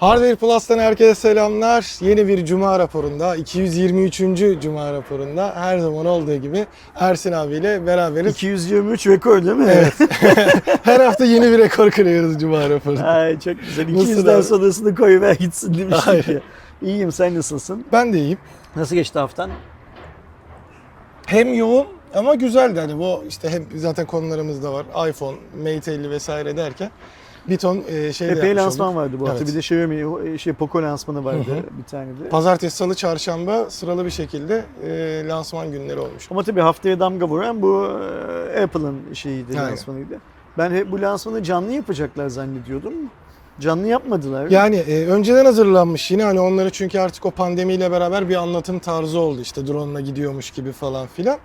Hardware Plus'tan herkese selamlar. Yeni bir Cuma raporunda, 223. Cuma raporunda her zaman olduğu gibi Ersin abiyle beraberiz. 223 rekor değil mi? Evet. her hafta yeni bir rekor kırıyoruz Cuma raporunda. Ay çok güzel. Nasıl 200'den abi? sonrasını koyuver gitsin demiştik Hayır. ya. İyiyim sen nasılsın? Ben de iyiyim. Nasıl geçti haftan? Hem yoğun ama güzeldi. Hani bu işte hem zaten konularımız da var. iPhone, Mate 50 vesaire derken bir ton e, şey Epey yapmış lansman olduk. vardı bu hafta. Evet. Bir de Xiaomi, şey Poco lansmanı vardı Hı hı. bir tane de. Pazartesi, salı, çarşamba sıralı bir şekilde e, lansman günleri olmuş. Ama tabii haftaya damga vuran bu e, Apple'ın şeyiydi, Aynen. lansmanıydı. Ben hep bu lansmanı canlı yapacaklar zannediyordum. Canlı yapmadılar. Yani e, önceden hazırlanmış yine hani onları çünkü artık o pandemiyle beraber bir anlatım tarzı oldu işte drone'la gidiyormuş gibi falan filan.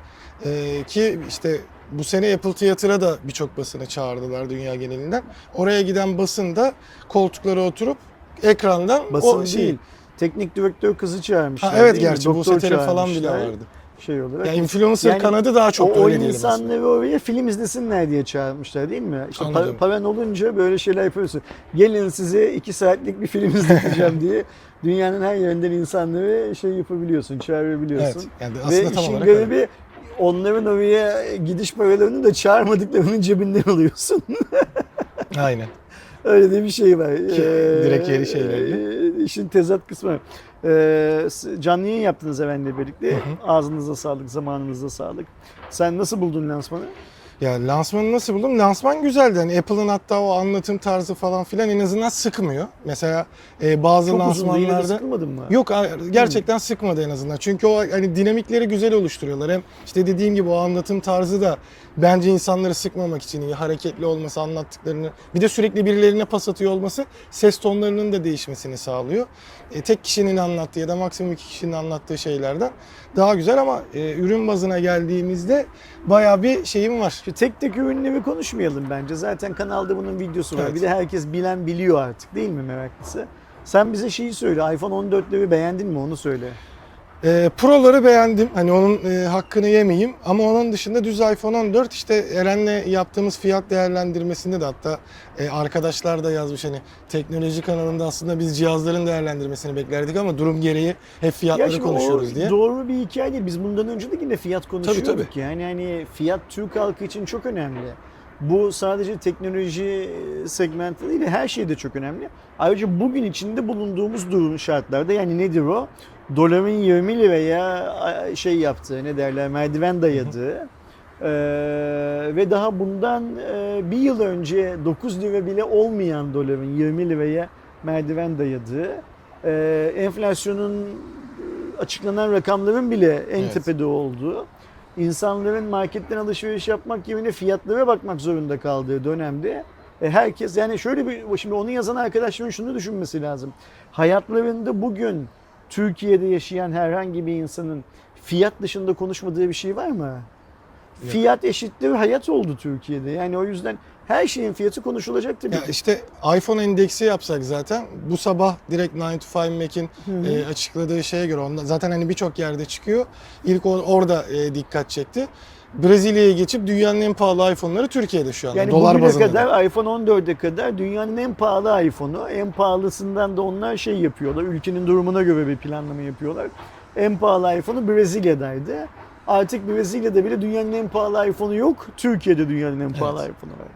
E, ki işte bu sene Apple Theater'a da birçok basını çağırdılar dünya genelinden. Oraya giden basın da koltuklara oturup ekrandan Basın o değil. şey. Teknik direktör kızı çağırmışlar. Ha, evet değil gerçi bu setele falan bile vardı. Şey olarak. Yani influencer Yani kanadı daha çok o, o öyle diyelim aslında. insanları oraya film izlesinler diye çağırmışlar değil mi? İşte Anladım. paran olunca böyle şeyler yapıyorsun. Gelin size iki saatlik bir film izleteceğim diye dünyanın her yerinden insanları şey yapabiliyorsun, çağırabiliyorsun. Evet. Yani Ve aslında tam işin olarak öyle. Onların oraya gidiş paralarını da çağırmadıklarının cebinden alıyorsun. Aynen. Öyle de bir şey var. Ki direkt yeri şeylerle. e, işin tezat kısmı. Ee, canlı yayın yaptınız efendim birlikte. Hı Ağzınıza sağlık, zamanınıza sağlık. Sen nasıl buldun lansmanı? Ya lansmanı nasıl buldum? Lansman güzeldi. Hani Apple'ın hatta o anlatım tarzı falan filan en azından sıkmıyor. Mesela e, bazı Çok lansmanlarda sıkılmadın mı? Yok gerçekten sıkmadı en azından. Çünkü o hani dinamikleri güzel oluşturuyorlar. Hem işte dediğim gibi o anlatım tarzı da bence insanları sıkmamak için iyi. Hareketli olması, anlattıklarını. Bir de sürekli birilerine pas atıyor olması ses tonlarının da değişmesini sağlıyor. E, tek kişinin anlattığı ya da maksimum iki kişinin anlattığı şeylerden daha güzel ama e, ürün bazına geldiğimizde bayağı bir şeyim var. Şu tek tek ürünleri konuşmayalım bence. Zaten kanalda bunun videosu var. Evet. Bir de herkes bilen biliyor artık değil mi meraklısı? Sen bize şeyi söyle. iPhone 14'leri beğendin mi onu söyle. E, Pro'ları beğendim. Hani onun e, hakkını yemeyeyim. Ama onun dışında düz iPhone 14 işte Eren'le yaptığımız fiyat değerlendirmesinde de hatta e, arkadaşlar da yazmış hani teknoloji kanalında aslında biz cihazların değerlendirmesini beklerdik ama durum gereği hep fiyatları şimdi konuşuyoruz o diye. doğru bir hikaye değil. Biz bundan önce de yine fiyat konuşuyorduk. tabii. Yani hani fiyat Türk halkı için çok önemli. Bu sadece teknoloji segmenti değil, her şeyde çok önemli. Ayrıca bugün içinde bulunduğumuz durum şartlarda yani nedir o? Doların 20 liraya şey yaptığı, ne derler, merdiven dayadığı ee, ve daha bundan e, bir yıl önce 9 lira bile olmayan doların 20 liraya merdiven dayadığı, e, enflasyonun e, açıklanan rakamların bile en Evet. tepede olduğu, insanların marketten alışveriş yapmak yerine fiyatlara bakmak zorunda kaldığı dönemde e, herkes yani şöyle bir şimdi onu yazan arkadaşların şunu düşünmesi lazım. Hayatlarında bugün Türkiye'de yaşayan herhangi bir insanın fiyat dışında konuşmadığı bir şey var mı? Fiyat eşittir hayat oldu Türkiye'de. Yani o yüzden her şeyin fiyatı konuşulacak tabii. Ya ki. işte iPhone endeksi yapsak zaten bu sabah direkt 9 to 5 Mac'in e, açıkladığı şeye göre onda zaten hani birçok yerde çıkıyor. İlk o- orada e, dikkat çekti. Brezilya'ya geçip dünyanın en pahalı iPhone'ları Türkiye'de şu anda. Yani dolar bazında. da. kadar iPhone 14'e kadar dünyanın en pahalı iPhone'u. En pahalısından da onlar şey yapıyorlar. Ülkenin durumuna göre bir planlama yapıyorlar. En pahalı iPhone'u Brezilya'daydı. Artık Brezilya'da bile dünyanın en pahalı iPhone'u yok. Türkiye'de dünyanın en pahalı iPhone'u var.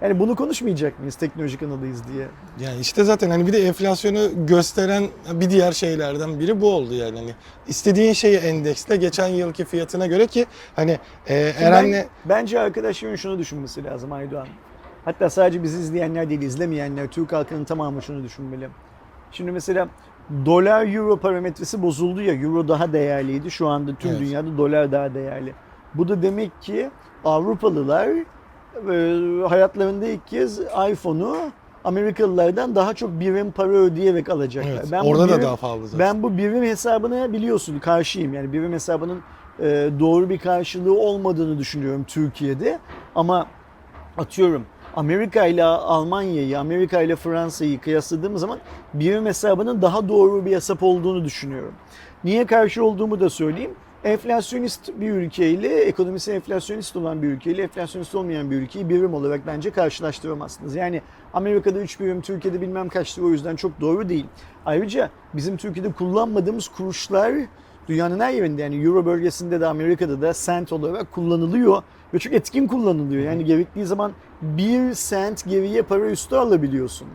Yani bunu konuşmayacak mıyız teknoloji kanalıyız diye? Yani işte zaten hani bir de enflasyonu gösteren bir diğer şeylerden biri bu oldu yani. Hani istediğin şeyi endeksle geçen yılki fiyatına göre ki hani e, Eren'le ben- bence arkadaşların şunu düşünmesi lazım Aydoğan. Hatta sadece bizi izleyenler değil, izlemeyenler, Türk halkının tamamı şunu düşünmeli. Şimdi mesela dolar euro parametresi bozuldu ya, euro daha değerliydi. Şu anda tüm Evet. dünyada dolar daha değerli. Bu da demek ki Avrupalılar hayatlarında ilk kez iPhone'u Amerikalılardan daha çok birim para ödeyerek alacaklar. evet, Ben orada da birim- daha pahalı zaten. ben bu birim hesabına biliyorsun karşıyım. Yani birim hesabının e, doğru bir karşılığı olmadığını düşünüyorum Türkiye'de. Ama atıyorum Amerika ile Almanya'yı, Amerika ile Fransa'yı kıyasladığım zaman birim hesabının daha doğru bir hesap olduğunu düşünüyorum. Niye karşı olduğumu da söyleyeyim. Enflasyonist bir ülkeyle, ekonomisi enflasyonist olan bir ülkeyle enflasyonist olmayan bir ülkeyi birim olarak bence karşılaştıramazsınız. Yani Amerika'da 3 birim, Türkiye'de bilmem kaçtır o yüzden çok doğru değil. Ayrıca bizim Türkiye'de kullanmadığımız kuruşlar dünyanın her yerinde yani Euro bölgesinde de Amerika'da da sent olarak kullanılıyor ve çok etkin kullanılıyor. Yani gerektiği zaman bir sent geriye para üstü alabiliyorsun.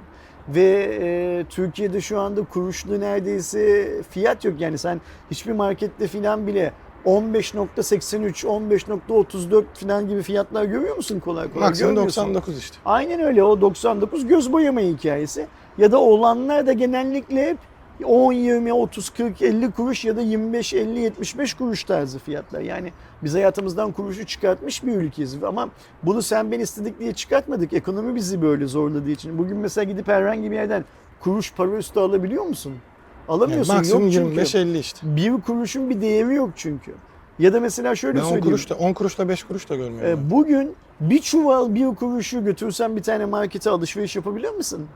Ve e, Türkiye'de şu anda kuruşlu neredeyse fiyat yok. Yani sen hiçbir markette filan bile 15.83, 15.34 filan gibi fiyatlar görüyor musun kolay kolay? Maksimum Görmüyorsun. 99 işte. Aynen öyle o 99 göz boyama hikayesi. Ya da olanlar da genellikle hep 10, 20, 30, 40, 50 kuruş ya da 25, 50, 75 kuruş tarzı fiyatlar. Yani biz hayatımızdan kuruşu çıkartmış bir ülkeyiz. Ama bunu sen ben istedik diye çıkartmadık. Ekonomi bizi böyle zorladığı için. Bugün mesela gidip herhangi bir yerden kuruş para üstü alabiliyor musun? Yani Alamıyorsun. maksimum yok çünkü. 25-50 işte. Bir kuruşun bir değeri yok çünkü. Ya da mesela şöyle Ben 10 söyleyeyim. kuruş da 10 kuruşla 5 kuruş da görmüyorum. ben. Ee, Bugün bir çuval bir kuruşu götürsen bir tane markete alışveriş yapabiliyor musun?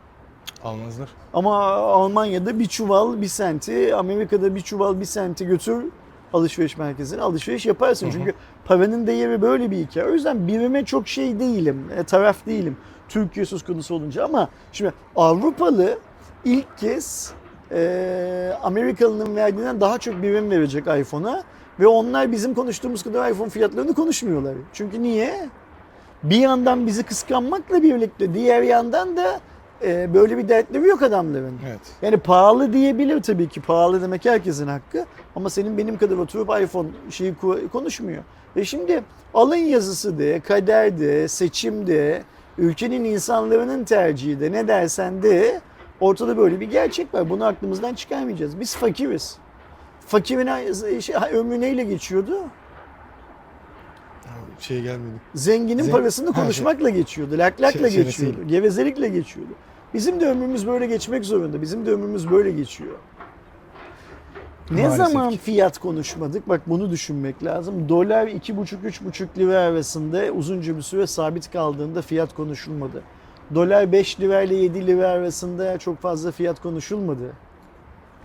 Almazlar. Ama Almanya'da bir çuval bir senti, Amerika'da bir çuval bir senti götür alışveriş merkezine alışveriş yaparsın. Hı hı. Çünkü paranın değeri böyle bir hikaye. O yüzden birime çok şey değilim, e, taraf değilim. Türkiye söz konusu olunca ama şimdi Avrupalı ilk kez e, Amerikalı'nın verdiğinden daha çok birim verecek iPhone'a ve onlar bizim konuştuğumuz kadar iPhone fiyatlarını konuşmuyorlar. Çünkü niye? Bir yandan bizi kıskanmakla birlikte diğer yandan da e, böyle bir dertleri yok adamların. Evet. Yani pahalı diyebilir tabii ki. Pahalı demek herkesin hakkı. Ama senin benim kadar oturup iPhone şeyi konuşmuyor. Ve şimdi alın yazısı de, kader de, seçim de, ülkenin insanların tercihi de ne dersen de ortada böyle bir gerçek var. Bunu aklımızdan çıkarmayacağız. Biz fakiriz. Fakirin ay- şey, ömrü neyle geçiyordu? Şey gelmedi. Zenginin Zen- parasını şey- konuşmakla geçiyordu, laklakla Şey- geçiyordu, çenesiyle. gevezelikle geçiyordu. Bizim de ömrümüz böyle geçmek zorunda. Bizim de ömrümüz böyle geçiyor. Ne Maalesef zaman ki. fiyat konuşmadık? Bak bunu düşünmek lazım. Dolar 2,5-3,5 lira arasında uzunca bir süre sabit kaldığında fiyat konuşulmadı. Dolar 5 lira ile 7 lira arasında çok fazla fiyat konuşulmadı.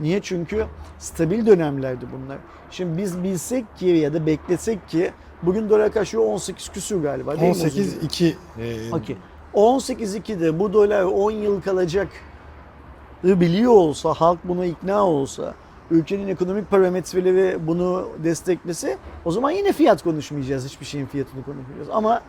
Niye? Çünkü stabil dönemlerdi bunlar. Şimdi biz bilsek ki ya da beklesek ki bugün dolar euro? 18 küsür galiba değil mi? 18 2 e, Okey. 18.2'de bu dolar 10 yıl kalacak biliyor olsa, halk buna ikna olsa, ülkenin ekonomik parametreleri bunu desteklese o zaman yine fiyat konuşmayacağız. Hiçbir şeyin fiyatını konuşmayacağız. Ama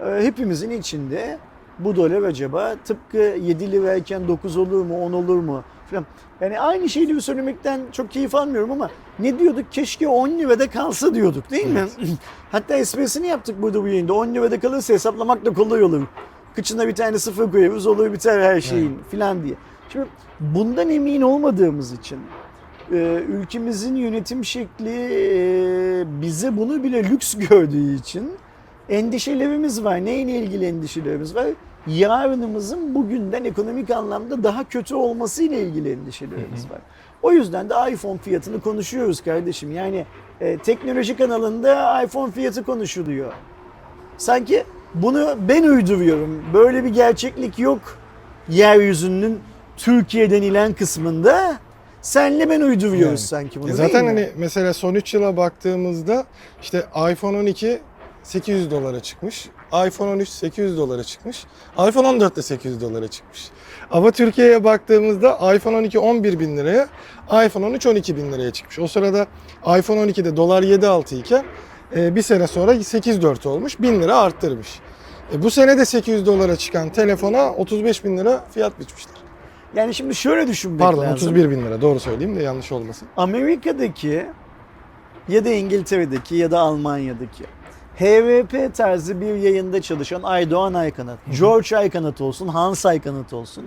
e, hepimizin içinde bu dolar acaba tıpkı 7 lirayken 9 olur mu, 10 olur mu falan. Yani aynı şeyleri söylemekten çok keyif almıyorum ama ne diyorduk? Keşke 10 lirada kalsa diyorduk değil mi? Hatta esprisini yaptık burada bu yayında. 10 lirada kalırsa hesaplamak da kolay olur. Kıçına bir tane sıfır koyarız olur biter her şeyin filan diye. Şimdi bundan emin olmadığımız için e, ülkemizin yönetim şekli e, bize bunu bile lüks gördüğü için endişelerimiz var. Neyle ilgili endişelerimiz var? Yarınımızın bugünden ekonomik anlamda daha kötü olması ile ilgili endişelerimiz var. O yüzden de iPhone fiyatını konuşuyoruz kardeşim. Yani e, teknoloji kanalında iPhone fiyatı konuşuluyor. Sanki bunu ben uyduruyorum. Böyle bir gerçeklik yok. Yeryüzünün Türkiye denilen kısmında senle ben uyduruyoruz Yani. sanki bunu E değil zaten mi? hani mesela son 3 yıla baktığımızda işte iPhone 12 800 dolara çıkmış. iPhone 13 800 dolara çıkmış. iPhone 14 de 800 dolara çıkmış. Ama Türkiye'ye baktığımızda iPhone 12 11 bin liraya, iPhone 13 12 bin liraya çıkmış. O sırada iPhone 12'de dolar 7.6 iken e, bir sene sonra 8.4 olmuş. 1000 lira arttırmış. E, bu sene de 800 dolara çıkan telefona 35 bin lira fiyat biçmişler. Yani şimdi şöyle düşünmek Pardon lazım. 31 bin lira doğru söyleyeyim de yanlış olmasın. Amerika'daki ya da İngiltere'deki ya da Almanya'daki HVP tarzı bir yayında çalışan Aydoğan Aykanat, George Aykanat olsun, Hans Aykanat olsun.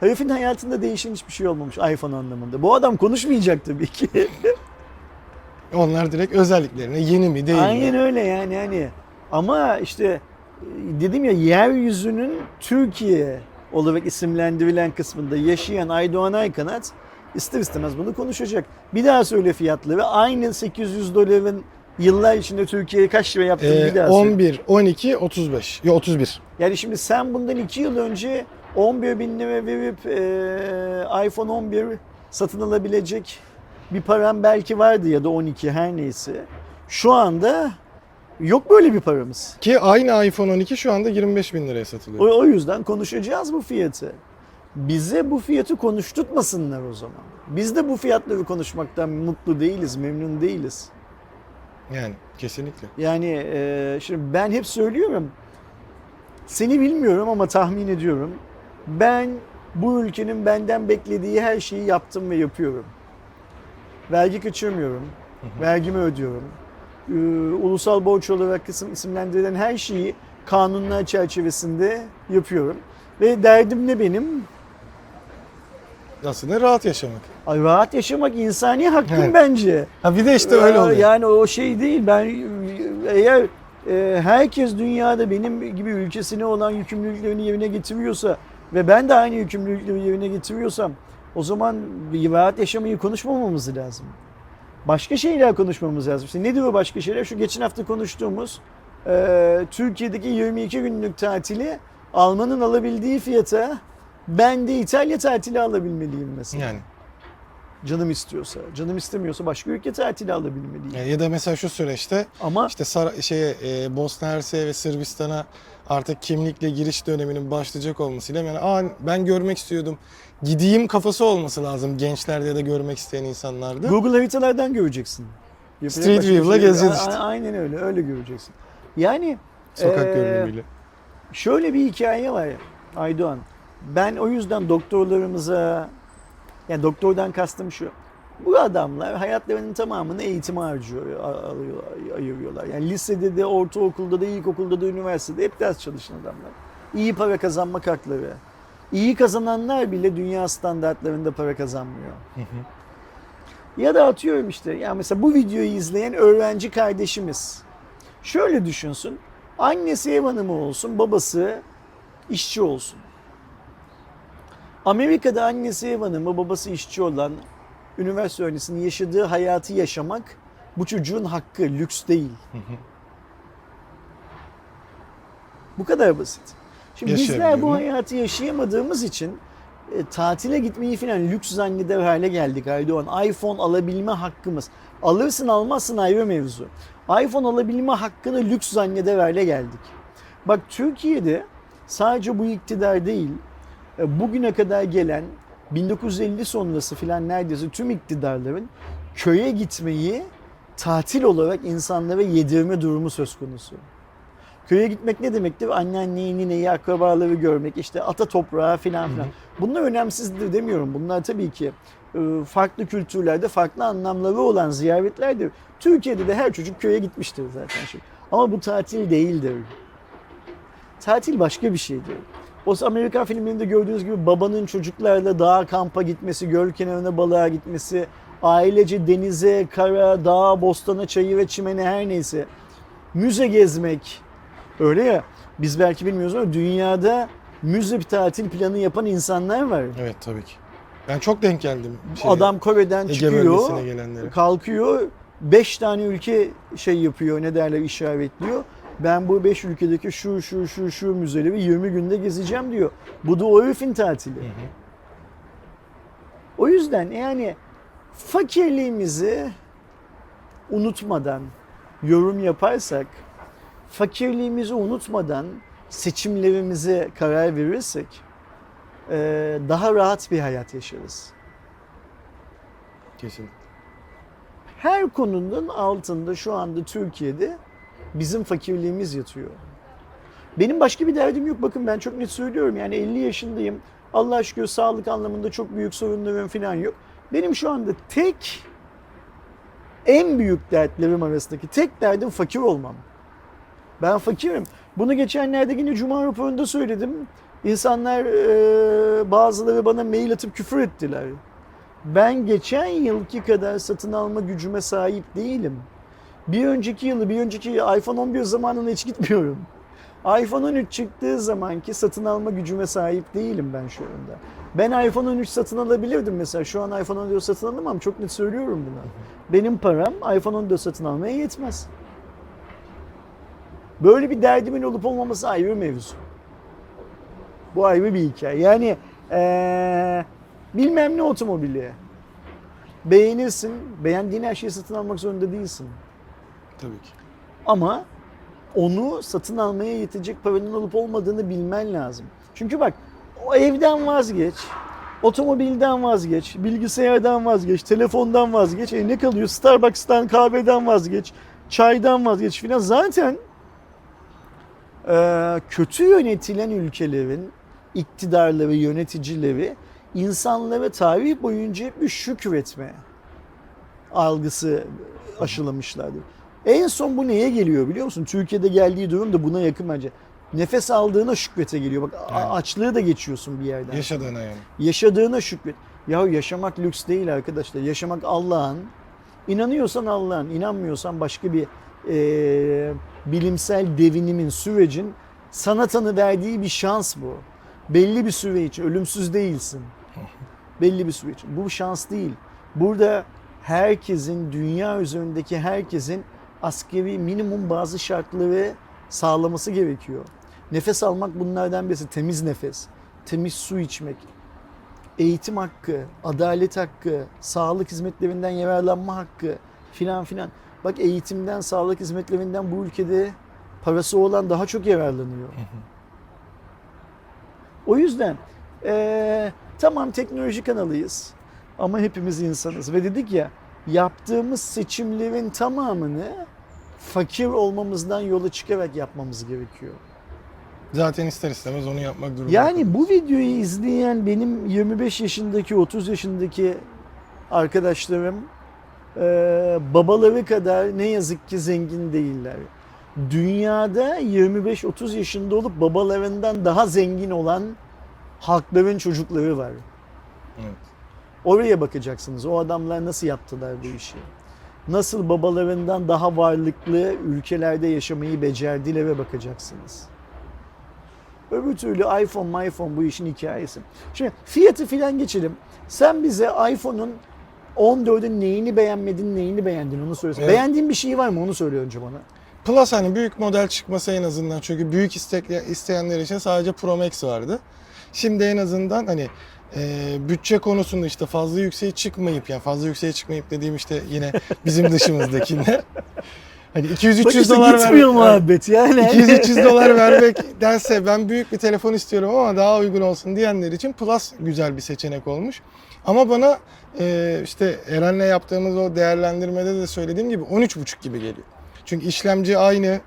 Herifin hayatında değişen hiçbir şey olmamış iPhone anlamında. Bu adam konuşmayacak tabii ki. Onlar direkt özelliklerine yeni mi değil Aynen mi? öyle yani hani. Ama işte e, dedim ya yeryüzünün Türkiye olarak isimlendirilen kısmında yaşayan Aydoğan Aykanat ister istemez bunu konuşacak. Bir daha söyle fiyatları. Aynı 800 doların yıllar içinde Türkiye'ye kaç lira yaptığını bir Ee, daha söyle. 11, 12, 35. Yok 31. Yani şimdi sen bundan 2 yıl önce 11 bin lira verip e, iPhone 11 satın alabilecek bir param belki vardı ya da 12 her neyse. Şu anda yok böyle bir paramız. Ki aynı iPhone 12 şu anda 25 bin liraya satılıyor. O, o yüzden konuşacağız bu fiyatı. Bize bu fiyatı konuşturtmasınlar o zaman. Biz de bu fiyatları konuşmaktan mutlu değiliz, memnun değiliz. Yani kesinlikle. Yani e, şimdi ben hep söylüyorum. Seni bilmiyorum ama tahmin ediyorum. Ben bu ülkenin benden beklediği her şeyi yaptım ve yapıyorum. Vergi kaçırmıyorum. Vergimi ödüyorum. Ee, ulusal borç olarak kısım isimlendirilen her şeyi kanunlar çerçevesinde yapıyorum. Ve derdim ne benim? Aslında rahat yaşamak. Ay, rahat yaşamak insani hakkım Evet. bence. Ha bir de işte öyle Aa, oluyor. Yani o şey değil. Ben eğer e, herkes dünyada benim gibi ülkesine olan yükümlülüklerini yerine getiriyorsa ve ben de aynı yükümlülükleri yerine getiriyorsam o zaman bir rahat yaşamayı konuşmamamız lazım. Başka şeyler konuşmamız lazım. İşte nedir o başka şeyler? Şu geçen hafta konuştuğumuz e, Türkiye'deki 22 günlük tatili Alman'ın alabildiği fiyata ben de İtalya tatili alabilmeliyim mesela. Yani. Canım istiyorsa. Canım istemiyorsa başka ülke tatili alabilmeliyim. Yani ya da mesela şu süreçte Ama işte Sar- şeye e, Bosna Hersey ve Sırbistan'a artık kimlikle giriş döneminin başlayacak olmasıyla yani Aa, ben görmek istiyordum. Gideyim kafası olması lazım gençlerde ya da görmek isteyen insanlarda. Google haritalardan göreceksin. Yapacak Street View'la şey gezeceğiz işte. Aynen öyle. Öyle göreceksin. Yani Sokak Ee, görünümüyle. şöyle bir hikaye var Aydoğan. Ben o yüzden doktorlarımıza yani doktordan kastım şu. Bu adamlar hayatlarının tamamını eğitime harcıyor, a- alıyor- ayırıyorlar. Yani lisede de, ortaokulda da, ilkokulda da, üniversitede hep ders çalışan adamlar. İyi para kazanmak hakları. İyi kazananlar bile dünya standartlarında para kazanmıyor. Ya da atıyorum işte yani mesela bu videoyu izleyen öğrenci kardeşimiz şöyle düşünsün. Annesi ev hanımı olsun, babası işçi olsun. Amerika'da annesi ev hanımı, babası işçi olan üniversite öğrencisinin yaşadığı hayatı yaşamak bu çocuğun hakkı, lüks değil. Bu kadar basit. Şimdi bizler bu hayatı yaşayamadığımız için e, tatile gitmeyi falan lüks zanneder hale geldik Aydoğan. iPhone alabilme hakkımız. Alırsın almazsın ayrı mevzu. iPhone alabilme hakkını lüks zanneder hale geldik. Bak Türkiye'de sadece bu iktidar değil, bugüne kadar gelen 1950 sonrası filan neredeyse tüm iktidarların köye gitmeyi tatil olarak insanlara yedirme durumu söz konusu. Köye gitmek ne demektir? Anneanneyi, nineyi, akrabaları görmek, işte ata toprağı filan filan. Bunlar önemsizdir demiyorum. Bunlar tabii ki e, farklı kültürlerde farklı anlamları olan ziyaretlerdir. Türkiye'de de her çocuk köye gitmiştir zaten. Ama bu tatil değildir. Tatil başka bir şeydir. O Amerikan filmlerinde gördüğünüz gibi babanın çocuklarla dağa kampa gitmesi, göl kenarına balığa gitmesi, ailece denize, kara, dağa, bostana, çayı ve çimene her neyse müze gezmek. Öyle ya biz belki bilmiyoruz ama dünyada müze bir tatil planı yapan insanlar var. Evet tabii ki. Ben çok denk geldim. Şey, Adam Kore'den Ege çıkıyor, gelenlere. kalkıyor, 5 tane ülke şey yapıyor, ne derler işaretliyor. Ben bu 5 ülkedeki şu şu şu şu müzeleri 20 günde gezeceğim diyor. Bu da o herifin tatili. O yüzden yani fakirliğimizi unutmadan yorum yaparsak, fakirliğimizi unutmadan seçimlerimize karar verirsek eee, daha rahat bir hayat yaşarız. Kesinlikle. her konunun altında şu anda Türkiye'de bizim fakirliğimiz yatıyor. Benim başka bir derdim yok. Bakın ben çok net söylüyorum. Yani 50 yaşındayım. Allah şükür sağlık anlamında çok büyük sorunlarım falan yok. Benim şu anda tek en büyük dertlerim arasındaki tek derdim fakir olmam. Ben fakirim. Bunu geçenlerde yine Cuma raporunda söyledim. İnsanlar eee, bazıları bana mail atıp küfür ettiler. Ben geçen yılki kadar satın alma gücüme sahip değilim. Bir önceki yılı, bir önceki iPhone 11 zamanına hiç gitmiyorum. iPhone 13 çıktığı zamanki satın alma gücüme sahip değilim ben şu anda. Ben iPhone 13 satın alabilirdim mesela. Şu an iPhone 14 satın alamam. Çok net söylüyorum bunu. Benim param iPhone 14 satın almaya yetmez. Böyle bir derdimin olup olmaması ayrı bir mevzu. Bu ayrı bir hikaye. Yani eee, bilmem ne otomobili. Beğenirsin. Beğendiğin her şeyi satın almak zorunda değilsin. Tabii ki. Ama onu satın almaya yetecek paranın olup olmadığını bilmen lazım. Çünkü bak o evden vazgeç, otomobilden vazgeç, bilgisayardan vazgeç, telefondan vazgeç. E ne kalıyor? Starbucks'tan, kahveden vazgeç, çaydan vazgeç filan. Zaten e, kötü yönetilen ülkelerin iktidarları, yöneticileri insanlara tarih boyunca hep bir şükretme algısı aşılamışlardır. En son bu neye geliyor biliyor musun? Türkiye'de geldiği durum da buna yakın bence. Nefes aldığına şükrete geliyor. Bak Aynen. açlığı da geçiyorsun bir yerden. Yaşadığına yani. Yaşadığına şükret. Ya yaşamak lüks değil arkadaşlar. Yaşamak Allah'ın. İnanıyorsan Allah'ın, inanmıyorsan başka bir eee, bilimsel devinimin, sürecin sana tanı verdiği bir şans bu. Belli bir süre için, ölümsüz değilsin. Belli bir süre için. Bu şans değil. Burada herkesin, dünya üzerindeki herkesin askeri minimum bazı şartları sağlaması gerekiyor. Nefes almak bunlardan birisi. Temiz nefes, temiz su içmek, eğitim hakkı, adalet hakkı, sağlık hizmetlerinden yararlanma hakkı filan filan. Bak eğitimden, sağlık hizmetlerinden bu ülkede parası olan daha çok yararlanıyor. O yüzden eee, tamam teknoloji kanalıyız ama hepimiz insanız ve dedik ya yaptığımız seçimlerin tamamını fakir olmamızdan yola çıkarak yapmamız gerekiyor. Zaten ister istemez onu yapmak durumunda. Yani bu videoyu izleyen benim 25 yaşındaki 30 yaşındaki arkadaşlarım eee, babaları kadar ne yazık ki zengin değiller. Dünyada 25-30 yaşında olup babalarından daha zengin olan halkların çocukları var. Evet. Oraya bakacaksınız. O adamlar nasıl yaptılar bu işi? Nasıl babalarından daha varlıklı ülkelerde yaşamayı becerdiler'e bakacaksınız. Öbür türlü iPhone, iPhone bu işin hikayesi. Şimdi fiyatı filan geçelim. Sen bize iPhone'un 14'ün neyini beğenmedin, neyini beğendin onu söyle. Evet. Beğendiğin bir şey var mı onu söyle önce bana. Plus hani büyük model çıkması en azından çünkü büyük istek isteyenler için sadece Pro Max vardı. Şimdi en azından hani e, bütçe konusunda işte fazla yükseğe çıkmayıp yani fazla yükseğe çıkmayıp dediğim işte yine bizim dışımızdakiler. Hani 200-300 Bak işte dolar gitmiyor ver- muhabbet yani. 200-300 dolar vermek dense ben büyük bir telefon istiyorum ama daha uygun olsun diyenler için Plus güzel bir seçenek olmuş. Ama bana e, işte Eren'le yaptığımız o değerlendirmede de söylediğim gibi 13.5 gibi geliyor. Çünkü işlemci aynı.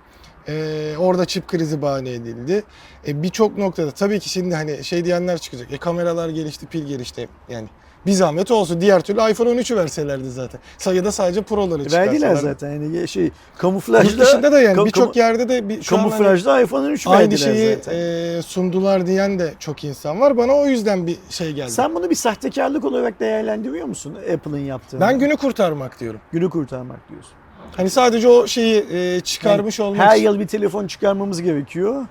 E, orada çip krizi bahane edildi. E, Birçok noktada tabii ki şimdi hani şey diyenler çıkacak. E kameralar gelişti, pil gelişti. Yani bir zahmet olsun. Diğer türlü iPhone 13'ü verselerdi zaten. Sayıda sadece Pro'ları çıkarsalar. Verdiler zaten yani şey Yurt kamuflajda dışında da yani birçok yerde de bir, hani- kamuflajda iPhone 13 aynı verdiler şeyi zaten. e, sundular diyen de çok insan var. Bana o yüzden bir şey geldi. Sen bunu bir sahtekarlık olarak değerlendiriyor musun Apple'ın yaptığını? ben günü kurtarmak diyorum. günü kurtarmak diyorsun. Hani sadece o şeyi e, çıkarmış olmak Her yıl bir telefon çıkarmamız gerekiyor.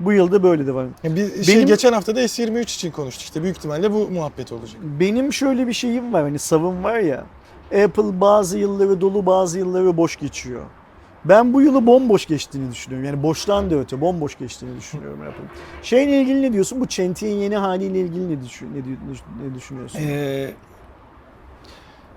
Bu yılda böyle de var. Yani bir şey Benim- geçen hafta da S23 için konuştuk işte. Büyük ihtimalle bu muhabbet olacak. Benim şöyle bir şeyim var hani savım var ya. Apple bazı yılları dolu bazı yılları boş geçiyor. Ben bu yılı bomboş geçtiğini düşünüyorum. Yani boştan da öte bomboş geçtiğini düşünüyorum Apple'ın. Şeyle ilgili ne diyorsun? Bu Çentiğin yeni haliyle ilgili ne, düşün, ne, ne düşünüyorsun? Ee,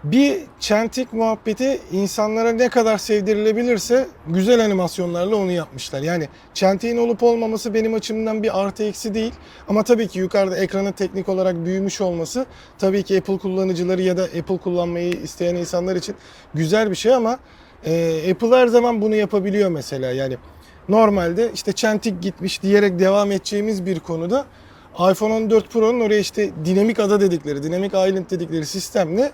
bir çentik muhabbeti insanlara ne kadar sevdirilebilirse güzel animasyonlarla onu yapmışlar. Yani çentiğin olup olmaması benim açımdan bir artı eksi değil. Ama tabii ki yukarıda ekranı teknik olarak büyümüş olması tabii ki Apple kullanıcıları ya da Apple kullanmayı isteyen insanlar için güzel bir şey ama e, Apple her zaman bunu yapabiliyor mesela. Yani normalde işte çentik gitmiş diyerek devam edeceğimiz bir konuda iPhone 14 Pro'nun oraya işte dinamik ada dedikleri, dinamik island dedikleri sistemle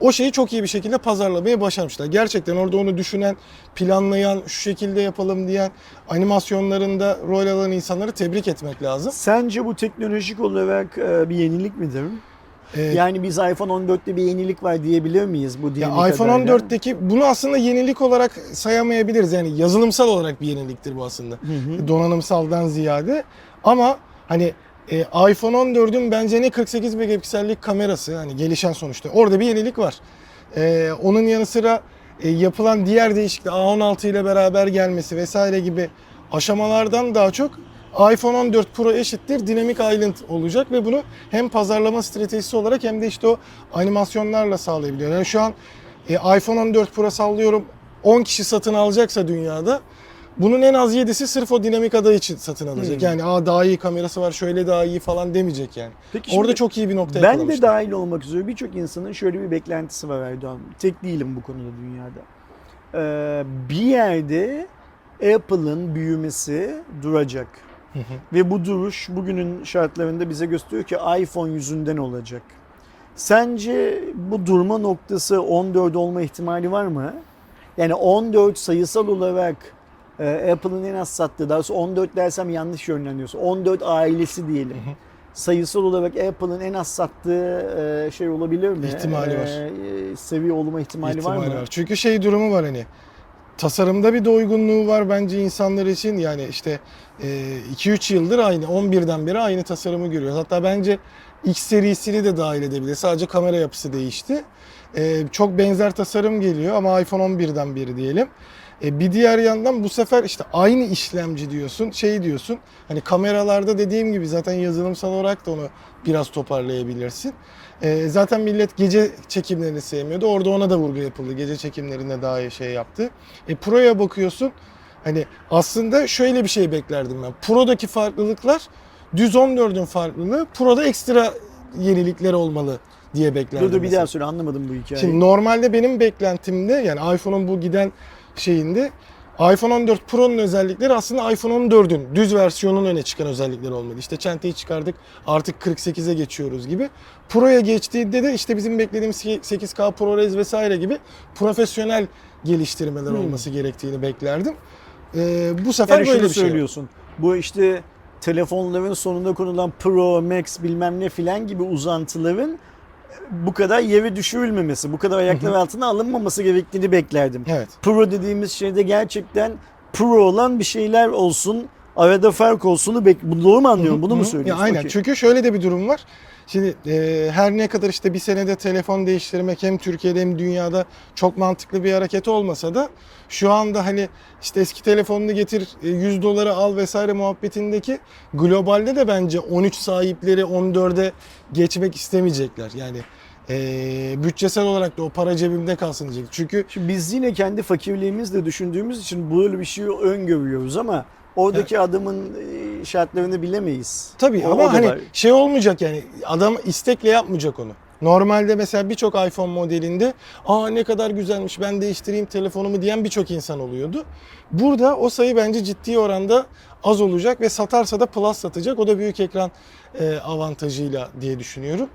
o şeyi çok iyi bir şekilde pazarlamayı başarmışlar. Gerçekten orada onu düşünen, planlayan, şu şekilde yapalım diyen animasyonlarında rol alan insanları tebrik etmek lazım. Sence bu teknolojik olarak e, bir yenilik midir? Ee, Yani biz iPhone 14'te bir yenilik var diyebilir miyiz bu ya dinamik iPhone adayla? 14'teki bunu aslında yenilik olarak sayamayabiliriz. Yani yazılımsal olarak bir yeniliktir bu aslında. Hı hı. donanımsaldan ziyade. Ama hani e, iPhone 14'ün bence ne 48 megapiksellik kamerası hani gelişen sonuçta. Orada bir yenilik var. E, onun yanı sıra e, yapılan diğer değişiklik A16 ile beraber gelmesi vesaire gibi aşamalardan daha çok iPhone 14 Pro eşittir Dynamic Island olacak ve bunu hem pazarlama stratejisi olarak hem de işte o animasyonlarla sağlayabiliyor. Yani şu an e, iPhone 14 Pro sallıyorum 10 kişi satın alacaksa dünyada bunun en az 7'si sırf o dinamik ada için satın alacak. Hmm. Yani aa daha iyi kamerası var, şöyle daha iyi falan demeyecek yani. Peki Orada çok iyi bir nokta ben de dahil olmak üzere birçok insanın şöyle bir beklentisi var Erdoğan. Tek değilim bu konuda dünyada. Ee, bir yerde Apple'ın büyümesi duracak. Hı hı. Ve bu duruş bugünün şartlarında bize gösteriyor ki iPhone yüzünden olacak. Sence bu durma noktası 14 olma ihtimali var mı? Yani 14 sayısal olarak Apple'ın en az sattığı, daha doğrusu 14 dersem yanlış yönleniyorsun. 14 ailesi diyelim. Hı hı. Sayısal olarak Apple'ın en az sattığı e, şey olabilir mi? İhtimali var. E, seviye olma ihtimali, İhtimali var mı? Çünkü şey durumu var hani tasarımda bir doygunluğu var bence insanlar için. Yani işte 2-3 yıldır aynı 11'den beri aynı tasarımı görüyoruz. Hatta bence X serisini de dahil edebilir. Sadece kamera yapısı değişti. E, çok benzer tasarım geliyor ama iPhone 11'den beri diyelim. E, bir diğer yandan bu sefer işte aynı işlemci diyorsun, şey diyorsun. Hani kameralarda dediğim gibi zaten yazılımsal olarak da onu biraz toparlayabilirsin. E, zaten millet gece çekimlerini sevmiyordu. Orada ona da vurgu yapıldı. Gece çekimlerinde daha şey yaptı. E, Pro'ya bakıyorsun. Hani aslında şöyle bir şey beklerdim ben. Pro'daki farklılıklar düz 14'ün farklılığı. Pro'da ekstra yenilikler olmalı diye beklerdim. Dur dur bir mesela. daha söyle anlamadım bu hikayeyi. Şimdi normalde benim beklentimde yani iPhone'un bu giden şeyinde iPhone 14 Pro'nun özellikleri aslında iPhone 14'ün düz versiyonun öne çıkan özellikleri olmalı. İşte çentayı çıkardık artık 48'e geçiyoruz gibi. Pro'ya geçtiğinde de işte bizim beklediğimiz 8K ProRes vesaire gibi profesyonel geliştirmeler Hmm. olması gerektiğini beklerdim. Ee, bu sefer yani böyle bir şey. söylüyorsun. Bu işte telefonların sonunda konulan Pro, Max bilmem ne filan gibi uzantıların bu kadar yere düşürülmemesi, bu kadar ayaklar altına alınmaması gerektiğini beklerdim. Evet. Pro dediğimiz şeyde gerçekten pro olan bir şeyler olsun, arada fark olsunu bek doğru mu anlıyorum? Bunu mu söylüyorsun? Ya aynen. Okey. Çünkü şöyle de bir durum var. Şimdi e, her ne kadar işte bir senede telefon değiştirmek hem Türkiye'de hem dünyada çok mantıklı bir hareket olmasa da şu anda hani işte eski telefonunu getir e, 100 dolara al vesaire muhabbetindeki globalde de bence 13 sahipleri 14'e geçmek istemeyecekler. Yani e, bütçesel olarak da o para cebimde kalsın diyecek. Çünkü Şimdi biz yine kendi fakirliğimizle düşündüğümüz için böyle bir şeyi öngörüyoruz ama oradaki adamın e, şartlarını bilemeyiz. Tabii O- o ama da hani var. şey olmayacak yani adam istekle yapmayacak onu. Normalde mesela birçok iPhone modelinde aa ne kadar güzelmiş ben değiştireyim telefonumu diyen birçok insan oluyordu. Burada o sayı bence ciddi oranda az olacak ve satarsa da Plus satacak. O da büyük ekran e, avantajıyla diye düşünüyorum.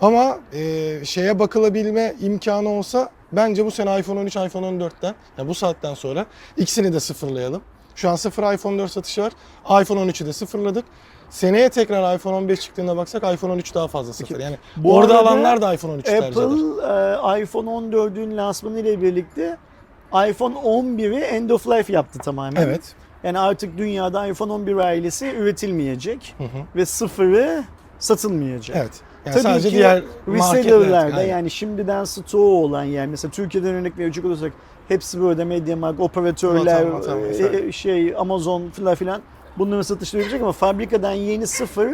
Ama e, şeye bakılabilme imkanı olsa bence bu sene iPhone 13, iPhone 14'ten yani bu saatten sonra ikisini de sıfırlayalım. Şu an sıfır iPhone 4 satışı var. iPhone 13'ü de sıfırladık. Seneye tekrar iPhone 15 çıktığında baksak iPhone 13 daha fazla satır. Yani Bu orada alanlar da iPhone 13 tercih eder. Apple iPhone 14'ün lansmanı ile birlikte iPhone 11'i end of life yaptı tamamen. Evet. Yani artık dünyada iPhone 11 ailesi üretilmeyecek Hı hı. ve sıfırı satılmayacak. Evet. Yani Tabii sadece ki diğer reseller'larda Aynen. yani şimdiden stoğu olan yani mesela Türkiye'den örnek verecek olursak hepsi böyle MediaMarkt, operatörler, Vatan e, vesaire. e, şey Amazon filan filan bunların satışları yapacak ama fabrikadan yeni sıfır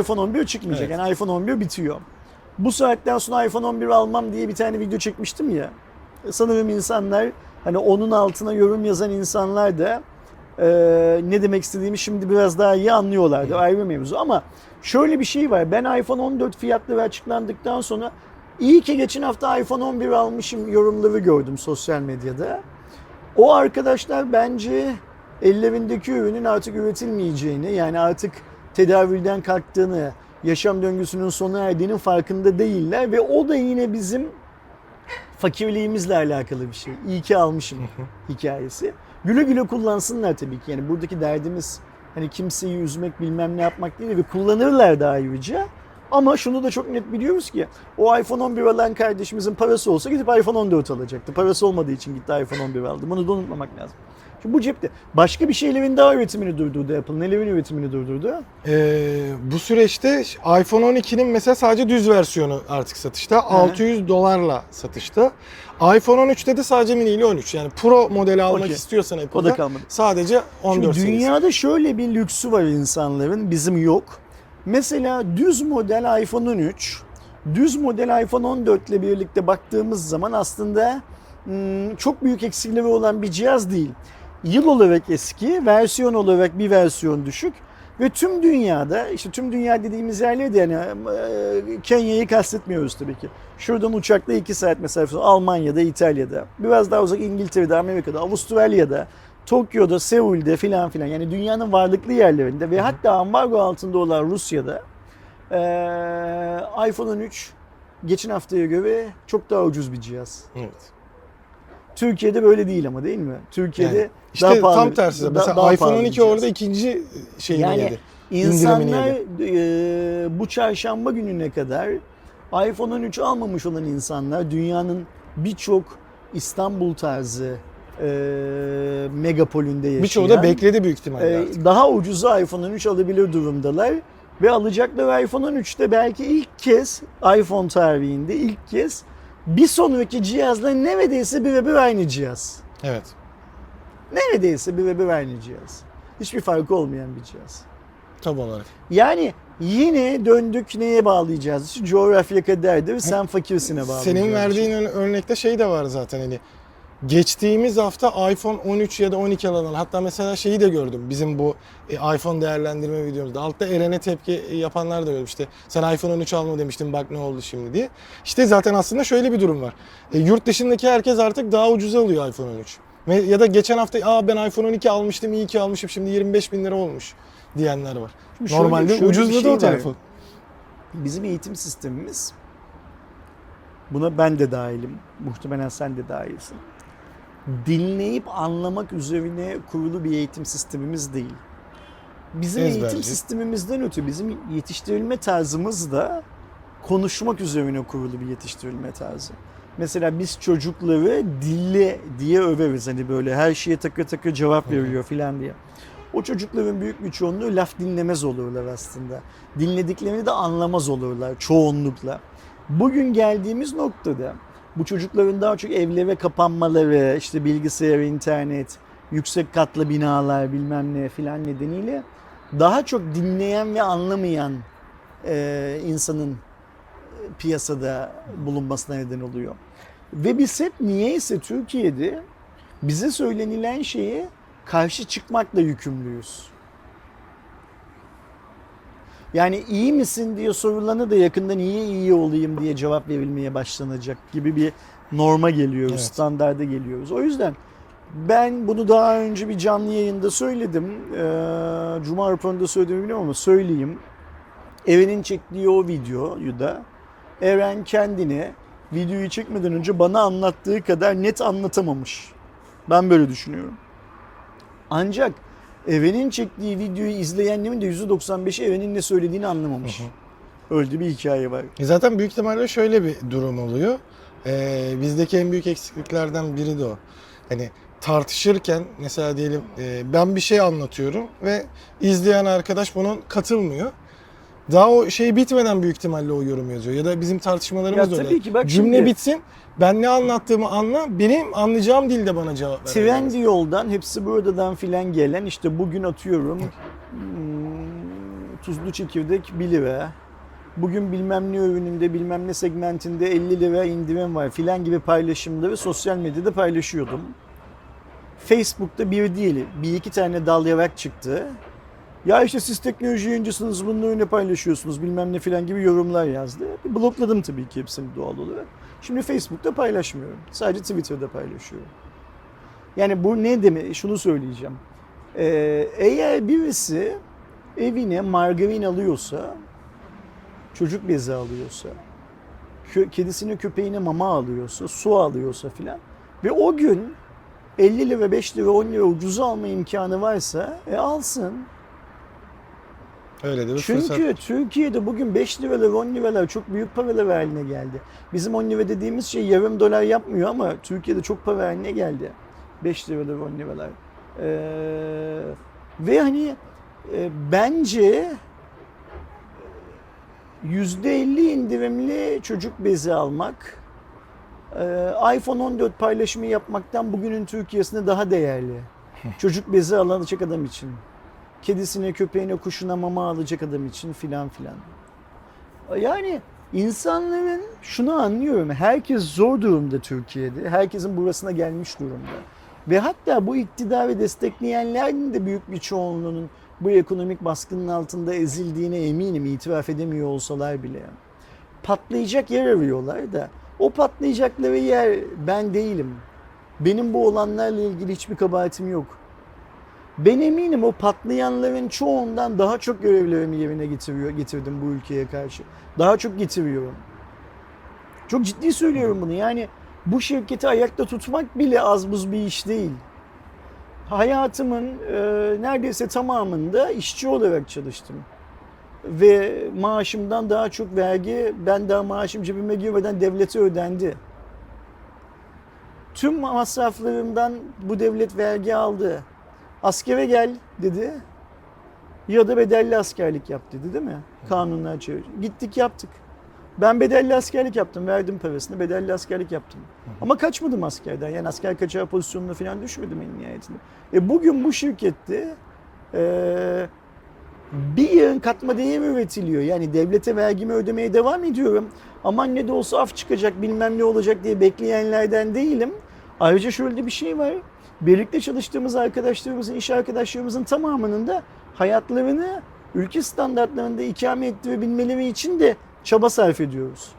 iPhone 11 çıkmayacak. Evet. Yani iPhone 11 bitiyor. Bu saatten sonra iPhone 11 almam diye bir tane video çekmiştim ya. Sanırım insanlar hani onun altına yorum yazan insanlar da e, ne demek istediğimi şimdi biraz daha iyi anlıyorlardı. Ayrı mevzu ama şöyle bir şey var. Ben iPhone 14 fiyatları açıklandıktan sonra iyi ki geçen hafta iPhone 11 almışım yorumları gördüm sosyal medyada. O arkadaşlar bence ellerindeki ürünün artık üretilmeyeceğini yani artık tedavülden kalktığını, yaşam döngüsünün sona erdiğinin farkında değiller ve o da yine bizim fakirliğimizle alakalı bir şey. İyi ki almışım hikayesi. Güle güle kullansınlar tabii ki. Yani buradaki derdimiz hani kimseyi üzmek bilmem ne yapmak değil ve kullanırlar da ayrıca. Ama şunu da çok net biliyoruz ki o iPhone 11 alan kardeşimizin parası olsa gidip iPhone 14 alacaktı. Parası olmadığı için gitti iPhone 11 aldı. Bunu da unutmamak lazım. Şimdi bu cepte. Başka bir şeylerin daha üretimini durdurdu Apple. Nelerin üretimini durdurdu? Ee, bu süreçte iPhone 12'nin mesela sadece düz versiyonu artık satışta. 600 dolarla satışta. iPhone 13'te de sadece mini ile 13. Yani Pro modeli almak Okey. istiyorsan O da Apple'da kalmadı. sadece 14 Şimdi dünyada şöyle bir lüksü var insanların, bizim yok. Mesela düz model iPhone 13, düz model iPhone 14 ile birlikte baktığımız zaman aslında hmm, çok büyük eksikleri olan bir cihaz değil. Yıl olarak eski, versiyon olarak bir versiyon düşük ve tüm dünyada, işte tüm dünya dediğimiz yerleri de yani e, Kenya'yı kastetmiyoruz tabii ki. Şuradan uçakla 2 saat mesafesi Almanya'da, İtalya'da, biraz daha uzak İngiltere'de, Amerika'da, Avustralya'da, Tokyo'da, Seul'de filan filan yani dünyanın varlıklı yerlerinde ve hatta ambargo altında olan Rusya'da eee iPhone 13 geçen haftaya göre çok daha ucuz bir cihaz. Evet. Türkiye'de böyle değil ama değil mi? Türkiye'de Yani İşte daha pahalı. tam tersi. da- Mesela daha iPhone pahalı bir 12 cihaz. orada ikinci şeyini Yani yedi. İnsanlar indirimini e, bu çarşamba gününe kadar iPhone 13 almamış olan insanlar dünyanın birçok İstanbul tarzı e, megapolünde yaşayan Birçoğu da bekledi büyük ihtimalle e, artık. daha ucuza iPhone 13 alabilir durumdalar. Ve alacakları iPhone 13'te belki ilk kez iPhone tarihinde ilk kez bir sonraki cihazla neredeyse birebir aynı cihaz. Evet. Neredeyse birebir aynı cihaz. Hiçbir farkı olmayan bir cihaz. Tam olarak. Yani yine döndük neye bağlayacağız? Coğrafya kaderdir, sen fakirsine bağlayacağız. Senin verdiğin ör- örnekte şey de var zaten hani geçtiğimiz hafta iPhone 13 ya da 12 alanlar hatta mesela şeyi de gördüm bizim bu e, iPhone değerlendirme videomuzda altta Eren'e tepki yapanlar da gördüm işte sen iPhone 13 alma demiştin bak ne oldu şimdi diye. İşte zaten aslında şöyle bir durum var. E, yurt dışındaki herkes artık daha ucuza alıyor iPhone 13. Ve, ya da geçen hafta Aa, ben iPhone 12 almıştım iyi ki almışım şimdi 25 bin lira olmuş diyenler var. Şimdi şöyle- Normalde şöyle ucuzladı şey o var. telefon. Bizim eğitim sistemimiz, buna ben de dahilim, muhtemelen sen de dahilsin. Dinleyip anlamak üzerine kurulu bir eğitim sistemimiz değil. Bizim eğitim Ezberci. sistemimizden öte bizim yetiştirilme tarzımız da konuşmak üzerine kurulu bir yetiştirilme tarzı. Mesela biz çocukları dille diye överiz hani böyle her şeye takır takır cevap veriyor filan diye. O çocukların büyük bir çoğunluğu laf dinlemez olurlar aslında. Dinlediklerini de anlamaz olurlar çoğunlukla. Bugün geldiğimiz noktada bu çocukların daha çok evlere kapanmaları, işte bilgisayar, internet, yüksek katlı binalar bilmem ne filan nedeniyle daha çok dinleyen ve anlamayan e, insanın e, piyasada bulunmasına neden oluyor. Ve biz hep niyeyse Türkiye'de bize söylenilen şeye karşı çıkmakla yükümlüyüz. Yani iyi misin diye sorulana da yakında niye iyi olayım diye cevap verilmeye başlanacak gibi bir norma geliyoruz, Evet. standarda geliyoruz. O yüzden ben bunu daha önce bir canlı yayında söyledim. Ee, Cuma raporunda söylediğimi bilmiyorum ama söyleyeyim. Eren'in çektiği o videoyu da Eren kendine videoyu çekmeden önce bana anlattığı kadar net anlatamamış. Ben böyle düşünüyorum. Ancak Eren'in çektiği videoyu izleyenlerin de %95'i Eren'in ne söylediğini anlamamış. Öyle bir hikaye var. E Zaten büyük ihtimalle şöyle bir durum oluyor. Ee, bizdeki en büyük eksikliklerden biri de o. Hani tartışırken mesela diyelim e, ben bir şey anlatıyorum ve izleyen arkadaş bunun katılmıyor. Daha o şey bitmeden büyük ihtimalle o yorum yazıyor. Ya da bizim tartışmalarımız Ya da tabii öyle. ki bak Cümle şimdi- bitsin. Ben ne anlattığımı anla. Benim anlayacağım dilde bana cevap ver. Trend yoldan hepsi buradan filan gelen işte bugün atıyorum hmm, tuzlu çekirdek 1 lira. Bugün bilmem ne ürününde bilmem ne segmentinde 50 lira indirim var filan gibi paylaşımları sosyal medyada paylaşıyordum. Facebook'ta bir değil bir iki tane dal yarak çıktı. Ya işte siz teknoloji yayıncısınız bunları ne paylaşıyorsunuz bilmem ne filan gibi yorumlar yazdı. Blokladım tabii ki hepsini doğal olarak. Şimdi Facebook'ta paylaşmıyorum. Sadece Twitter'da paylaşıyorum. Yani bu ne demek? Şunu söyleyeceğim. Ee, eğer birisi evine margarin alıyorsa, çocuk bezi alıyorsa, kö- kedisine köpeğine mama alıyorsa, su alıyorsa filan ve o gün 50 lira, 5 lira, 10 lira ucuza alma imkanı varsa e alsın. Öyle de bir Çünkü fırsat. Türkiye'de bugün 5 liralar 10 liralar çok büyük paralar haline geldi. Bizim 10 lira dediğimiz şey yarım dolar yapmıyor ama Türkiye'de çok para haline geldi. 5 liralar 10 liralar. Ee, ve hani e, bence %50 indirimli çocuk bezi almak e, iPhone 14 paylaşımı yapmaktan bugünün Türkiye'sinde daha değerli. çocuk bezi alacak adam için kedisine, köpeğine, kuşuna mama alacak adam için filan filan. Yani İnsanların şunu anlıyorum. Herkes zor durumda Türkiye'de. Herkesin burasına gelmiş durumda. Ve hatta bu iktidarı destekleyenlerin de büyük bir çoğunluğunun bu ekonomik baskının altında ezildiğine eminim itiraf edemiyor olsalar bile. Patlayacak yer arıyorlar da o patlayacakları yer ben değilim. Benim bu olanlarla ilgili hiçbir kabahatim yok. Ben eminim o patlayanların çoğundan daha çok görevlerimi yerine getiriyor, getirdim bu ülkeye karşı. Daha çok getiriyorum. Çok ciddi söylüyorum bunu. Yani bu şirketi ayakta tutmak bile az buz bir iş değil. Hayatımın e, neredeyse tamamında işçi olarak çalıştım. Ve maaşımdan daha çok vergi, ben daha maaşım cebime girmeden devlete ödendi. Tüm masraflarımdan bu devlet vergi aldı. Askere gel dedi. Ya da bedelli askerlik yap dedi değil mi? Kanunlar çevir. Gittik yaptık. Ben bedelli askerlik yaptım. Verdim parasını. Bedelli askerlik yaptım. Ama kaçmadım askerden. Yani asker kaçağı pozisyonuna falan düşmedim en nihayetinde. E bugün bu şirkette e, bir yığın katma değer üretiliyor. Yani devlete vergimi ödemeye devam ediyorum. Aman ne de olsa af çıkacak bilmem ne olacak diye bekleyenlerden değilim. Ayrıca şöyle bir şey var. Birlikte çalıştığımız arkadaşlarımızın, iş arkadaşlarımızın tamamının da hayatlarını ülke standartlarında ikame ettirebilmeleri için de çaba sarf ediyoruz.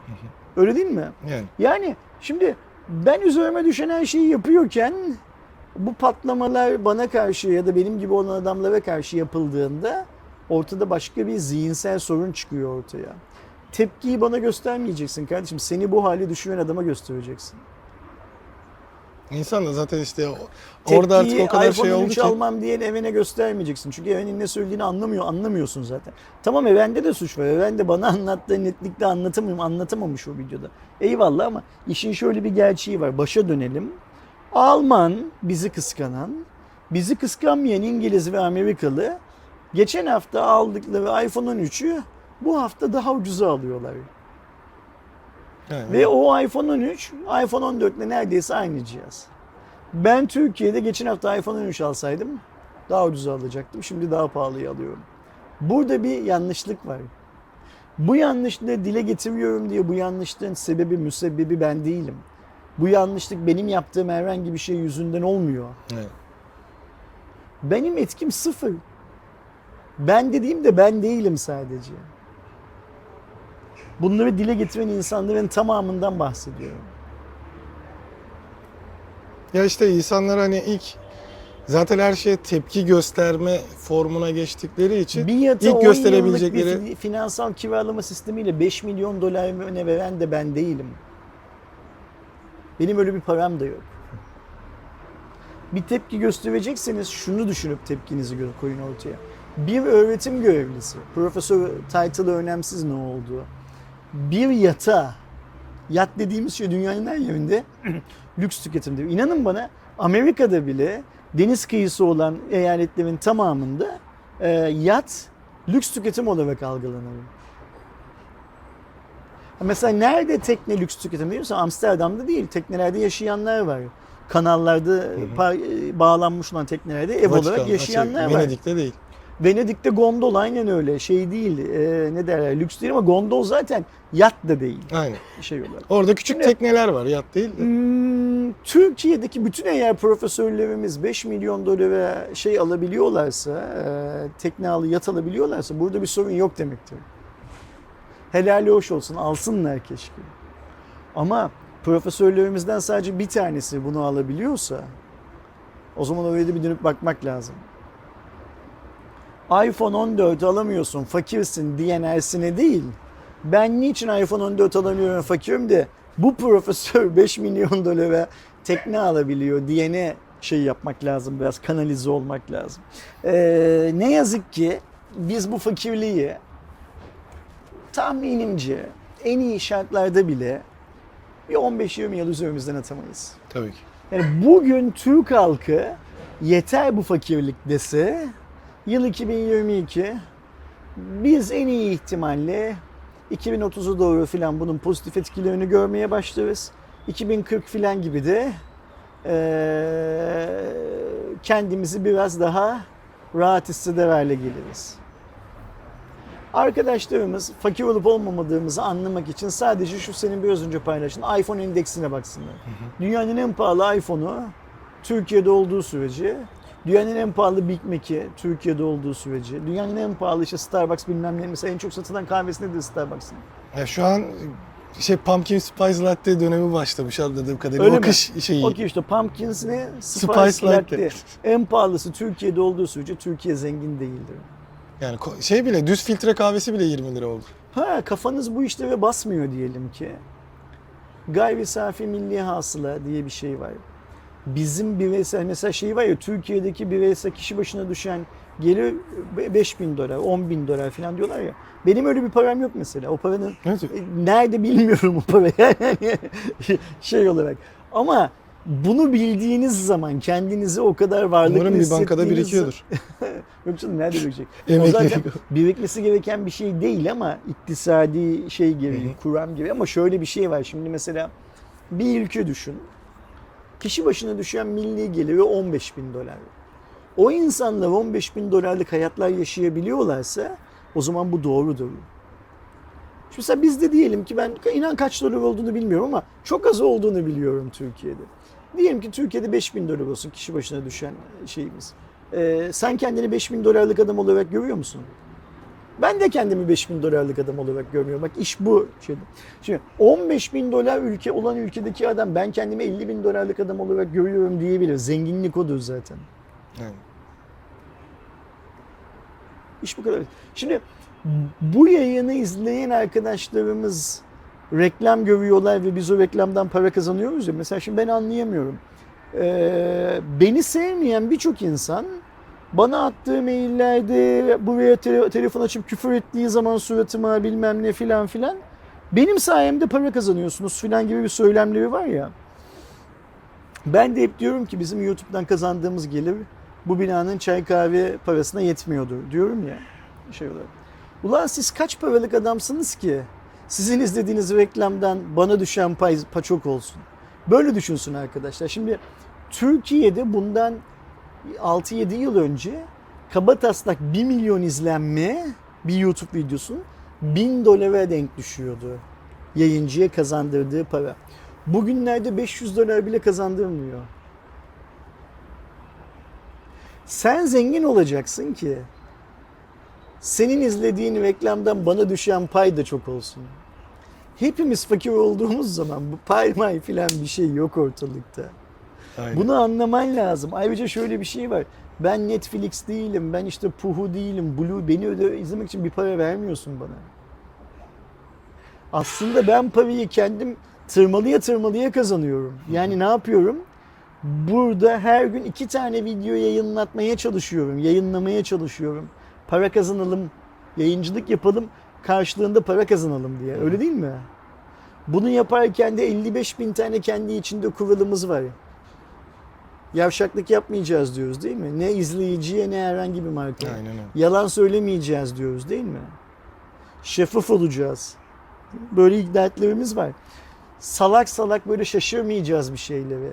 Öyle değil mi? Yani Yani şimdi ben üzerime düşen her şeyi yapıyorken bu patlamalar bana karşı ya da benim gibi olan adamlara karşı yapıldığında ortada başka bir zihinsel sorun çıkıyor ortaya. Tepkiyi bana göstermeyeceksin kardeşim. Seni bu hale düşüren adama göstereceksin. İnsan da zaten işte orada artık o kadar şey oldu 13 ki. almam diyen evine göstermeyeceksin. Çünkü evenin ne söylediğini anlamıyor, anlamıyorsun zaten. Tamam evende de suç var. Evende bana anlattığı netlikte anlatamıyorum, anlatamamış o videoda. Eyvallah ama işin şöyle bir gerçeği var. Başa dönelim. Alman bizi kıskanan, bizi kıskanmayan İngiliz ve Amerikalı geçen hafta aldıkları iPhone 13'ü bu hafta daha ucuza alıyorlar. Yani, Ve o iPhone 13, iPhone 14 ile neredeyse aynı cihaz. Ben Türkiye'de geçen hafta iPhone 13 alsaydım daha ucuz alacaktım. Şimdi daha pahalıya alıyorum. Burada bir yanlışlık var. Bu yanlışlığı dile getiriyorum diye bu yanlışlığın sebebi, müsebbibi ben değilim. Bu yanlışlık benim yaptığım herhangi bir şey yüzünden olmuyor. evet. Benim etkim sıfır. Ben dediğimde ben değilim sadece. Bunları dile getiren insanların tamamından bahsediyorum. Ya işte insanlar hani ilk zaten her şeye tepki gösterme formuna geçtikleri için Bir yata ilk 10 gösterebilecekleri bir fi- finansal kiralama sistemiyle 5 milyon dolar öne veren de ben değilim. Benim öyle bir param da yok. Bir tepki gösterecekseniz şunu düşünüp tepkinizi koyun ortaya. Bir öğretim görevlisi, profesör title'ı önemsiz ne olduğu. Bir yata, yat dediğimiz şey dünyanın her yerinde lüks tüketimdir. İnanın bana Amerika'da bile deniz kıyısı olan eyaletlerin tamamında e, yat lüks tüketim olarak algılanır. Mesela nerede tekne lüks tüketim değil? Amsterdam'da değil. Teknelerde yaşayanlar var. Kanallarda pa- bağlanmış olan teknelerde ev olarak Vatikan, yaşayanlar şey, var. Venedik'te değil. Venedik'te gondol aynen öyle. Şey değil. e, ne derler? Lüks değil ama gondol zaten yat da değil. Aynen. Şey olarak. Orada küçük Şimdi- tekneler var yat değil de. Hmm, Türkiye'deki bütün eğer profesörlerimiz 5 milyon dolara şey alabiliyorlarsa, e, tekne alı yat alabiliyorlarsa burada bir sorun yok demektir. Helali hoş olsun, alsınlar keşke. Ama profesörlerimizden sadece bir tanesi bunu alabiliyorsa o zaman oraya da bir dönüp bakmak lazım. iPhone 14 alamıyorsun, fakirsin diyen Ersin'e değil. Ben niçin iPhone 14 alamıyorum fakirim de bu profesör 5 milyon dolara tekne alabiliyor diyene şey yapmak lazım biraz kanalize olmak lazım. Ee, ne yazık ki biz bu fakirliği tahminimce en iyi şartlarda bile bir 15-20 yıl üzerimizden atamayız. Tabii ki. Yani bugün Türk halkı yeter bu fakirlik dese yıl 2022 biz en iyi ihtimalle 2030'u doğru filan bunun pozitif etkilerini görmeye başlarız. 2040 filan gibi de eee, kendimizi biraz daha rahat hisseder hale geliriz. Arkadaşlarımız fakir olup olmamadığımızı anlamak için sadece şu senin biraz önce paylaştığın iPhone indeksine baksınlar. Dünyanın en pahalı iPhone'u Türkiye'de olduğu sürece, dünyanın en pahalı Big Mac'i Türkiye'de olduğu sürece, dünyanın en pahalı işte Starbucks bilmem ne mesela en çok satılan kahvesi nedir Starbucks'ın? Ya şu an şey pumpkin spice latte dönemi başlamış anladığım kadarıyla. Öyle o mi? kış şeyi. Okey işte Pumpkins ne? Spice, Spice Latte. Latte. En pahalısı Türkiye'de olduğu sürece Türkiye zengin değildir. Yani şey bile düz filtre kahvesi bile 20 lira oldu. Ha kafanız bu işlere basmıyor diyelim ki. Gayri safi milli hasıla diye bir şey var. Bizim bireysel mesela şey var ya Türkiye'deki bireysel kişi başına düşen gelir 5 bin dolar, 10 bin dolar falan diyorlar ya. Benim öyle bir param yok mesela. O paranın Evet. e, nerede bilmiyorum o parayı yani şey olarak. Ama bunu bildiğiniz zaman kendinizi o kadar varlıklı Umarım bir bankada birikiyordur. Yok canım nerede birikecek? o zaten birikmesi gereken bir şey değil ama iktisadi şey gibi, kuram gibi. Ama şöyle bir şey var. Şimdi mesela bir ülke düşün. Kişi başına düşen milli geliri 15 bin dolar. O insanlar 15 bin dolarlık hayatlar yaşayabiliyorlarsa o zaman bu doğrudur. Şimdi mesela bizde diyelim ki ben inan kaç dolar olduğunu bilmiyorum ama çok az olduğunu biliyorum Türkiye'de. Diyelim ki Türkiye'de 5 bin dolar olsun kişi başına düşen şeyimiz. Ee, sen kendini 5 bin dolarlık adam olarak görüyor musun? Ben de kendimi 5 bin dolarlık adam olarak görmüyorum. Bak iş bu. Şeyde. Şimdi 15 bin dolar ülke olan ülkedeki adam ben kendimi 50 bin dolarlık adam olarak görüyorum diyebilir. Zenginlik odur zaten. Yani. İş bu kadar. Şimdi bu yayını izleyen arkadaşlarımız reklam görüyorlar ve biz o reklamdan para kazanıyoruz ya. Mesela şimdi ben anlayamıyorum. Ee, beni sevmeyen birçok insan bana attığı maillerde buraya tele- telefon açıp küfür ettiği zaman suratıma bilmem ne filan filan benim sayemde para kazanıyorsunuz filan gibi bir söylemleri var ya. Ben de hep diyorum ki bizim YouTube'dan kazandığımız gelir bu binanın çay kahve parasına yetmiyordur diyorum ya şey olarak. Ulan siz kaç paralık adamsınız ki sizin izlediğiniz reklamdan bana düşen pay, pay çok olsun. Böyle düşünsün arkadaşlar. Şimdi Türkiye'de bundan 6-7 yıl önce kaba taslak 1 milyon izlenme bir YouTube videosunun 1000 dolara denk düşüyordu. Yayıncıya kazandırdığı para. Bugünlerde 500 dolar bile kazandırmıyor. Sen zengin olacaksın ki senin izlediğin reklamdan bana düşen pay da çok olsun. Hepimiz fakir olduğumuz zaman bu pay may filan bir şey yok ortalıkta. Aynen. Bunu anlaman lazım. Ayrıca şöyle bir şey var. Ben Netflix değilim, ben işte Puhu değilim, Blue beni öde izlemek için bir para vermiyorsun bana. Aslında ben parayı kendim tırmalıya tırmalıya kazanıyorum. Yani ne yapıyorum? Burada her gün iki tane video yayınlatmaya çalışıyorum, yayınlamaya çalışıyorum. Para kazanalım, yayıncılık yapalım, karşılığında para kazanalım diye. Öyle değil mi? Bunu yaparken de 55 bin tane kendi içinde kuralımız var. Yavşaklık yapmayacağız diyoruz değil mi? Ne izleyiciye ne herhangi bir marka. Aynen öyle. Yalan söylemeyeceğiz diyoruz değil mi? Şeffaf olacağız. Böyle iddiatlarımız var. Salak salak böyle şaşırmayacağız bir şeylere.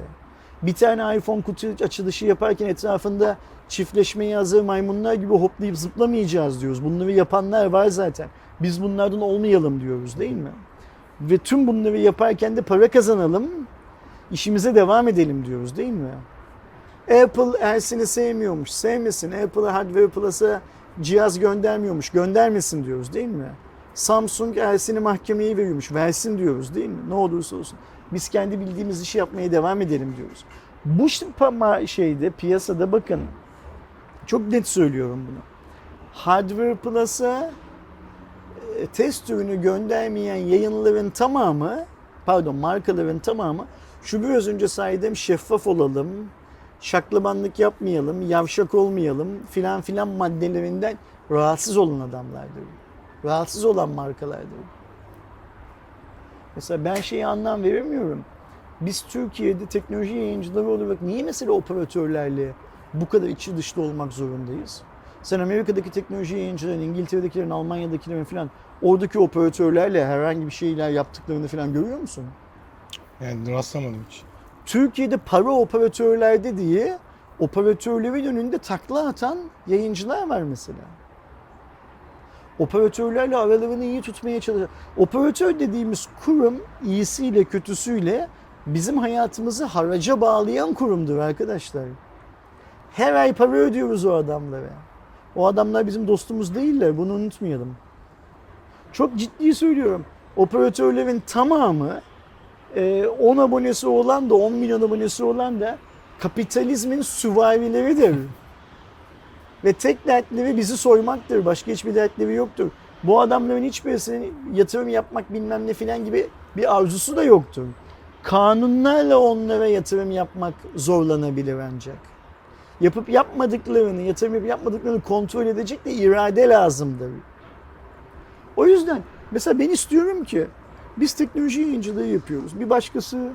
Bir tane iPhone kutu açılışı yaparken etrafında çiftleşmeye hazır maymunlar gibi hoplayıp zıplamayacağız diyoruz. Bunları yapanlar var zaten. Biz bunlardan olmayalım diyoruz değil mi? Ve tüm bunları yaparken de para kazanalım, işimize devam edelim diyoruz değil mi? Apple Ersin'i sevmiyormuş, sevmesin. Apple'a Hardware Plus'a cihaz göndermiyormuş, göndermesin diyoruz değil mi? Samsung Ersin'i mahkemeye veriyormuş, versin diyoruz değil mi? Ne olursa olsun. Biz kendi bildiğimiz işi yapmaya devam edelim diyoruz. Bu şeyde, piyasada bakın, çok net söylüyorum bunu. Hardware Plus'a e, test ürünü göndermeyen yayınların tamamı, pardon markaların tamamı şu biraz önce saydığım şeffaf olalım, şaklabanlık yapmayalım, yavşak olmayalım filan filan maddelerinden rahatsız olan adamlardır. Rahatsız olan markalardır. Mesela ben şeyi anlam veremiyorum. Biz Türkiye'de teknoloji yayıncıları olarak niye mesela operatörlerle bu kadar içi dışta olmak zorundayız? Sen Amerika'daki teknoloji yayıncıların, İngiltere'dekilerin, Almanya'dakilerin falan oradaki operatörlerle herhangi bir şeyler yaptıklarını falan görüyor musun? Yani rastlamadım hiç. Türkiye'de para operatörlerde diye operatörlerin önünde takla atan yayıncılar var mesela. Operatörlerle aralarını iyi tutmaya çalışıyor. Operatör dediğimiz kurum iyisiyle kötüsüyle bizim hayatımızı haraca bağlayan kurumdur arkadaşlar. Her ay para ödüyoruz o adamlara. O adamlar bizim dostumuz değiller. Bunu unutmayalım. Çok ciddi söylüyorum. Operatörlerin tamamı e, 10 abonesi olan da 10 milyon abonesi olan da kapitalizmin süvarileridir. Ve tek dertleri bizi soymaktır. Başka hiçbir dertleri yoktur. Bu adamların hiçbirisinin yatırım yapmak bilmem ne filan gibi bir arzusu da yoktur. Kanunlarla onlara yatırım yapmak zorlanabilir ancak. Yapıp yapmadıklarını, yatırım yapıp yapmadıklarını kontrol edecek de irade lazımdır. O yüzden mesela ben istiyorum ki biz teknoloji yayıncılığı yapıyoruz. Bir başkası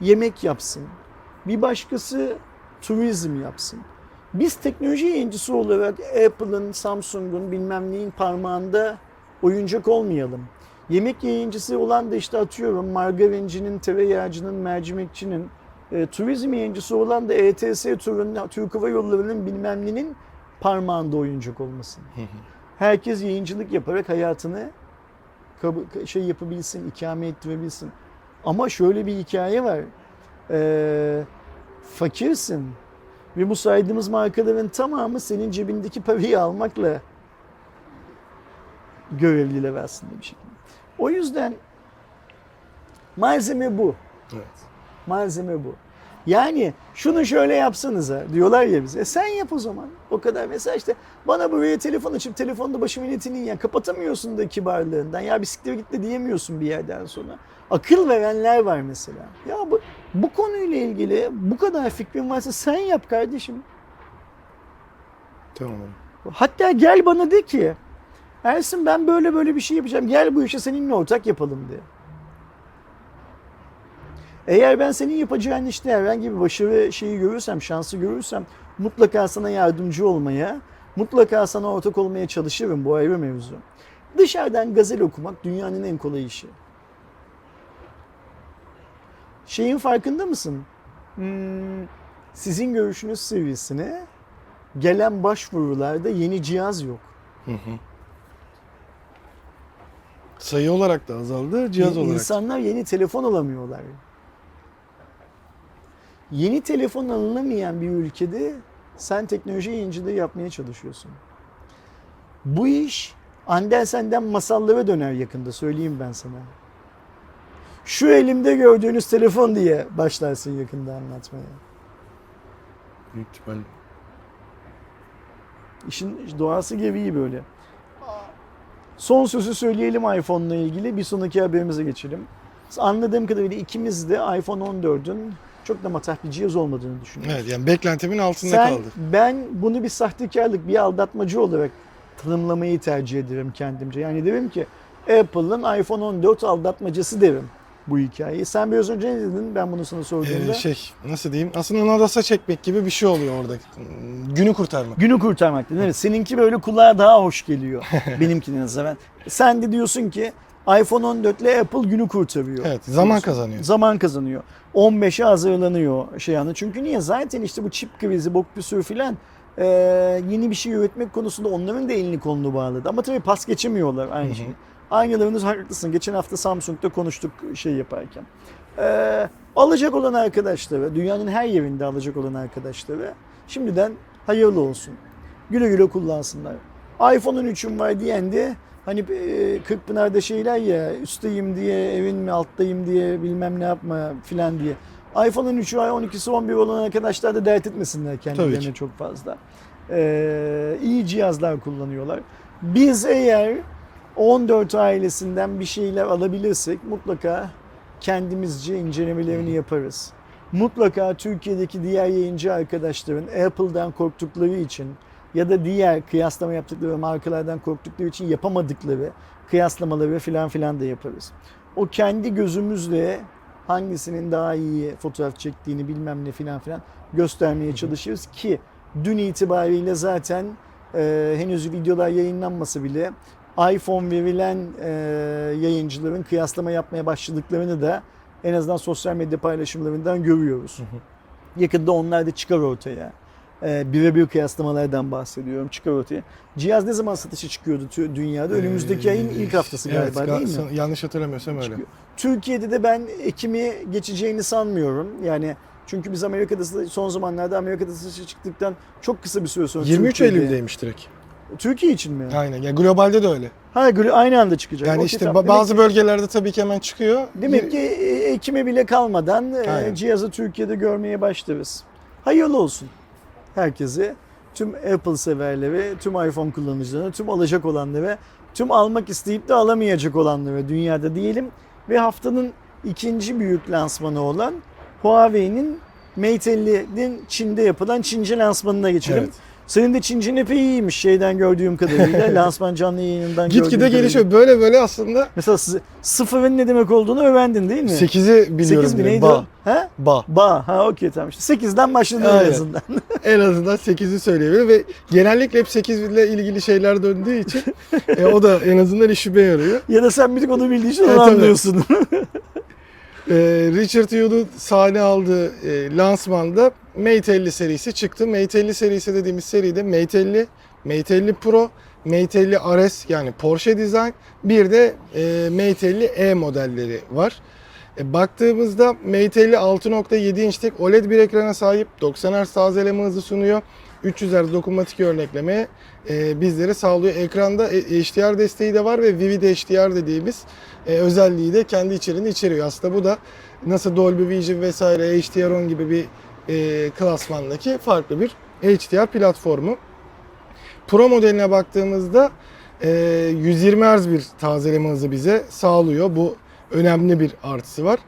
yemek yapsın. Bir başkası turizm yapsın. Biz teknoloji yayıncısı olarak Apple'ın, Samsung'un bilmem neyin parmağında oyuncak olmayalım. Yemek yayıncısı olan da işte atıyorum margarincinin, tereyağcının, mercimekçinin, e, turizm yayıncısı olan da ETS turunun, Türk Hava Yolları'nın bilmem nenin parmağında oyuncak olmasın. Herkes yayıncılık yaparak hayatını şey yapabilsin, ikame ettirebilsin. Ama şöyle bir hikaye var. Ee, fakirsin ve bu saydığımız markaların tamamı senin cebindeki parayı almakla görevliler aslında bir şekilde. O yüzden malzeme bu. Evet. Malzeme bu. Yani şunu şöyle yapsanıza diyorlar ya bize. E sen yap o zaman. O kadar. Mesela işte bana buraya telefon açıp telefonda başı milletinin ya kapatamıyorsun da kibarlığından. Ya bisiklet git de diyemiyorsun bir yerden sonra. Akıl verenler var mesela. Ya bu, bu konuyla ilgili bu kadar fikrin varsa sen yap kardeşim. Tamam. Hatta gel bana de ki Ersin ben böyle böyle bir şey yapacağım. Gel bu işi seninle ortak yapalım de. Eğer ben senin yapacağın işte herhangi bir başarı şeyi görürsem, şansı görürsem mutlaka sana yardımcı olmaya, mutlaka sana ortak olmaya çalışırım. Bu ayrı mevzu. Dışarıdan gazel okumak dünyanın en kolay işi. Şeyin farkında mısın? Hmm, sizin görüşünüz seviyesine gelen başvurularda yeni cihaz yok. Sayı olarak da azaldı, cihaz İ- olarak. İnsanlar yeni telefon alamıyorlar. Yeni telefon alınamayan bir ülkede sen teknoloji yayıncılığı yapmaya çalışıyorsun. Bu iş Andersen'den masallara döner yakında söyleyeyim ben sana. Şu elimde gördüğünüz telefon diye başlarsın yakında anlatmaya. Büyük ihtimalle. İşin doğası gereği böyle. Son sözü söyleyelim iPhone'la ilgili. Bir sonraki haberimize geçelim. Anladığım kadarıyla ikimiz de iPhone 14'ün çok da matah bir cihaz olmadığını düşünüyoruz. Evet yani beklentimin altında Sen, kaldı. ben bunu bir sahtekarlık, bir aldatmacı olarak tanımlamayı tercih ederim kendimce. Yani derim ki Apple'ın iPhone 14 aldatmacası derim bu hikayeyi. Sen biraz önce ne dedin ben bunu sana sorduğumda? Ee, şey nasıl diyeyim? Aslında nadasa çekmek gibi bir şey oluyor orada. Günü kurtarmak. Günü kurtarmak değil mi? Seninki böyle kulağa daha hoş geliyor. Benimkine nazaran. Sen de diyorsun ki iPhone 14 ile Apple günü kurtarıyor. Evet, zaman Diyorsun. kazanıyor. Zaman kazanıyor. 15'e hazırlanıyor şey anı. Çünkü niye? Zaten işte bu çip krizi, bok bir sürü filan e, yeni bir şey üretmek konusunda onların da elini kolunu bağladı. Ama tabii pas geçemiyorlar aynı Hı hı. şey. Aynılarınız haklısın. Geçen hafta Samsung'da konuştuk şey yaparken. E, alacak olan arkadaşlara, dünyanın her yerinde alacak olan arkadaşlara şimdiden hayırlı olsun. Güle güle kullansınlar. iPhone'un 3'üm var diyen de hani e, Kırkpınar'da şeyler ya üstteyim diye evin mi alttayım diye bilmem ne yapma filan diye. iPhone'un 3'ü ay 12'si 11 olan arkadaşlar da dert etmesinler kendilerine çok fazla. Ee, iyi cihazlar kullanıyorlar. Biz eğer 14 ailesinden bir şeyler alabilirsek mutlaka kendimizce incelemelerini yaparız. Mutlaka Türkiye'deki diğer yayıncı arkadaşların Apple'dan korktukları için ya da diğer kıyaslama yaptıkları markalardan korktukları için yapamadıkları kıyaslamaları filan filan da yaparız. O kendi gözümüzle hangisinin daha iyi fotoğraf çektiğini bilmem ne filan filan göstermeye çalışırız ki dün itibariyle zaten e, henüz videolar yayınlanmasa bile iPhone verilen e, yayıncıların kıyaslama yapmaya başladıklarını da en azından sosyal medya paylaşımlarından görüyoruz. Yakında onlar da çıkar ortaya. E, birebir kıyaslamalardan bahsediyorum. Çıkar ortaya. Cihaz ne zaman satışa çıkıyordu dünyada? Önümüzdeki ayın ilk haftası galiba Ee, evet, değil mi? Yanlış hatırlamıyorsam öyle. Çıkıyor. Türkiye'de de ben Ekim'i geçeceğini sanmıyorum. Yani çünkü biz Amerika'da son zamanlarda Amerika'da satışa çıktıktan çok kısa bir süre sonra 23 Türkiye'de- Eylül'deymiş direkt. Türkiye için mi? Aynen. Ya globalde de öyle. Ha aynı anda çıkacak. Yani Okey, işte tamam. ba- bazı demek, bölgelerde tabii ki hemen çıkıyor. demek ki e, Ekim'e bile kalmadan e, Aynen. cihazı Türkiye'de görmeye başlarız. Hayırlı olsun herkese. Tüm Apple severlere, tüm iPhone kullanıcılarına, tüm alacak olanlara, tüm almak isteyip de alamayacak olanlara dünyada diyelim. Ve haftanın ikinci büyük lansmanı olan Huawei'nin Mate 50'nin Çin'de yapılan Çince lansmanına geçelim. Evet. Senin de Çincin epey iyiymiş şeyden gördüğüm kadarıyla. Lansman canlı yayınından gördüğüm Gitgide gelişiyor. Böyle böyle aslında Mesela size sıfırın ne demek olduğunu öğrendin değil mi? 8'i biliyorum. 8 mi neydi Ba. o? Ha? Ba. Ba. Ha okey tamam işte. 8'den başladın en Aynen. azından. En azından 8'i söyleyebilir ve genellikle hep 8 ile ilgili şeyler döndüğü için e, o da en azından işime yarıyor. ya da sen bir tek onu bildiğin için onu Evet, evet. anlıyorsun. E, Richard Yule'un sahne aldığı e, lansmanda Mate 50 serisi çıktı. Mate 50 serisi dediğimiz seride Mate 50, Mate 50 Pro, Mate 50 RS yani Porsche Design bir de e, Mate 50 E modelleri var. E, baktığımızda Mate 50 6.7 inçlik OLED bir ekrana sahip 90 Hz tazeleme hızı sunuyor. 300 Hz dokunmatik örnekleme e, bizlere sağlıyor. Ekranda e, HDR desteği de var ve Vivid HDR dediğimiz e, özelliği de kendi içeriğinde içeriyor. Aslında bu da nasıl Dolby Vision vesaire HDR10 gibi bir e, klasmandaki farklı bir HDR platformu. Pro modeline baktığımızda e, 120 Hz bir tazeleme hızı bize sağlıyor. Bu önemli bir artısı var.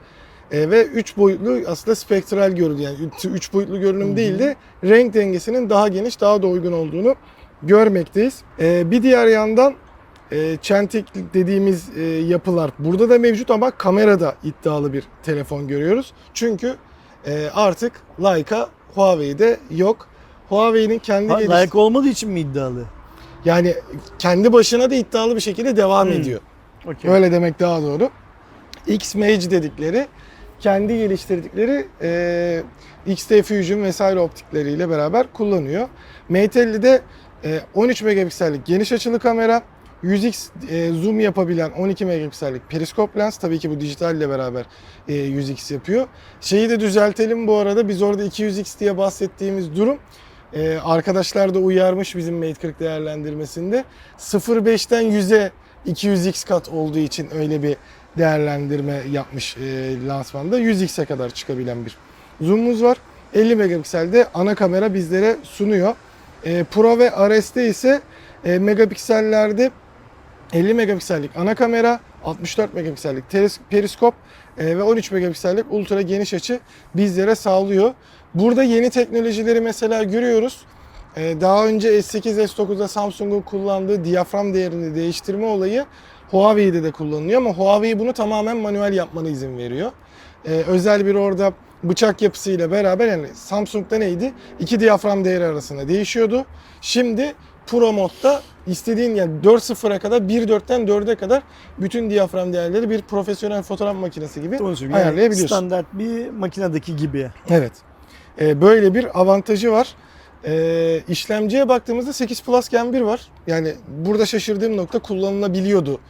E, ve 3 boyutlu aslında spektral görünüm yani 3 boyutlu görünüm değil de renk dengesinin daha geniş, daha da uygun olduğunu görmekteyiz. E, bir diğer yandan e, çentik dediğimiz e, yapılar burada da mevcut ama kamerada iddialı bir telefon görüyoruz. Çünkü e, artık Leica Huawei'de yok. Huawei'nin kendi Ha, geliş- layık olmadığı için mi iddialı? yani kendi başına da iddialı bir şekilde devam Hmm. ediyor. Okey. Öyle demek daha doğru. X-Mage dedikleri kendi geliştirdikleri e, XT Fusion vesaire optikleriyle beraber kullanıyor. Mate 50'de e, 13 megapiksellik geniş açılı kamera, 100x e, zoom yapabilen 12 megapiksellik periskop lens tabii ki bu dijitalle beraber e, 100x yapıyor. Şeyi de düzeltelim bu arada biz orada 200x diye bahsettiğimiz durum e, arkadaşlar da uyarmış bizim Mate 40 değerlendirmesinde 0.5'ten 100'e 200x kat olduğu için öyle bir değerlendirme yapmış e, lansmanda 100x'e kadar çıkabilen bir zoom'umuz var. 50 megapikselde ana kamera bizlere sunuyor. E, Pro ve RS'te ise e, megapiksellerde 50 megapiksellik ana kamera, 64 megapiksellik periskop e, ve 13 megapiksellik ultra geniş açı bizlere sağlıyor. Burada yeni teknolojileri mesela görüyoruz. E, Daha önce S8, S9'da Samsung'un kullandığı diyafram değerini değiştirme olayı Huawei'de de kullanılıyor ama Huawei bunu tamamen manuel yapmana izin veriyor. E, Özel bir orada bıçak yapısıyla beraber yani Samsung'da neydi? İki diyafram değeri arasında değişiyordu. Şimdi Pro modda istediğin yani 4.0'a kadar 1.4'ten 4'e kadar bütün diyafram değerleri bir profesyonel fotoğraf makinesi gibi Onu söyleyeyim. Yani ayarlayabiliyorsun. standart bir makinedeki gibi. Evet. Ee, böyle bir avantajı var. Ee, işlemciye baktığımızda 8 Plus Gen 1 var. Yani burada şaşırdığım nokta kullanılabiliyordu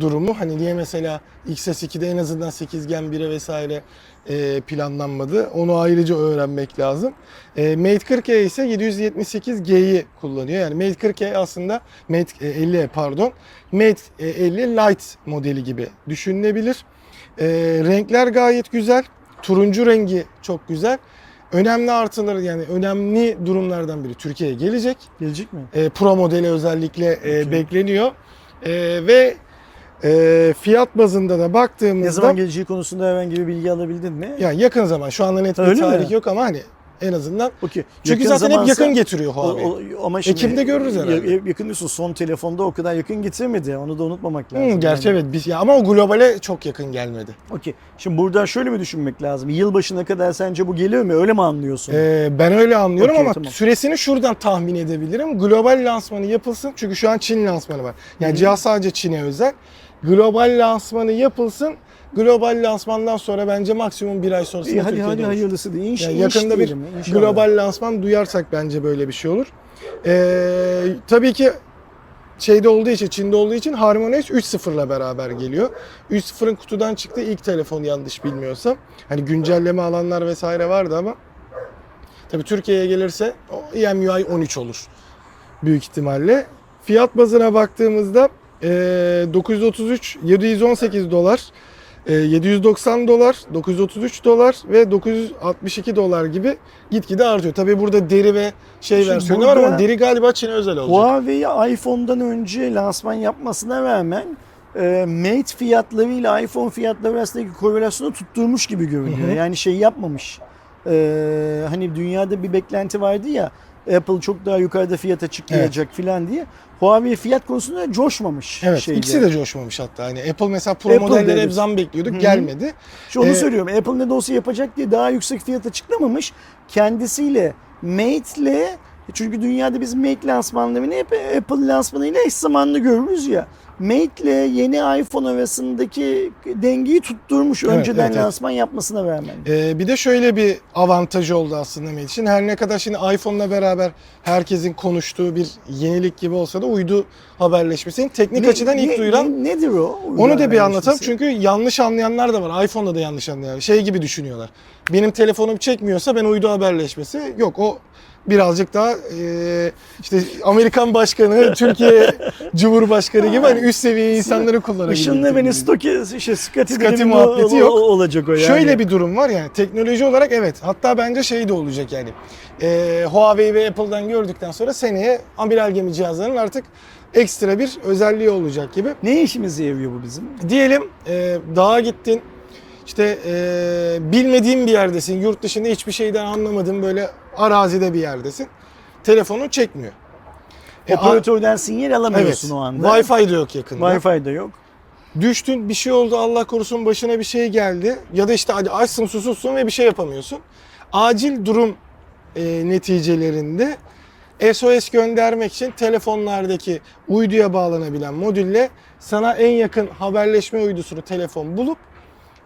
durumu. Hani niye mesela XS2'de en azından 8 Gen 1'e vesaire e, planlanmadı. Onu ayrıca öğrenmek lazım. E, Mate 40e ise 778G'yi kullanıyor. Yani Mate 40e aslında Mate e, 50 pardon. Mate e, 50 Lite modeli gibi düşünülebilir. E, renkler gayet güzel. Turuncu rengi çok güzel. Önemli artıları yani önemli durumlardan biri Türkiye'ye gelecek. Gelecek mi? E, Pro modeli özellikle e, bekleniyor. E, ve e, fiyat bazında da Ne baktığımızda zaman geleceği konusunda herhangi bir bilgi alabildin mi? yani yakın zaman şu anda net bir Öyle mi? tarih yok ama hani en azından Okey. çünkü Yakın zaten hep yakın getiriyor O- Huawei. o- ama şimdi Ekim'de görürüz herhalde. ya- Yakın diyorsun son telefonda o kadar yakın getirmedi. Onu da unutmamak lazım. Hmm, gerçi Yani. evet biz ya ama o globale çok yakın gelmedi. Okey. Şimdi buradan şöyle mi düşünmek lazım? Yılbaşına kadar sence bu geliyor mu? Öyle mi anlıyorsun? Ee, ben öyle anlıyorum Okey, ama tamam. süresini şuradan tahmin edebilirim. Global lansmanı yapılsın çünkü şu an Çin lansmanı var. Yani Hı hı. cihaz sadece Çin'e özel. Global lansmanı yapılsın. Global lansmandan sonra bence maksimum bir ay sonrasında İyi, hadi hadi olur. hayırlısı diye. İnş, Yani yakında bir inşallah. global lansman duyarsak bence böyle bir şey olur. Ee, tabii ki şeyde olduğu için, Çin'de olduğu için HarmonyOS 3.0'la beraber geliyor. 3.0'ın kutudan çıktığı ilk telefon yanlış bilmiyorsam. Hani güncelleme alanlar vesaire vardı ama tabii Türkiye'ye gelirse o EMUI 13 olur büyük ihtimalle. Fiyat bazına baktığımızda ee, 933 718 dolar, ee, 790 dolar, 933 dolar ve 962 dolar gibi gitgide artıyor. Tabii burada deri ve şey Şimdi versiyonu var ama burada- deri galiba Çin'e özel olacak. Huawei iPhone'dan önce lansman yapmasına rağmen e, Mate fiyatları ile iPhone fiyatları arasındaki korelasyonu tutturmuş gibi görünüyor. Hı hı. Yani şey yapmamış. E, hani dünyada bir beklenti vardı ya Apple çok daha yukarıda fiyat açıklayacak filan diye. Huawei fiyat konusunda coşmamış. Evet şeyde. ikisi de coşmamış hatta. Hani Apple mesela Pro Apple modelleri dedi. hep zam bekliyorduk Hı hı. gelmedi. İşte onu Ee, söylüyorum. Apple ne de olsa yapacak diye daha yüksek fiyat açıklamamış. Kendisiyle Mate'le çünkü dünyada biz Mate lansmanlarını hep Apple lansmanıyla eş zamanlı görürüz ya. Mate'le yeni iPhone arasındaki dengeyi tutturmuş Evet, önceden evet, evet. lansman yapmasına rağmen. Ee, bir de şöyle bir avantajı oldu aslında Mate için. Her ne kadar şimdi iPhone'la beraber herkesin konuştuğu bir yenilik gibi olsa da uydu haberleşmesinin teknik Ne- açıdan ilk ne- duyuran ne- nedir o? Onu da bir anlatalım çünkü yanlış anlayanlar da var. iPhone'da da yanlış anlayanlar. Şey gibi düşünüyorlar. Benim telefonum çekmiyorsa ben uydu haberleşmesi. Yok o birazcık daha e, işte Amerikan başkanı, Türkiye Cumhurbaşkanı gibi hani üst seviye insanları kullanabilir. Işınla beni stoki, şey, Scotty benim muhabbeti yok. olacak o yani. Şöyle bir durum var yani teknoloji olarak evet hatta bence şey de olacak yani e, Huawei ve Apple'dan gördükten sonra seneye amiral gemi cihazlarının artık ekstra bir özelliği olacak gibi. Ne işimize yarıyor bu bizim? Diyelim e, dağa gittin işte e, bilmediğin bir yerdesin yurt dışında hiçbir şeyden anlamadığın böyle arazide bir yerdesin telefonun çekmiyor. E, Operatörden sinyal alamıyorsun evet, o anda. Wi-Fi de yok yakında. Wi-Fi de yok. Düştün bir şey oldu Allah korusun başına bir şey geldi ya da işte hadi açsın susuzsun ve bir şey yapamıyorsun. Acil durum e, neticelerinde SOS göndermek için telefonlardaki uyduya bağlanabilen modülle sana en yakın haberleşme uydusunu telefon bulup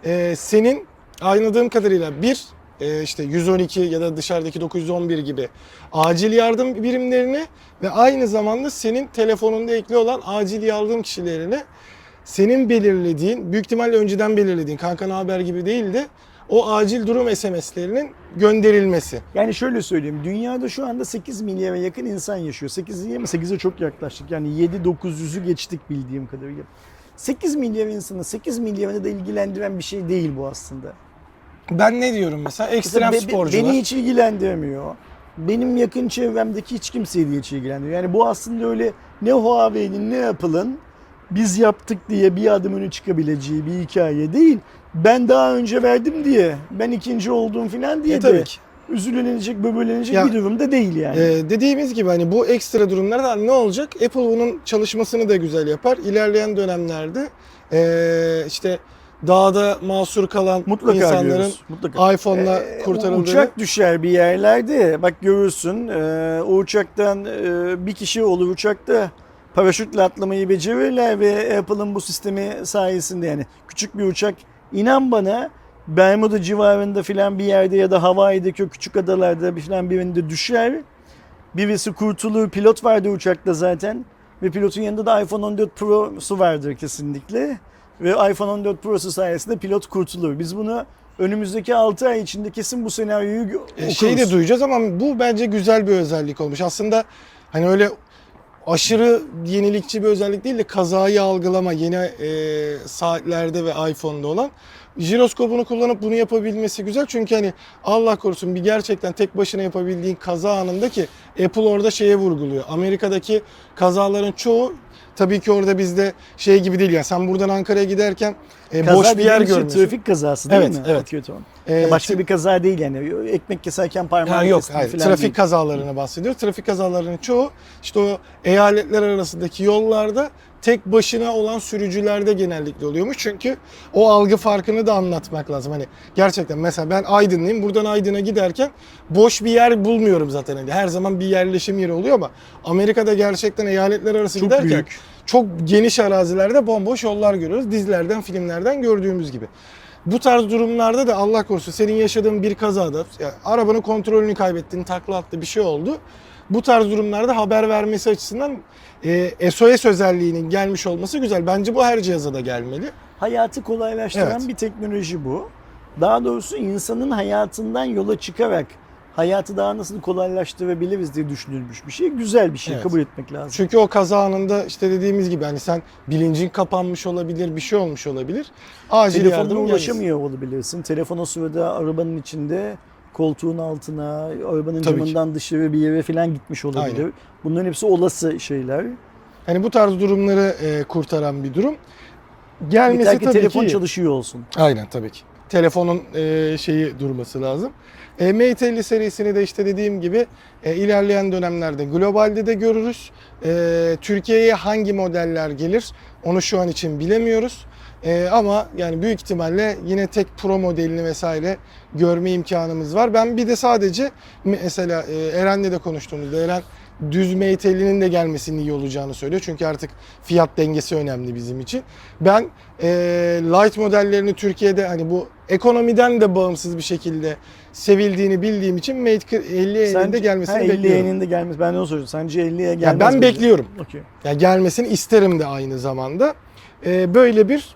e, senin anladığım kadarıyla bir e, işte 112 ya da dışarıdaki 911 gibi acil yardım birimlerini ve aynı zamanda senin telefonunda ekli olan acil yardım kişilerine senin belirlediğin, büyük ihtimalle önceden belirlediğin kanka ne haber gibi değil de o acil durum SMS'lerinin gönderilmesi. Yani şöyle söyleyeyim. Dünyada şu anda 8 milyara yakın insan yaşıyor. 8 mi? 8'e çok yaklaştık. Yani 7-900'ü geçtik bildiğim kadarıyla. 8 milyar insanı 8 milyarını da ilgilendiren bir şey değil bu aslında. Ben ne diyorum mesela ekstrem Mesela be- sporcular. Beni hiç ilgilendirmiyor. Benim yakın çevremdeki hiç kimseyi de hiç ilgilendiriyor. Yani bu aslında öyle ne Huawei'nin ne Apple'ın biz yaptık diye bir adım öne çıkabileceği bir hikaye değil. Ben daha önce verdim diye, ben ikinci oldum falan diye E, de tabii ki. Üzülenecek, böbürlenecek Ya, bir durumda değil yani. Ee, dediğimiz gibi hani bu ekstra durumlarda ne olacak? Apple bunun çalışmasını da güzel yapar. İlerleyen dönemlerde ee, işte dağda mahsur kalan Mutlaka insanların görürüz, mutlaka. iPhone'la Ee, kurtarıldığını Uçak düşer bir yerlerde. Bak görürsün e, o uçaktan e, bir kişi olur uçakta paraşütle atlamayı becerirler ve Apple'ın bu sistemi sayesinde yani küçük bir uçak inan bana Bermuda civarında filan bir yerde ya da Hawaii'deki o küçük adalarda bir filan birinde düşer. Birisi kurtulur. Pilot vardı uçakta zaten. Ve pilotun yanında da iPhone 14 Pro'su vardır kesinlikle. Ve iPhone 14 Pro'su sayesinde pilot kurtulur. Biz bunu önümüzdeki 6 ay içinde kesin bu senaryoyu E, okuruz. şey de duyacağız ama bu bence güzel bir özellik olmuş. Aslında hani öyle aşırı yenilikçi bir özellik değil de kazayı algılama yeni e, saatlerde ve iPhone'da olan jiroskopunu kullanıp bunu yapabilmesi güzel. Çünkü hani Allah korusun bir gerçekten tek başına yapabildiğin kaza anında ki Apple orada şeye vurguluyor. Amerika'daki kazaların çoğu tabii ki orada bizde şey gibi değil ya. Sen buradan Ankara'ya giderken e, Kaza boş bir yer şey görmüyorsun. Trafik kazası değil Evet, mi? evet. Kötü olan. E, Başka bir kaza değil yani. Ekmek keserken parmağını Ha, yok hayır. falan Trafik değil. kazalarını bahsediyor. Trafik kazalarının çoğu işte o eyaletler arasındaki yollarda tek başına olan sürücülerde genellikle oluyormuş. Çünkü o algı farkını da anlatmak lazım. Hani gerçekten mesela ben Aydınlıyım. Buradan Aydın'a giderken boş bir yer bulmuyorum zaten. Hani her zaman bir yerleşim yeri oluyor ama Amerika'da gerçekten eyaletler arası Çok giderken büyük. çok geniş arazilerde bomboş yollar görüyoruz. Dizilerden, filmlerden gördüğümüz gibi. Bu tarz durumlarda da Allah korusun senin yaşadığın bir kazada ya, arabanın kontrolünü kaybettin, takla attı bir şey oldu. Bu tarz durumlarda haber vermesi açısından e, SOS özelliğinin gelmiş olması güzel. Bence bu her cihaza da gelmeli. Hayatı kolaylaştıran Evet. bir teknoloji bu. Daha doğrusu insanın hayatından yola çıkarak hayatı daha nasıl kolaylaştırabiliriz diye düşünülmüş bir şey. Güzel bir şey Evet. kabul etmek lazım. Çünkü o kaza anında işte dediğimiz gibi hani sen bilincin kapanmış olabilir, bir şey olmuş olabilir. Acil Telefonuna yardım gelmesin. ulaşamıyor olabilirsin. Telefon o sırada arabanın içinde koltuğun altına, arabanın Tabii ki. camından dışarı bir yere falan gitmiş olabilir. Aynen. Bunların hepsi olası şeyler. Hani bu tarz durumları e, kurtaran bir durum. Gelmesi Yeter ki tabii telefon ki çalışıyor olsun. Aynen tabii ki. Telefonun e, şeyi durması lazım. E, Mate 50 serisini de işte dediğim gibi e, ilerleyen dönemlerde globalde de görürüz. E, Türkiye'ye hangi modeller gelir onu şu an için bilemiyoruz. E, ama yani büyük ihtimalle yine tek Pro modelini vesaire görme imkanımız var. Ben bir de sadece mesela e, Eren'le de konuştuğumuzda Eren düz Mate 50'nin de gelmesinin iyi olacağını söylüyor. Çünkü artık fiyat dengesi önemli bizim için. Ben e, light modellerini Türkiye'de hani bu ekonomiden de bağımsız bir şekilde sevildiğini bildiğim için Mate 50'nin de gelmesini ha, bekliyorum. 50'nin de gelmesi. Ben de onu soruyorum. Sence 50'ye gelmez Ya ben mi? bekliyorum. Okey. Ya gelmesini isterim de aynı zamanda. E, böyle bir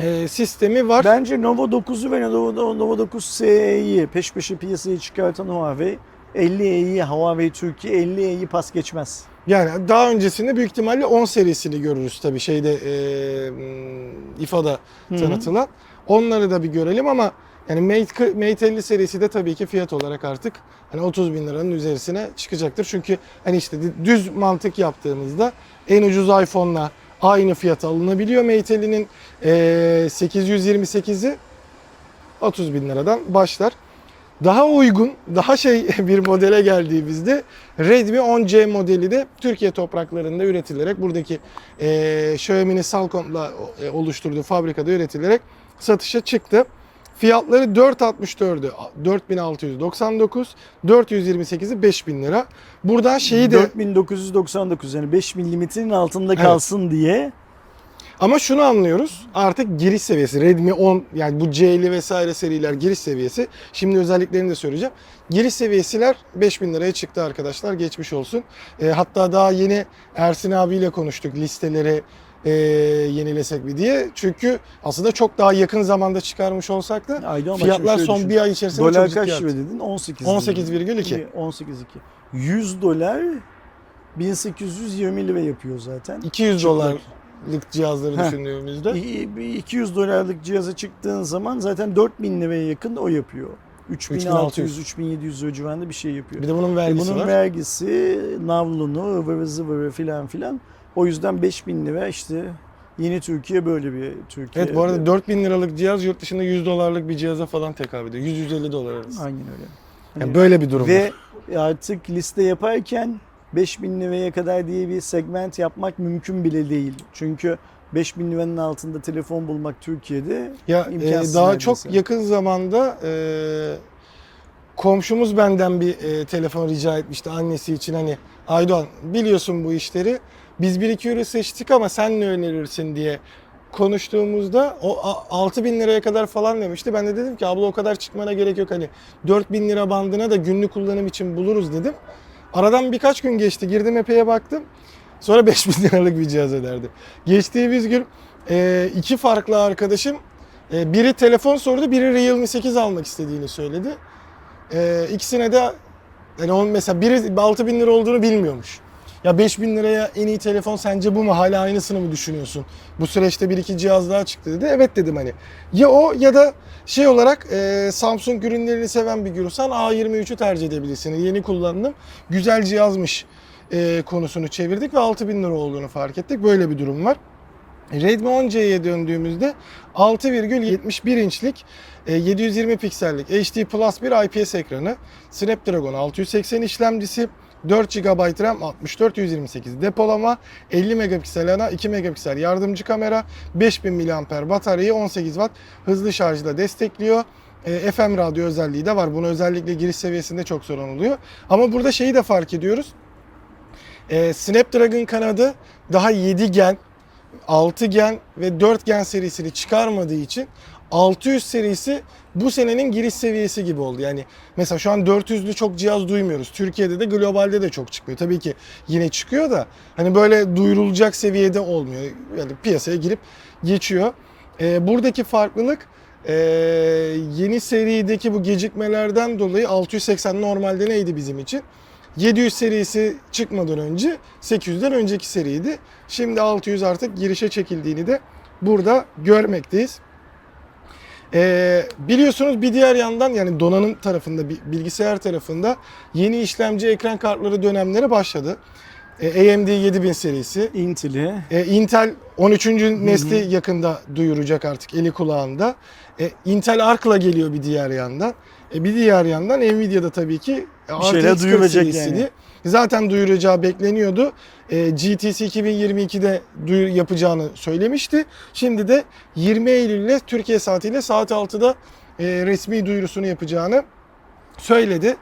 e, sistemi var. Bence Nova 9'u ve Nova, Nova 9 SE'yi peş peşe piyasaya çıkartan Huawei 50E'yi Huawei Türkiye 50E'yi pas geçmez. Yani daha öncesinde büyük ihtimalle 10 serisini görürüz tabii şeyde e, m, İFA'da Hı hı. tanıtılan. Onları da bir görelim ama yani Mate, Mate 50 serisi de tabii ki fiyat olarak artık hani 30 bin liranın üzerisine çıkacaktır. Çünkü hani işte düz mantık yaptığımızda en ucuz iPhone'la aynı fiyata alınabiliyor Mate 50'nin e, 828'i 30 bin liradan başlar. Daha uygun, daha şey bir modele geldiğimizde Redmi 10C modeli de Türkiye topraklarında üretilerek buradaki e, Xiaomi'nin Salcom'la e, oluşturduğu fabrikada üretilerek satışa çıktı. Fiyatları 4.64'ü 4699, 428'i 5000 lira. Buradan şeyi de 4999 yani 5 milimetrenin altında kalsın diye Ama şunu anlıyoruz. Artık giriş seviyesi Redmi 10 yani bu C50 vesaire seriler giriş seviyesi. Şimdi özelliklerini de söyleyeceğim. Giriş seviyesiler 5000 liraya çıktı arkadaşlar. Geçmiş olsun. E, hatta daha yeni Ersin abiyle konuştuk listeleri e, yenilesek mi diye. Çünkü aslında çok daha yakın zamanda çıkarmış olsak da ama fiyatlar son düşün. bir ay içerisinde Dolar çok kaç lira dedin? 18. 18,2. 18,2. 100 dolar 1820 lira yapıyor zaten. 200 Çıplak. dolarlık cihazları Heh. düşündüğümüzde. İ- bir 200 dolarlık cihaza çıktığın zaman zaten 4000 liraya yakın o yapıyor. 3600 3700 lira civarında bir şey yapıyor. Bir de bunun E vergisi bunun var. vergisi, navlunu, ıvırı zıvırı filan filan. O yüzden 5000 lira işte yeni Türkiye böyle bir Türkiye. Evet bu arada 4000 liralık cihaz yurt dışında 100 dolarlık bir cihaza falan tekabül ediyor. 100-150 dolar arası. Aynen öyle. Yani Hani- böyle bir durum Ve var. artık liste yaparken 5000 liraya kadar diye bir segment yapmak mümkün bile değil. Çünkü 5000 liranın altında telefon bulmak Türkiye'de Ya e, imkansız daha neredeyse. çok yakın zamanda e, komşumuz benden bir e, telefon rica etmişti annesi için hani Aydoğan biliyorsun bu işleri. Biz bir iki ürün seçtik ama sen ne önerirsin diye konuştuğumuzda o 6 bin liraya kadar falan demişti. Ben de dedim ki abla o kadar çıkmana gerek yok hani 4 bin lira bandına da günlük kullanım için buluruz dedim. Aradan birkaç gün geçti girdim epeye baktım. Sonra 5 bin liralık bir cihaz öderdi. Geçtiğimiz gün e, iki farklı arkadaşım e, biri telefon sordu, biri Realme 8 almak istediğini söyledi. E, ikisine de yani onun mesela biri 6000 bin lira olduğunu bilmiyormuş. Ya 5000 bin liraya en iyi telefon sence bu mu? Hala aynısını mı düşünüyorsun? Bu süreçte bir iki cihaz daha çıktı dedi. Evet dedim hani. Ya o ya da şey olarak e, Samsung ürünlerini seven bir görürsen A23'ü tercih edebilirsin. Yeni kullandım. Güzel cihazmış e, konusunu çevirdik ve 6000 lira olduğunu fark ettik. Böyle bir durum var. Redmi 10C'ye döndüğümüzde 6,71 inçlik e, 720 piksellik HD Plus bir IPS ekranı, Snapdragon 680 işlemcisi, 4 GB RAM, 64 128 depolama, 50 megapiksel ana, 2 megapiksel yardımcı kamera, 5000 mAh bataryayı 18 Watt hızlı şarjla destekliyor. E, FM radyo özelliği de var. Bunu özellikle giriş seviyesinde çok sorun oluyor. Ama burada şeyi de fark ediyoruz. E, Snapdragon kanadı daha 7 gen, 6 gen ve 4 gen serisini çıkarmadığı için 600 serisi bu senenin giriş seviyesi gibi oldu. Yani mesela şu an 400'lü çok cihaz duymuyoruz. Türkiye'de de globalde de çok çıkmıyor. Tabii ki yine çıkıyor da hani böyle duyurulacak seviyede olmuyor. Yani piyasaya girip geçiyor. Ee, buradaki farklılık ee, yeni serideki bu gecikmelerden dolayı 680 normalde neydi bizim için? 700 serisi çıkmadan önce 800'den önceki seriydi. Şimdi 600 artık girişe çekildiğini de burada görmekteyiz. Ee, biliyorsunuz bir diğer yandan yani donanım tarafında bi- bilgisayar tarafında yeni işlemci ekran kartları dönemleri başladı. Ee, AMD 7000 serisi, Intel'i. e, Intel 13. nesli yakında duyuracak artık eli kulağında. E, Intel Arc'la geliyor bir diğer yandan. E, bir diğer yandan Nvidia'da tabii ki şeyler RTX 40 duyuracak serisini yani. Zaten duyuracağı bekleniyordu. E, GTC 2022'de duyur yapacağını söylemişti. Şimdi de 20 Eylül'le Türkiye saatiyle saat 6'da e, resmi duyurusunu yapacağını söyledi.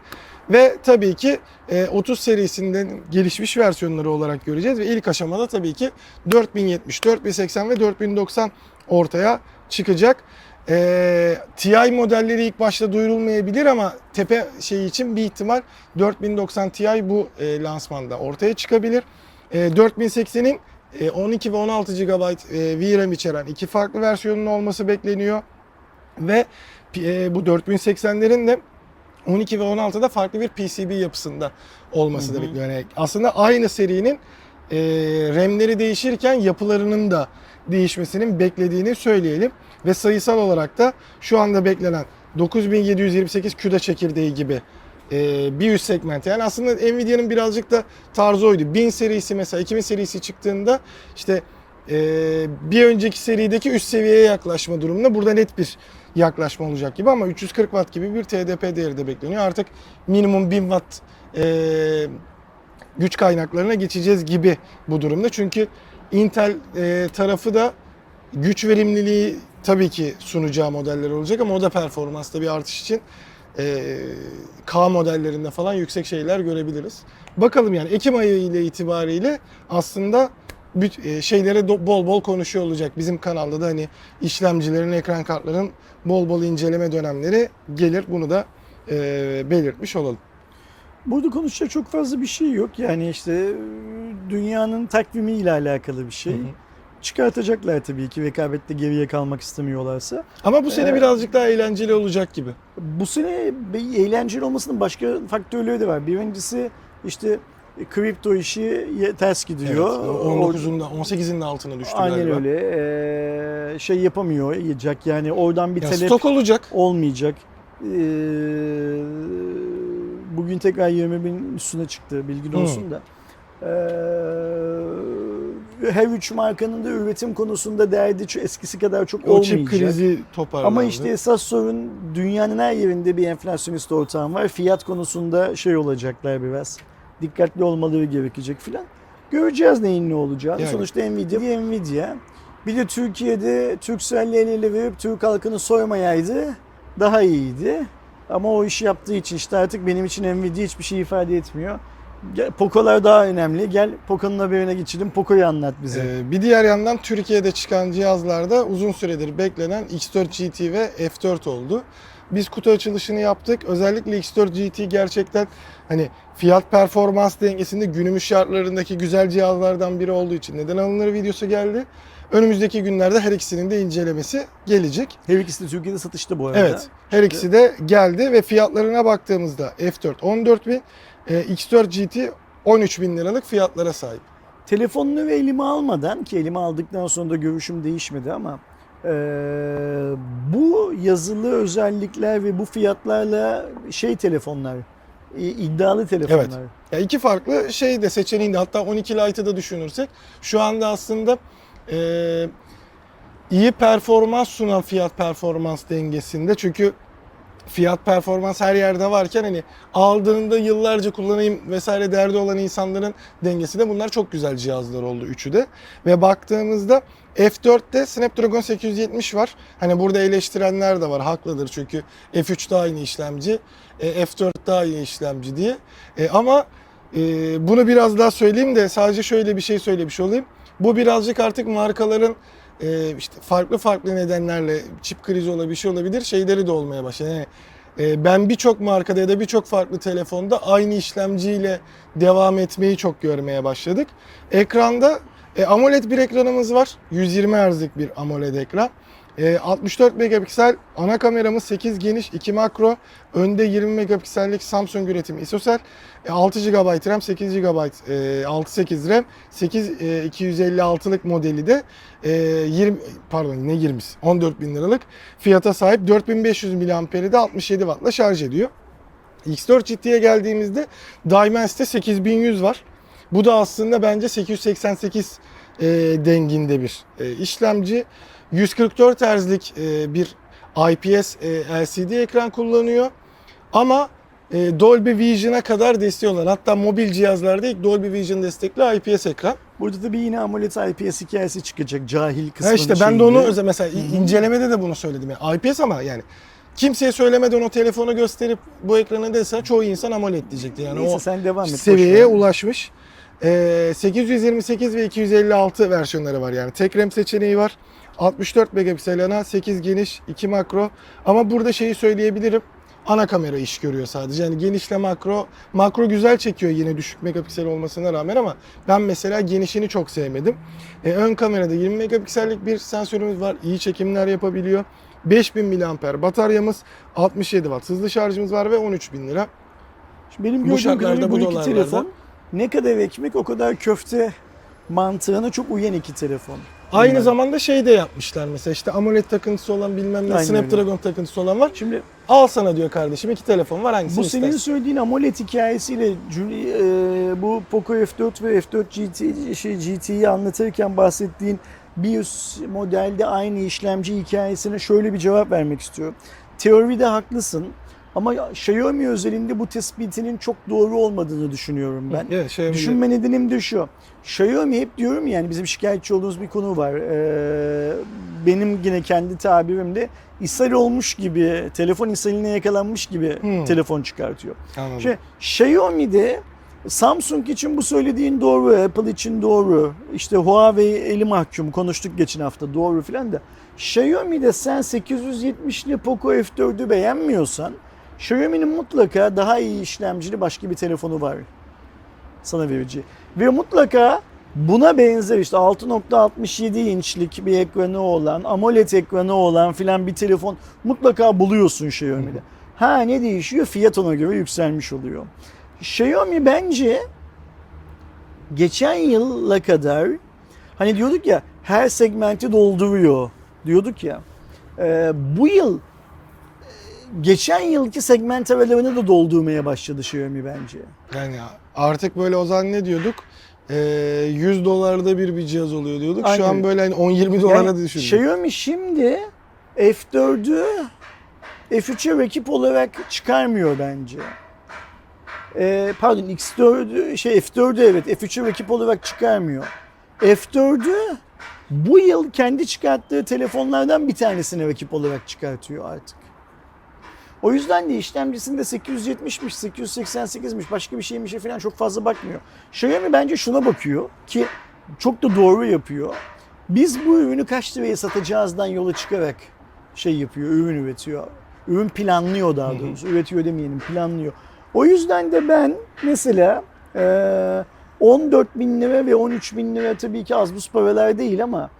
Ve tabii ki e, 30 serisinden gelişmiş versiyonları olarak göreceğiz ve ilk aşamada tabii ki 4070, 4080 ve 4090 ortaya çıkacak. E, TI modelleri ilk başta duyurulmayabilir ama tepe şeyi için bir ihtimal 4090 Ti bu e, lansmanda ortaya çıkabilir. E, 4080'in e, 12 ve 16 GB e, VRAM içeren iki farklı versiyonun olması bekleniyor. Ve e, bu 4080'lerin de 12 ve 16'da farklı bir PCB yapısında olması da bekleniyor. Yani aslında aynı serinin e, RAM'leri değişirken yapılarının da değişmesinin beklediğini söyleyelim. Ve sayısal olarak da şu anda beklenen 9728 CUDA çekirdeği gibi e, bir üst segment. Yani aslında Nvidia'nın birazcık da tarzı oydu. 1000 serisi mesela 2000 serisi çıktığında işte e, bir önceki serideki üst seviyeye yaklaşma durumunda burada net bir yaklaşma olacak gibi ama 340 watt gibi bir TDP değeri de bekleniyor. Artık minimum 1000 watt e, güç kaynaklarına geçeceğiz gibi bu durumda. Çünkü Intel e, tarafı da güç verimliliği tabii ki sunacağı modeller olacak ama o da performansta bir artış için e, K modellerinde falan yüksek şeyler görebiliriz. Bakalım yani Ekim ayı ile itibariyle aslında e, şeylere bol bol konuşuyor olacak. Bizim kanalda da hani işlemcilerin, ekran kartların bol bol inceleme dönemleri gelir. Bunu da e, belirtmiş olalım. Burada konuşacak çok fazla bir şey yok. Yani işte e, dünyanın takvimiyle alakalı bir şey. Hı hı. Çıkartacaklar tabii ki rekabette geriye kalmak istemiyorlarsa. Ama bu sene Ee, birazcık daha eğlenceli olacak gibi. Bu sene eğlenceli olmasının başka faktörleri de var. Birincisi işte kripto işi ters Evet, gidiyor. 19'unda 18'in de altına düştü Aynen galiba. öyle. Ee, şey yapamıyor yiyecek yani oradan bir Ya talep stok olacak. olmayacak. Ee, bugün tekrar 20 bin üstüne çıktı bilgin olsun da. Ee, her üç markanın da üretim konusunda derdi eskisi kadar çok O çip olmayacak. krizi toparlandı. Ama işte esas sorun dünyanın her yerinde bir enflasyonist ortam var. Fiyat konusunda şey olacaklar biraz. Dikkatli olmaları gerekecek filan. Göreceğiz neyin ne olacağını. Yani. Sonuçta Nvidia Nvidia. Bir de Türkiye'de Turkcell'le el ele verip Türk halkını soymayaydı daha iyiydi. Ama o işi yaptığı için işte artık benim için Nvidia hiçbir şey ifade etmiyor. Gel, Poco'lar daha önemli. Gel Poco'nun haberine geçelim. Poco'yu anlat bize. Ee, bir diğer yandan Türkiye'de çıkan cihazlarda uzun süredir beklenen X4 GT ve F4 oldu. Biz kutu açılışını yaptık. Özellikle X4 GT gerçekten hani fiyat performans dengesinde günümüz şartlarındaki güzel cihazlardan biri olduğu için neden alınır videosu geldi. Önümüzdeki günlerde her ikisinin de incelemesi gelecek. Her ikisi de Türkiye'de satışta bu arada. Evet. Her ikisi de geldi ve fiyatlarına baktığımızda F4 14 bin, X4 GT 13 bin liralık fiyatlara sahip. Telefonunu ve elime almadan ki elime aldıktan sonra da görüşüm değişmedi ama eee, bu yazılı özellikler ve bu fiyatlarla şey telefonlar, iddialı telefonlar. Evet. Ya iki farklı şey de seçeneğinde hatta 12 Lite'ı da düşünürsek şu anda aslında e, iyi performans sunan fiyat performans dengesinde çünkü fiyat performans her yerde varken hani aldığında yıllarca kullanayım vesaire derdi olan insanların dengesi de bunlar çok güzel cihazlar oldu üçü de. Ve baktığımızda F4'te Snapdragon 870 var. Hani burada eleştirenler de var haklıdır çünkü F3 daha aynı işlemci, e, F4 daha iyi işlemci diye. E, ama e, bunu biraz daha söyleyeyim de sadece şöyle bir şey söylemiş olayım. Bu birazcık artık markaların e, işte farklı farklı nedenlerle çip krizi olabilir, bir şey olabilir şeyleri de olmaya başladı. Yani, e, ben birçok markada ya da birçok farklı telefonda aynı işlemciyle devam etmeyi çok görmeye başladık. Ekranda e, AMOLED bir ekranımız var. 120 Hz'lik bir AMOLED ekran. E, 64 megapiksel ana kameramız 8 geniş 2 makro. Önde 20 megapiksellik Samsung üretimi ISOCELL. E, 6 GB RAM 8 GB e, 68 RAM 8 e, 256'lık modeli de e, 20 pardon ne 20'si 14 bin liralık fiyata sahip 4500 mAh'i de 67 Watt'la şarj ediyor. X4 GT'ye geldiğimizde Dimensity 8100 var. Bu da aslında bence 888 e, denginde bir e, işlemci. 144 Hz'lik e, bir IPS e, LCD ekran kullanıyor. Ama e, Dolby Vision'a kadar destekliyorlar. Hatta mobil cihazlarda ilk Dolby Vision destekli IPS ekran. Burada tabii yine AMOLED IPS hikayesi çıkacak cahil kısmının işte ben de onu şeyinde. mesela incelemede de bunu söyledim. Yani IPS ama yani kimseye söylemeden o telefonu gösterip bu ekranı dese çoğu insan AMOLED diyecekti. Yani Neyse o sen devam et. seviyeye ulaşmış. Ee, 828 ve 256 versiyonları var yani. Tek RAM seçeneği var. 64 megapiksel ana, 8 geniş, 2 makro. Ama burada şeyi söyleyebilirim. Ana kamera iş görüyor sadece. Yani genişle makro. Makro güzel çekiyor yine düşük megapiksel olmasına rağmen ama ben mesela genişini çok sevmedim. Ee, ön kamerada 20 megapiksellik bir sensörümüz var. İyi çekimler yapabiliyor. 5000 mAh bataryamız, 67 watt hızlı şarjımız var ve 13.000 lira. Şimdi benim Bu gördüğüm şartlarda, bu iki telefon ne kadar ekmek o kadar köfte mantığına çok uyan iki telefon. Aynı Bunlar. zamanda şey de yapmışlar mesela işte AMOLED takıntısı olan bilmem ne Aynen Snapdragon takıntısı olan var. Şimdi Al sana diyor kardeşim iki telefon var hangisini bu senin istersin? söylediğin AMOLED hikayesiyle e, bu Poco F4 ve F4 GT şey GT'yi anlatırken bahsettiğin bir üst modelde aynı işlemci hikayesine şöyle bir cevap vermek istiyorum. Teoride haklısın ama Xiaomi özelinde bu tespitinin çok doğru olmadığını düşünüyorum ben. Evet, şey Düşünme nedenim de şu. Xiaomi hep diyorum ya, yani bizim şikayetçi olduğumuz bir konu var. Ee, benim yine kendi tabirimde ishal olmuş gibi, telefon ishaline yakalanmış gibi Hmm. telefon çıkartıyor. Anladım. Şimdi Xiaomi'de Samsung için bu söylediğin doğru, Apple için doğru. İşte Huawei eli mahkum konuştuk geçen hafta doğru filan da. Xiaomi'de sen 870'li Poco F4'ü beğenmiyorsan Xiaomi'nin mutlaka daha iyi işlemcili başka bir telefonu var sana vereceği. Ve mutlaka buna benzer işte 6.67 inçlik bir ekranı olan, AMOLED ekranı olan filan bir telefon mutlaka buluyorsun Xiaomi'de. Ha ne değişiyor? Fiyat ona göre yükselmiş oluyor. Xiaomi bence geçen yıla kadar hani diyorduk ya her segmenti dolduruyor diyorduk ya. Ee, bu yıl e, geçen yılki segment aralarını da doldurmaya başladı Xiaomi bence. Yani artık böyle o zaman ne diyorduk? Ee, 100 dolarda bir bir cihaz oluyor diyorduk. Şu Aynen. an böyle hani 10-20 dolara Yani düşürdük. Xiaomi şimdi F4'ü F3'e rakip olarak çıkarmıyor bence. Ee, pardon X4'ü şey F4'ü evet F3'e rakip olarak çıkarmıyor. F4'ü bu yıl kendi çıkarttığı telefonlardan bir tanesine rakip olarak çıkartıyor artık. O yüzden de işlemcisinde 870'miş, 888'miş, başka bir şeymiş falan çok fazla bakmıyor. Xiaomi bence şuna bakıyor ki çok da doğru yapıyor. Biz bu ürünü kaç liraya satacağızdan yola çıkarak şey yapıyor, ürün üretiyor. Ürün planlıyor daha doğrusu. Üretiyor demeyelim, planlıyor. O yüzden de ben mesela eee 14 bin lira ve 13 bin lira tabii ki az buz paralar değil ama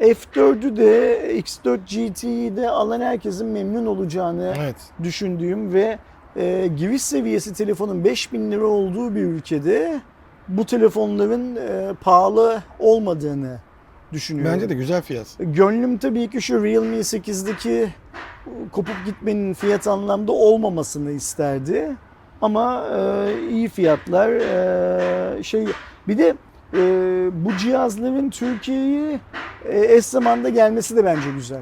F4'ü de X4 GT'yi de alan herkesin memnun olacağını Evet. düşündüğüm ve e, giriş seviyesi telefonun 5000 lira olduğu bir ülkede bu telefonların e, pahalı olmadığını düşünüyorum. Bence de güzel fiyat. Gönlüm tabii ki şu Realme 8'deki kopup gitmenin fiyat anlamda olmamasını isterdi. Ama e, iyi fiyatlar e, şey bir de e, bu cihazların Türkiye'ye e, eş zamanda gelmesi de bence güzel.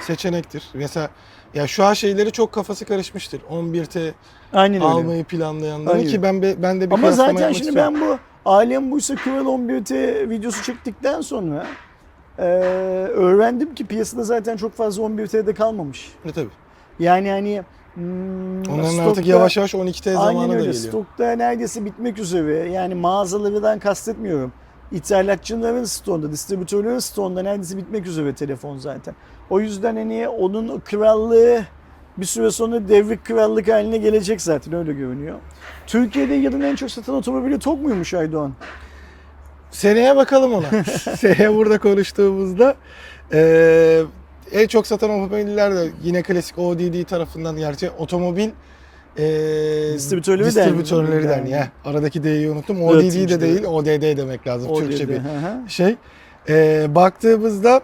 seçenektir. Mesela ya şu an şeyleri çok kafası karışmıştır. 11T Aynen öyle. almayı planlayanların Aynen. ki ben be- ben de bir Ama kıyaslama zaten yapmak şimdi istiyorum. ben bu Alem Buysa Kıval 11T videosu çektikten sonra e, öğrendim ki piyasada zaten çok fazla 11T'de kalmamış. E, tabii. Yani hani hmm, Onların stokta- artık yavaş yavaş 12T Aynen zamanı da öyle. geliyor. Stokta neredeyse bitmek üzere. Yani mağazalarından kastetmiyorum. İthalatçıların stoğunda, distribütörlerin stoğunda neredeyse bitmek üzere telefon zaten. O yüzden hani onun krallığı bir süre sonra devrik krallık haline gelecek zaten öyle görünüyor. Türkiye'de yılın en çok satan otomobili TOG muymuş Aydoğan? Seneye bakalım ona. Seneye burada konuştuğumuzda eee, en çok satan otomobiller de yine klasik ODD tarafından gerçi otomobil eee Distribütörleri distribütörleri derneği. Heh, Aradaki D'yi unuttum. ODD Üretimci de de. değil, ODD demek lazım. O Türkçe bir şey. Eee, baktığımızda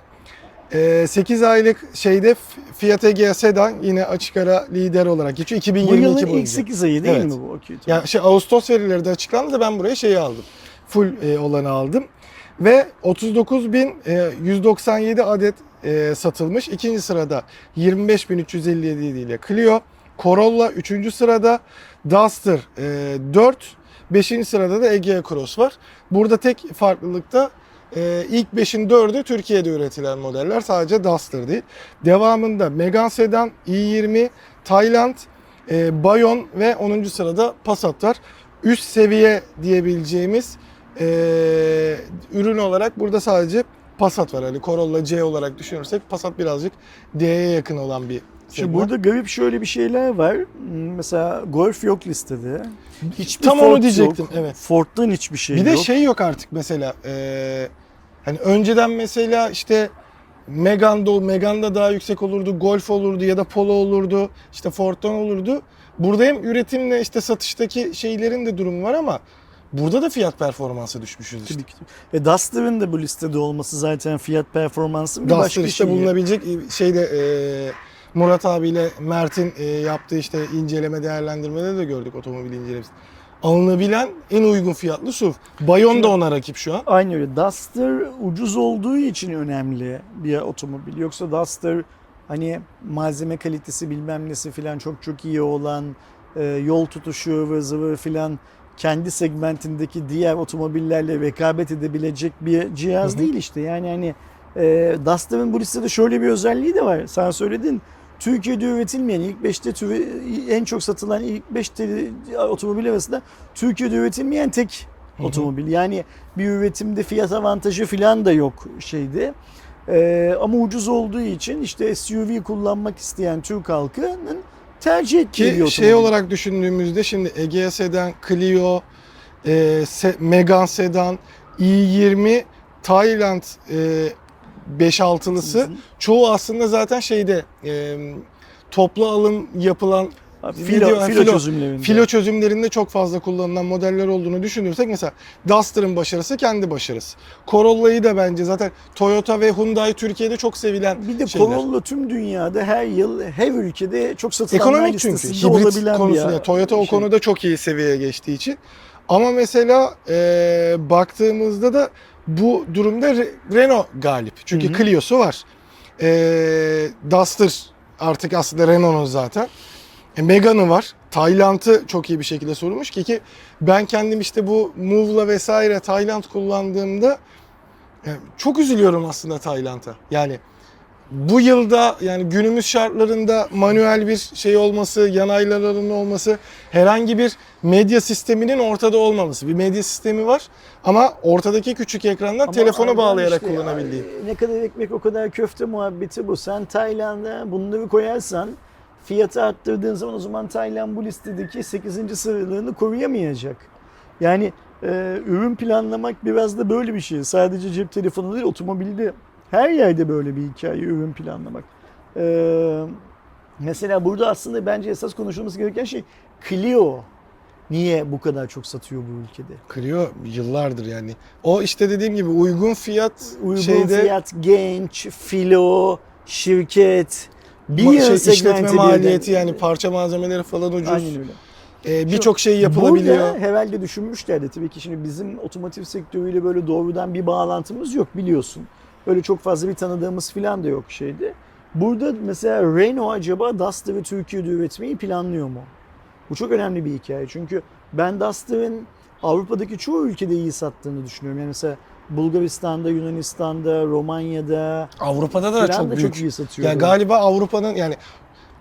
eee, 8 aylık şeyde Fiat Egea Sedan yine açık ara lider olarak geçiyor. Bu 2022 yılın boyunca. ilk 8 ayı değil Evet. mi bu? Okey, tamam. Ya şey Ağustos verileri de açıklandı da ben buraya şeyi aldım. Full e, olanı aldım. Ve 39.197 adet e, satılmış. İkinci sırada 25.357 ile Clio. Corolla 3. sırada. Duster e, 4. 5. sırada da Egea Cross var. Burada tek farklılıkta e, ilk 5'in 4'ü Türkiye'de üretilen modeller. Sadece Duster değil. Devamında Megane Sedan, i20, Tayland, e, Bayon ve 10. sırada Passat var. Üst seviye diyebileceğimiz e, ürün olarak burada sadece Passat var. Hani Corolla C olarak düşünürsek Passat birazcık D'ye yakın olan bir Şimdi burada garip şöyle bir şeyler var. Hmm, Mesela Golf yok listede. Hiçbir Tam Ford onu diyecektim, Yok. evet. Ford'dan hiçbir şey bir de yok. şey yok artık mesela. e, hani önceden mesela işte Megane'da, Megane'da daha yüksek olurdu, Golf olurdu ya da Polo olurdu, işte Ford'dan olurdu. Burada hem üretimle işte satıştaki şeylerin de durumu var ama burada da fiyat performansı düşmüşüz işte. Ve Duster'ın da bu listede olması zaten fiyat performansı bir Duster başka işte şey. bulunabilecek şeyde e, Murat abiyle Mert'in e, yaptığı işte inceleme değerlendirmede de gördük otomobil incelemesi. Alınabilen en uygun fiyatlı SUV. Bayon Şimdi- da ona rakip şu an. Aynı öyle. Duster ucuz olduğu için önemli bir otomobil. Yoksa Duster hani malzeme kalitesi bilmem nesi filan çok çok iyi olan e, yol tutuşu ıvır zıvır filan kendi segmentindeki diğer otomobillerle rekabet edebilecek bir cihaz Hı hı. değil işte. Yani hani e, Duster'ın bu listede şöyle bir özelliği de var. Sen söyledin. Türkiye'de üretilmeyen ilk 5'te türe- en çok satılan ilk 5 otomobil arasında Türkiye'de üretilmeyen tek Hı hı. otomobil. Yani bir üretimde fiyat avantajı falan da yok şeydi. Ee, ama ucuz olduğu için işte SUV kullanmak isteyen Türk halkının tercih ettiği bir Ki otomobil. şey olarak düşündüğümüzde şimdi Egea Sedan, Clio, e, Se- Megane Sedan, i20, Tayland e, 5-6'lısı çoğu aslında zaten şeyde e, toplu alım yapılan filo, video- filo, filo- çözümlerinde. filo çözümlerinde çok fazla kullanılan modeller olduğunu düşünürsek mesela Duster'ın başarısı kendi başarısı. Corolla'yı da bence zaten Toyota ve Hyundai Türkiye'de çok sevilen bir de şeyler. Corolla tüm dünyada her yıl her ülkede çok satılanlar Ekonomik çünkü. Hibrit konusunda. Toyota o şey. konuda çok iyi seviyeye geçtiği için. Ama mesela e, baktığımızda da bu durumda Re- Renault galip. Çünkü Hı hı. Clio'su var. E, Duster artık aslında Renault'un zaten. E, Megane'ı var. Tayland'ı çok iyi bir şekilde sorulmuş ki ki ben kendim işte bu Move'la vesaire Tayland kullandığımda e, çok üzülüyorum aslında Tayland'a. Yani bu yılda yani günümüz şartlarında manuel bir şey olması, yanaylarının olması, herhangi bir medya sisteminin ortada olmaması. Bir medya sistemi var ama ortadaki küçük ekrandan Ama telefonu Aydan bağlayarak işte, kullanabildiğin. ay, Ne kadar ekmek o kadar köfte muhabbeti bu. Sen Tayland'a bunları koyarsan fiyatı arttırdığın zaman o zaman Tayland bu listedeki 8. sıralığını koruyamayacak. Yani e, ürün planlamak biraz da böyle bir şey. Sadece cep telefonu değil otomobilde her yerde böyle bir hikaye ürün planlamak. E, mesela burada aslında bence esas konuşulması gereken şey Clio. Niye bu kadar çok satıyor bu ülkede? Clio yıllardır yani. O işte dediğim gibi uygun fiyat Uygun şeyde fiyat, genç, filo, şirket, bir ma- yıl şey, işletme maliyeti yani parça malzemeleri falan ucuz. Aynen öyle. Ee, Birçok şey yapılabiliyor. Burada herhalde düşünmüşlerdi tabii ki şimdi bizim otomotiv sektörüyle böyle doğrudan bir bağlantımız yok biliyorsun. Öyle çok fazla bir tanıdığımız falan da yok şeydi. Burada mesela Renault acaba Duster'ı Türkiye'de üretmeyi planlıyor mu? Bu çok önemli bir hikaye. Çünkü ben Duster'ın Avrupa'daki çoğu ülkede iyi sattığını düşünüyorum. Yani mesela Bulgaristan'da, Yunanistan'da, Romanya'da Avrupa'da da çok da büyük. çok iyi satıyor. Ya galiba Avrupa'nın yani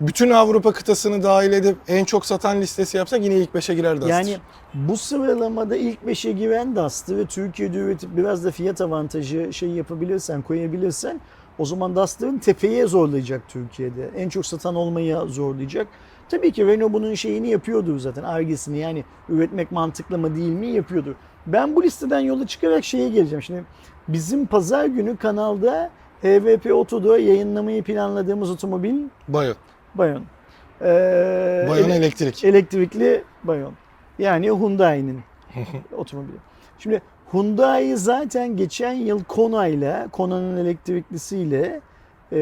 bütün Avrupa kıtasını dahil edip en çok satan listesi yapsak yine ilk 5'e girer Duster. Yani bu sıralamada ilk 5'e giren Duster ve Türkiye'de üretip biraz da fiyat avantajı şey yapabilirsen, koyabilirsen o zaman Duster'ın tepeye zorlayacak Türkiye'de. En çok satan olmayı zorlayacak. Tabii ki Renault bunun şeyini yapıyordur zaten. Argesini yani üretmek mantıklı mı değil mi yapıyordur. Ben bu listeden yola çıkarak şeye geleceğim. Şimdi bizim pazar günü kanalda HVP Oto'da yayınlamayı planladığımız otomobil Bayon. Bayon. Ee, Bayon ele- elektrik. elektrikli Bayon. Yani Hyundai'nin otomobili. Şimdi Hyundai zaten geçen yıl Kona ile, Kona'nın elektriklisiyle e,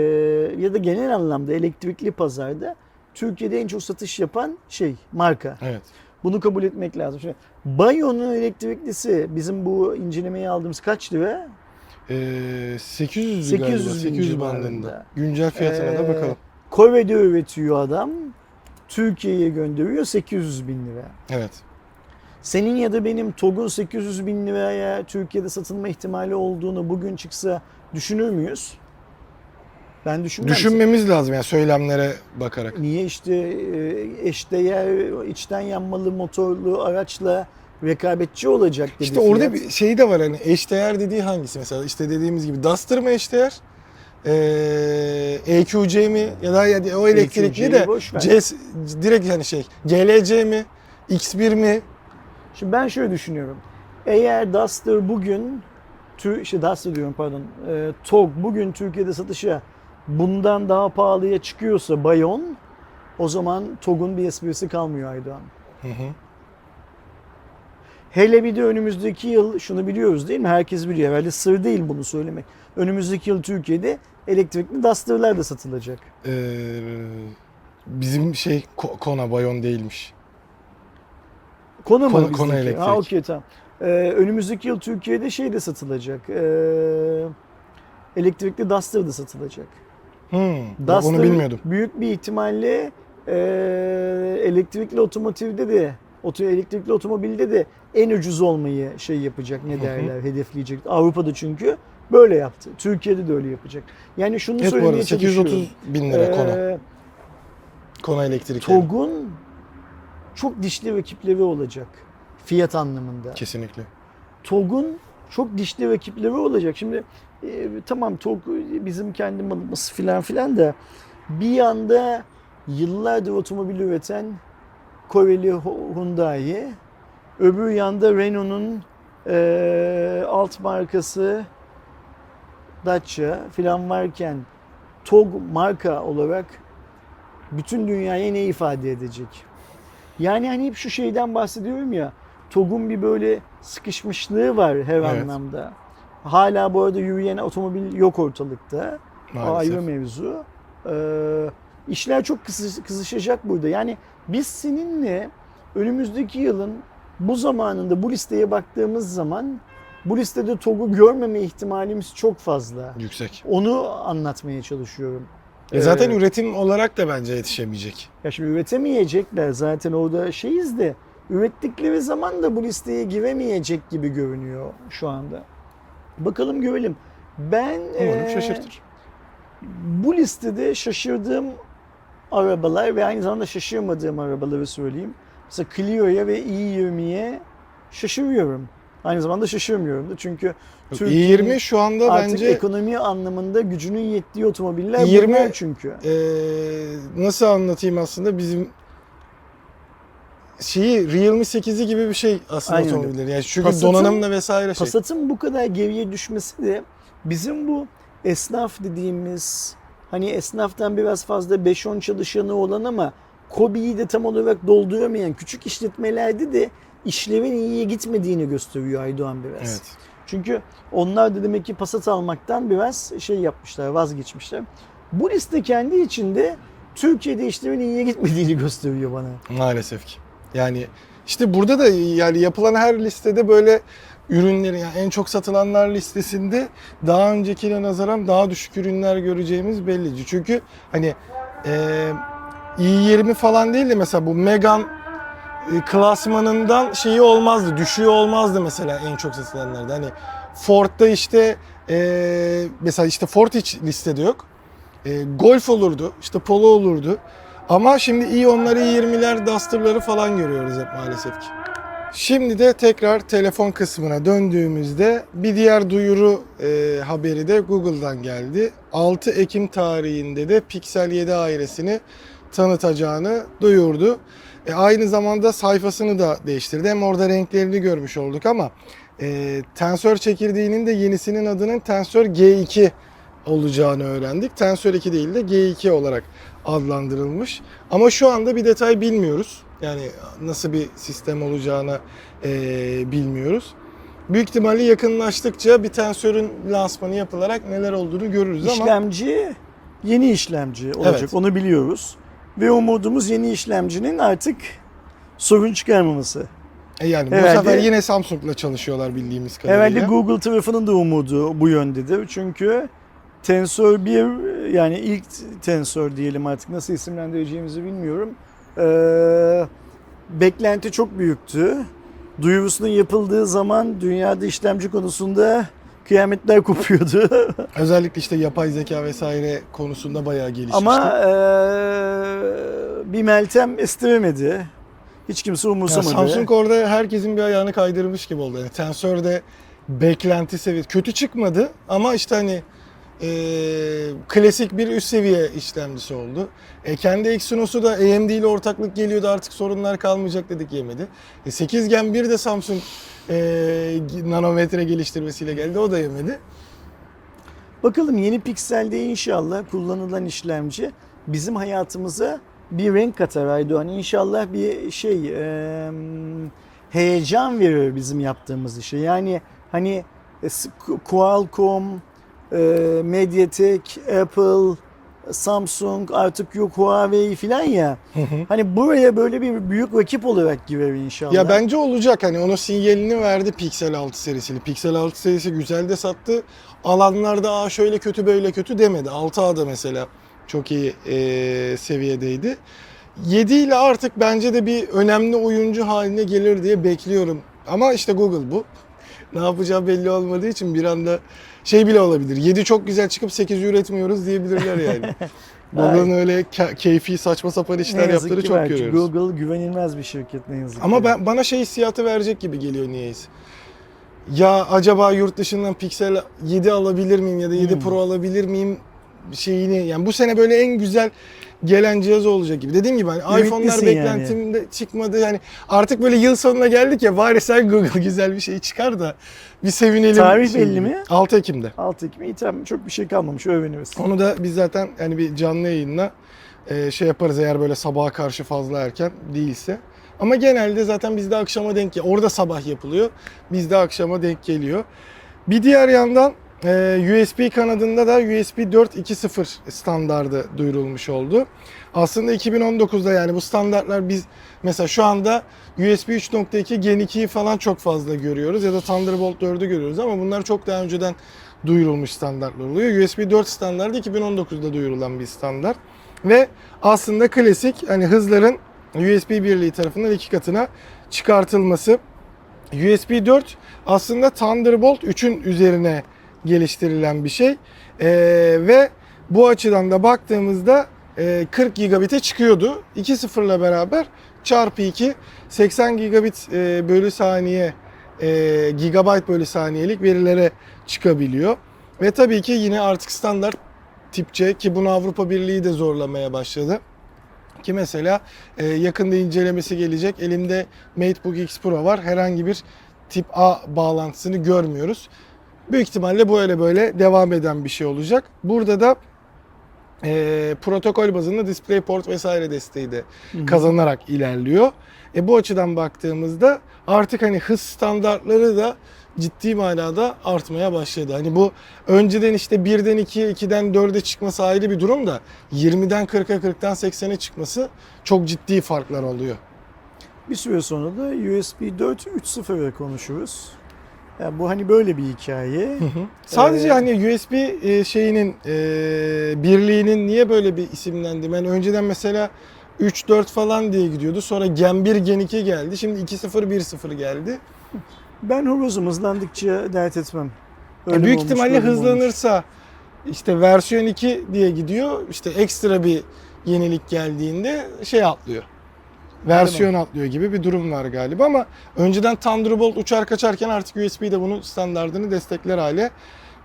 ya da genel anlamda elektrikli pazarda Türkiye'de en çok satış yapan şey, marka. Evet. Bunu kabul etmek lazım. Şimdi Bayon'un elektriklisi bizim bu incelemeyi aldığımız kaç lira? Ee, 800 800 galiba. bin 800 civarında. bandında. Güncel fiyatına da Ee, bakalım. Kore'de üretiyor adam. Türkiye'ye gönderiyor 800 bin lira. Evet. Senin ya da benim TOG'un 800 bin liraya Türkiye'de satılma ihtimali olduğunu bugün çıksa düşünür müyüz? Ben düşünmem. Düşünmemiz lazım yani söylemlere bakarak. Niye işte e, eşdeğer içten yanmalı motorlu araçla rekabetçi olacak dedi İşte orada fiyat. bir şey de var hani eşdeğer dediği hangisi mesela işte dediğimiz gibi Duster mı eşdeğer? Ee, EQC mi ya da ya o elektrikli 'yi de. C, direkt hani şey GLC mi X1 mi Şimdi ben şöyle düşünüyorum. Eğer Duster bugün tü, işte Duster diyorum pardon. E, TOG bugün Türkiye'de satışa bundan daha pahalıya çıkıyorsa Bayon o zaman TOG'un bir esprisi kalmıyor Aydoğan. Hı hı. Hele bir de önümüzdeki yıl şunu biliyoruz değil mi? Herkes biliyor. Herhalde sır değil bunu söylemek. Önümüzdeki yıl Türkiye'de elektrikli Duster'lar da satılacak. Ee, bizim şey Ko- Kona Bayon değilmiş. Konu mu? Kona- bizdeki? Kona elektrik. Ha okey tamam. Ee, önümüzdeki yıl Türkiye'de şey de satılacak. Ee, elektrikli Duster da satılacak. Hmm, Duster onu bilmiyordum. büyük bir ihtimalle e, elektrikli otomotivde de oto elektrikli otomobilde de en ucuz olmayı şey yapacak ne hı. derler hedefleyecek. Avrupa'da çünkü böyle yaptı. Türkiye'de de öyle yapacak. Yani şunu Evet bu söylemeye arada 830 çalışıyorum. bin lira Kona. Ee, Kona elektrik. yani. TOG'un çok dişli rakipleri olacak fiyat anlamında. Kesinlikle. TOG'un çok dişli rakipleri olacak. Şimdi e, tamam TOG bizim kendi malımız filan filan da bir yanda yıllardır otomobil üreten Koreli Hyundai, öbür yanda Renault'un e, alt markası Dacia filan varken TOG marka olarak bütün dünyaya ne ifade edecek? Yani hani hep şu şeyden bahsediyorum ya. TOG'un bir böyle sıkışmışlığı var her Evet. anlamda. Hala bu arada yürüyen otomobil yok ortalıkta. O Maalesef. ayrı mevzu. Ee, işler çok kızış- kızışacak burada. Yani biz seninle önümüzdeki yılın bu zamanında bu listeye baktığımız zaman bu listede TOG'u görmeme ihtimalimiz çok fazla. Yüksek. Onu anlatmaya çalışıyorum. E zaten Ee, üretim olarak da bence yetişemeyecek. ya şimdi üretemeyecekler zaten orada şeyiz de ürettikleri zaman da bu listeye giremeyecek gibi görünüyor şu anda. Bakalım görelim. Ben Umarım eee, şaşırtır. bu listede şaşırdığım arabalar ve aynı zamanda şaşırmadığım arabaları söyleyeyim. Mesela Clio'ya ve i20'ye şaşırıyorum. Aynı zamanda şaşırmıyorum da çünkü Yok, Türkiye'nin i20 şu anda artık bence ekonomi anlamında gücünün yettiği otomobiller i20 bunlar çünkü. e, nasıl anlatayım aslında bizim şeyi Realme 8'i gibi bir şey aslında Aynen otomobilleri. Yani çünkü Passat'ın- donanımla vesaire şey. Passat'ın bu kadar geriye düşmesi de bizim bu esnaf dediğimiz hani esnaftan biraz fazla 5-10 çalışanı olan ama KOBİ'yi de tam olarak dolduramayan küçük işletmelerde de işlerin iyiye gitmediğini gösteriyor Aydoğan biraz. Evet. Çünkü onlar da demek ki Passat almaktan biraz şey yapmışlar, vazgeçmişler. Bu liste kendi içinde Türkiye'de işlerin iyiye gitmediğini gösteriyor bana. Maalesef ki. Yani işte burada da yani yapılan her listede böyle ürünlerin yani en çok satılanlar listesinde daha öncekine nazaran daha düşük ürünler göreceğimiz belli. Çünkü hani e, i20 falan değil de mesela bu Megan e, klasmanından şeyi olmazdı, düşüğü olmazdı mesela en çok satılanlarda. Hani Ford'da işte e, mesela işte Ford hiç listede yok. E, Golf olurdu, işte Polo olurdu. Ama şimdi i10'ları, i20'ler, Duster'ları falan görüyoruz hep maalesef ki. Şimdi de tekrar telefon kısmına döndüğümüzde bir diğer duyuru e, haberi de Google'dan geldi. 6 Ekim tarihinde de Pixel 7 ailesini tanıtacağını duyurdu. E, aynı zamanda sayfasını da değiştirdi. Hem orada renklerini görmüş olduk ama e, Tensör çekirdeğinin de yenisinin adının Tensör G2 olacağını öğrendik. Tensör 2 değil de G2 olarak adlandırılmış. Ama şu anda bir detay bilmiyoruz. Yani nasıl bir sistem olacağını e, bilmiyoruz. Büyük ihtimalle yakınlaştıkça bir tensörün lansmanı yapılarak neler olduğunu görürüz ama İşlemci yeni işlemci olacak Evet. onu biliyoruz. Ve umudumuz yeni işlemcinin artık sorun çıkarmaması. e, yani bu Herhalde- sefer yine Samsung'la çalışıyorlar bildiğimiz kadarıyla. Herhalde Google tarafının da umudu bu yöndedir. Çünkü Tensor 1 yani ilk Tensor diyelim artık nasıl isimlendireceğimizi bilmiyorum. Ee, beklenti çok büyüktü. Duyurusunun yapıldığı zaman dünyada işlemci konusunda kıyametler kopuyordu. Özellikle işte yapay zeka vesaire konusunda bayağı gelişmişti. Ama ee, bir Meltem istemedi. Hiç kimse Ya umursamadı. Samsung orada herkesin bir ayağını kaydırmış gibi oldu. Yani tensörde beklenti seviyesi kötü çıkmadı ama işte hani e, klasik bir üst seviye işlemcisi oldu. E, kendi Exynos'u da AMD ile ortaklık geliyordu artık sorunlar kalmayacak dedik yemedi. E, 8 Gen 1 de Samsung e, nanometre geliştirmesiyle geldi o da yemedi. Bakalım yeni Pixel'de inşallah kullanılan işlemci bizim hayatımıza bir renk katar Aydoğan. İnşallah bir şey e, heyecan verir bizim yaptığımız işe. Yani hani e, Qualcomm, Mediatek, Apple, Samsung artık yok Huawei falan ya. Hani buraya böyle bir büyük rakip olarak girer inşallah. Ya bence olacak hani onun sinyalini verdi Pixel 6 serisiyle. Pixel 6 serisi güzel de sattı. Alanlarda Aa şöyle kötü böyle kötü demedi. 6A'da mesela çok iyi e, seviyedeydi. 7 ile artık bence de bir önemli oyuncu haline gelir diye bekliyorum. Ama işte Google bu. Ne yapacağı belli olmadığı için bir anda şey bile olabilir. 7 çok güzel çıkıp 8 üretmiyoruz diyebilirler yani. Google'ın öyle ke- keyfi saçma sapan işler yaptığını çok belki görüyoruz. Google güvenilmez bir şirket ne yazık Ama ki. ben bana şey hissiyatı verecek gibi geliyor niyeyse. Ya acaba yurt dışından Pixel 7 alabilir miyim ya da 7 Hmm. Pro alabilir miyim şeyini yani bu sene böyle en güzel gelen cihaz olacak gibi. Dediğim gibi hani iPhone'lar yani. beklentimde çıkmadı. Yani artık böyle yıl sonuna geldik ya bari sen Google güzel bir şey çıkar da bir sevinelim. Tarih şey belli mi? 6 Ekim'de. 6 Ekim iyi tamam çok bir şey kalmamış öğreniriz. Onu da biz zaten yani bir canlı yayınla e, şey yaparız eğer böyle sabaha karşı fazla erken değilse. Ama genelde zaten bizde akşama denk geliyor. Orada sabah yapılıyor. Bizde akşama denk geliyor. Bir diğer yandan e, USB kanadında da USB 4.2.0 standardı duyurulmuş oldu. Aslında 2019'da yani bu standartlar biz mesela şu anda USB 3.2 Gen 2'yi falan çok fazla görüyoruz ya da Thunderbolt 4'ü görüyoruz ama bunlar çok daha önceden duyurulmuş standartlar oluyor. USB 4 standardı 2019'da duyurulan bir standart. Ve aslında klasik hani hızların USB birliği tarafından iki katına çıkartılması. USB 4 aslında Thunderbolt 3'ün üzerine geliştirilen bir şey. Ee, ve bu açıdan da baktığımızda e, 40 gigabit'e çıkıyordu. 2.0 ile beraber çarpı 2 80 gigabit e, bölü saniye e, gigabyte bölü saniyelik verilere çıkabiliyor. Ve tabii ki yine artık standart tip C ki bunu Avrupa Birliği de zorlamaya başladı. Ki mesela e, yakında incelemesi gelecek. Elimde MateBook X Pro var. Herhangi bir tip A bağlantısını görmüyoruz. Büyük ihtimalle böyle böyle devam eden bir şey olacak. Burada da e, protokol bazında DisplayPort vesaire desteği de kazanarak ilerliyor. E, bu açıdan baktığımızda artık hani hız standartları da ciddi manada artmaya başladı. Hani bu önceden işte 1'den 2'ye, 2'den 4'e çıkması ayrı bir durum da 20'den 40'a, 40'tan 80'e çıkması çok ciddi farklar oluyor. Bir süre sonra da USB 4 3.0'a konuşuruz. Ya bu hani böyle bir hikaye. Sadece Ee, hani USB e, şeyinin e, birliğinin niye böyle bir isimlendi? Ben önceden mesela 3-4 falan diye gidiyordu. Sonra Gen 1, Gen 2 geldi. Şimdi 2-0, 1-0 geldi. Ben horozum hızlandıkça dert etmem. Öyle büyük mi olmuş, ihtimalle mi olmuş? hızlanırsa işte versiyon 2 diye gidiyor. İşte ekstra bir yenilik geldiğinde şey atlıyor. Versiyon atlıyor gibi bir durum var galiba ama önceden Thunderbolt uçar kaçarken artık USB de bunun standartını destekler hale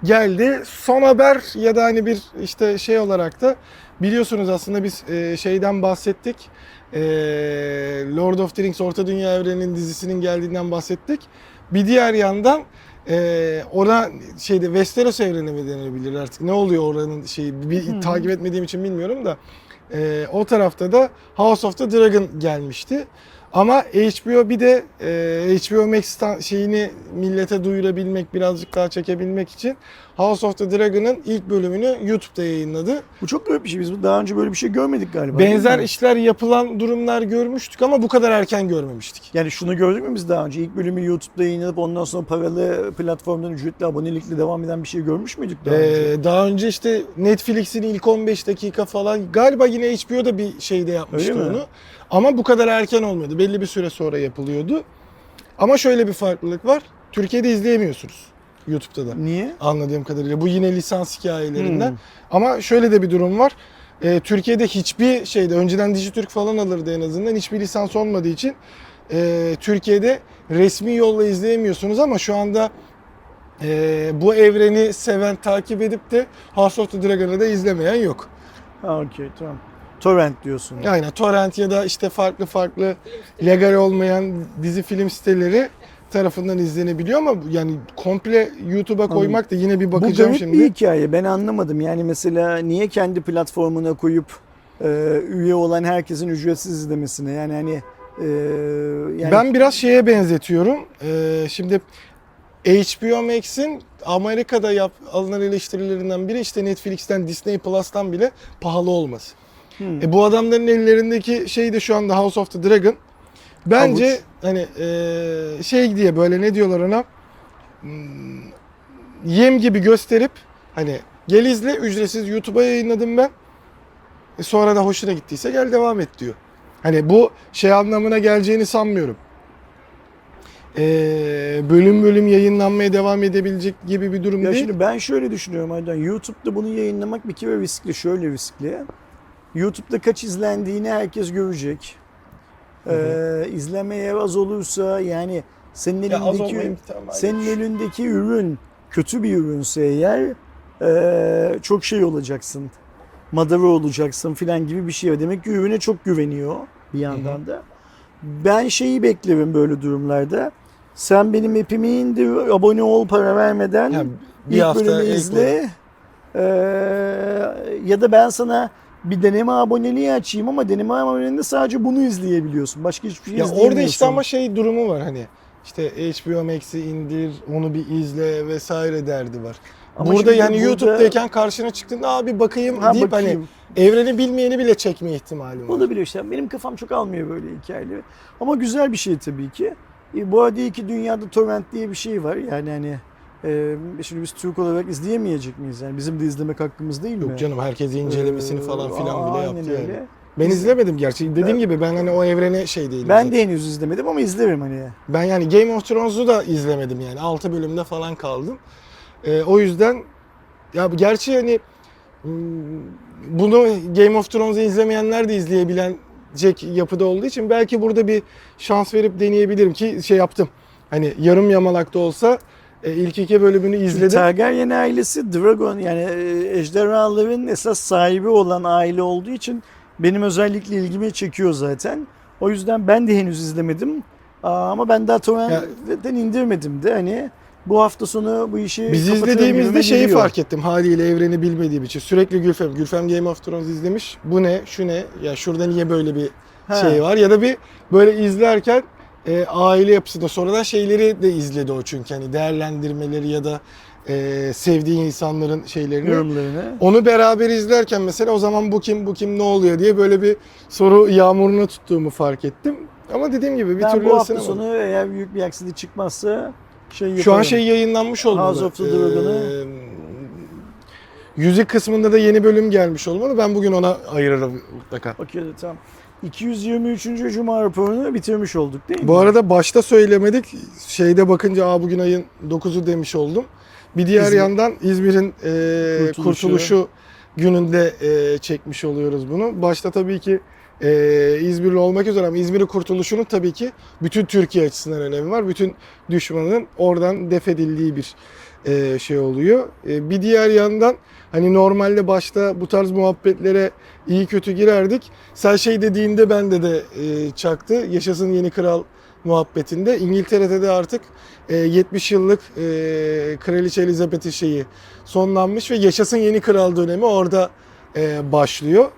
geldi. Son haber ya da hani bir işte şey olarak da biliyorsunuz aslında biz e, şeyden bahsettik. E, Lord of the Rings Orta Dünya Evreni'nin dizisinin geldiğinden bahsettik. Bir diğer yandan e, ona şeyde Westeros evreni mi denebilir artık ne oluyor oranın şeyi bir Hmm. takip etmediğim için bilmiyorum da e, o tarafta da House of the Dragon gelmişti. Ama HBO bir de e, HBO Max'tan şeyini millete duyurabilmek, birazcık daha çekebilmek için House of the Dragon'ın ilk bölümünü YouTube'da yayınladı. Bu çok garip bir şey. Biz daha önce böyle bir şey görmedik galiba. Benzer mi? işler yapılan durumlar görmüştük ama bu kadar erken görmemiştik. Yani şunu gördük mü biz daha önce? İlk bölümü YouTube'da yayınlanıp ondan sonra paralı platformdan ücretli abonelikle devam eden bir şey görmüş müydük daha önce? Ee, daha önce işte Netflix'in ilk 15 dakika falan galiba yine HBO'da bir şeyde yapmıştı Öyle mi? onu. Ama bu kadar erken olmuyordu. Belli bir süre sonra yapılıyordu. Ama şöyle bir farklılık var. Türkiye'de izleyemiyorsunuz YouTube'da da. Niye? Anladığım kadarıyla. Bu yine lisans hikayelerinden. Hmm. Ama şöyle de bir durum var. Ee, Türkiye'de hiçbir şeyde önceden Dijitürk falan alırdı en azından. Hiçbir lisans olmadığı için e, Türkiye'de resmi yolla izleyemiyorsunuz ama şu anda e, bu evreni seven, takip edip de House of the Dragon'ı da izlemeyen yok. Ha okey tamam. Torrent diyorsun. Aynen torrent ya da işte farklı farklı legal olmayan dizi film siteleri tarafından izlenebiliyor ama yani komple YouTube'a koymak da yine bir Bu bakacağım garip şimdi. bir hikaye. Ben anlamadım. Yani mesela niye kendi platformuna koyup e, üye olan herkesin ücretsiz izlemesine? Yani hani e, yani Ben biraz şeye benzetiyorum. Ee, şimdi HBO Max'in Amerika'da yap, alınan eleştirilerinden biri işte Netflix'ten, Disney Plus'tan bile pahalı olması. Hmm. E, bu adamların ellerindeki şey de şu anda House of the Dragon. Bence Avuç. hani e, şey diye böyle ne diyorlar ona Hmm, yem gibi gösterip hani gel izle ücretsiz YouTube'a yayınladım ben. E, sonra da hoşuna gittiyse gel devam et diyor. Hani bu şey anlamına geleceğini sanmıyorum. E, bölüm bölüm yayınlanmaya devam edebilecek gibi bir durum Ya değil. şimdi ben şöyle düşünüyorum Aydan. YouTube'da bunu yayınlamak bir kere riskli. Şöyle riskli. YouTube'da kaç izlendiğini herkes görecek. Ee, izleme eğer az olursa yani senin Ya elindeki imkanı senin elindeki ürün kötü bir ürünse eğer ee, çok şey olacaksın. Madara olacaksın filan gibi bir şey. Demek ki ürüne çok güveniyor bir yandan da. Ben şeyi beklerim böyle durumlarda. Sen benim app'imi indir, abone ol para vermeden. Yani bir İlk hafta bölümü ilk izle. Ee, ya da ben sana bir deneme aboneliği açayım ama deneme aboneliğinde sadece bunu izleyebiliyorsun. Başka hiçbir şey Ya izleyemiyorsun. orada işte ama şey durumu var hani işte HBO Max'i indir, onu bir izle vesaire derdi var. Ama burada yani burada- YouTube'dayken karşına çıktığında abi bakayım Ha, deyip bakayım. hani evreni bilmeyeni bile çekme ihtimali var. Olabiliyor işte. Benim kafam çok almıyor böyle hikayeleri. Ama güzel bir şey tabii ki. E, bu arada iyi ki dünyada torrent diye bir şey var. Yani hani e, şimdi biz Türk olarak izleyemeyecek miyiz? Yani bizim de izlemek hakkımız değil mi? Yok canım herkes incelemesini Ee, falan filan bile yaptı öyle. yani. Ben izlemedim gerçi. Dediğim Ben- gibi ben hani o evrene şey değilim. Ben zaten. de henüz izlemedim ama izlerim hani. Ben yani Game of Thrones'u da izlemedim yani. 6 bölümde falan kaldım. Ee, o yüzden ya gerçi hani hmm, bunu Game of Thrones'u izlemeyenler de izleyebilecek yapıda olduğu için belki burada bir şans verip deneyebilirim ki şey yaptım. Hani yarım yamalak da olsa e, ilk iki bölümünü izledim. Targaryen ailesi Dragon yani e, ejderhaların esas sahibi olan aile olduğu için benim özellikle ilgimi çekiyor zaten. O yüzden ben de henüz izlemedim. Aa, ama ben daha torrentten indirmedim de hani bu hafta sonu bu işi Biz izlediğimizde şeyi geliyor. fark ettim haliyle evreni bilmediğim için. Sürekli Gülfem, Gülfem Game of Thrones izlemiş. Bu ne, şu ne, ya şurada niye böyle bir Ha. şey var ya da bir böyle izlerken e, aile yapısında sonradan şeyleri de izledi o çünkü hani değerlendirmeleri ya da e, sevdiği insanların şeylerini. yorumlarını. Onu beraber izlerken mesela o zaman bu kim bu kim ne oluyor diye böyle bir soru yağmuruna tuttuğumu fark ettim. Ama dediğim gibi bir Ben türlü bu hafta ısınamadım. sonu eğer büyük bir aksilik çıkmazsa şey yaparım. Şu an şey yayınlanmış olmalı. House of the Dragon'ı. Ee, Yüzük kısmında da yeni bölüm gelmiş olmalı. Ben bugün ona ayırırım mutlaka. Okey tamam. 223. Cuma raporunu bitirmiş olduk değil mi? Bu arada başta söylemedik. Şeyde bakınca Aa, bugün ayın 9'u demiş oldum. Bir diğer İzmir. yandan İzmir'in e, Kurtuluşu. kurtuluşu. gününde e, çekmiş oluyoruz bunu. Başta tabii ki e, İzmirli olmak üzere ama İzmir'in kurtuluşunun tabii ki bütün Türkiye açısından önemi var. Bütün düşmanın oradan def edildiği bir e, şey oluyor. E, bir diğer yandan hani normalde başta bu tarz muhabbetlere iyi kötü girerdik. Sen şey dediğinde bende de e, çaktı. Yaşasın yeni kral muhabbetinde. İngiltere'de de artık e, 70 yıllık e, Kraliçe Elizabeth'in şeyi sonlanmış ve yaşasın yeni kral dönemi orada e, başlıyor.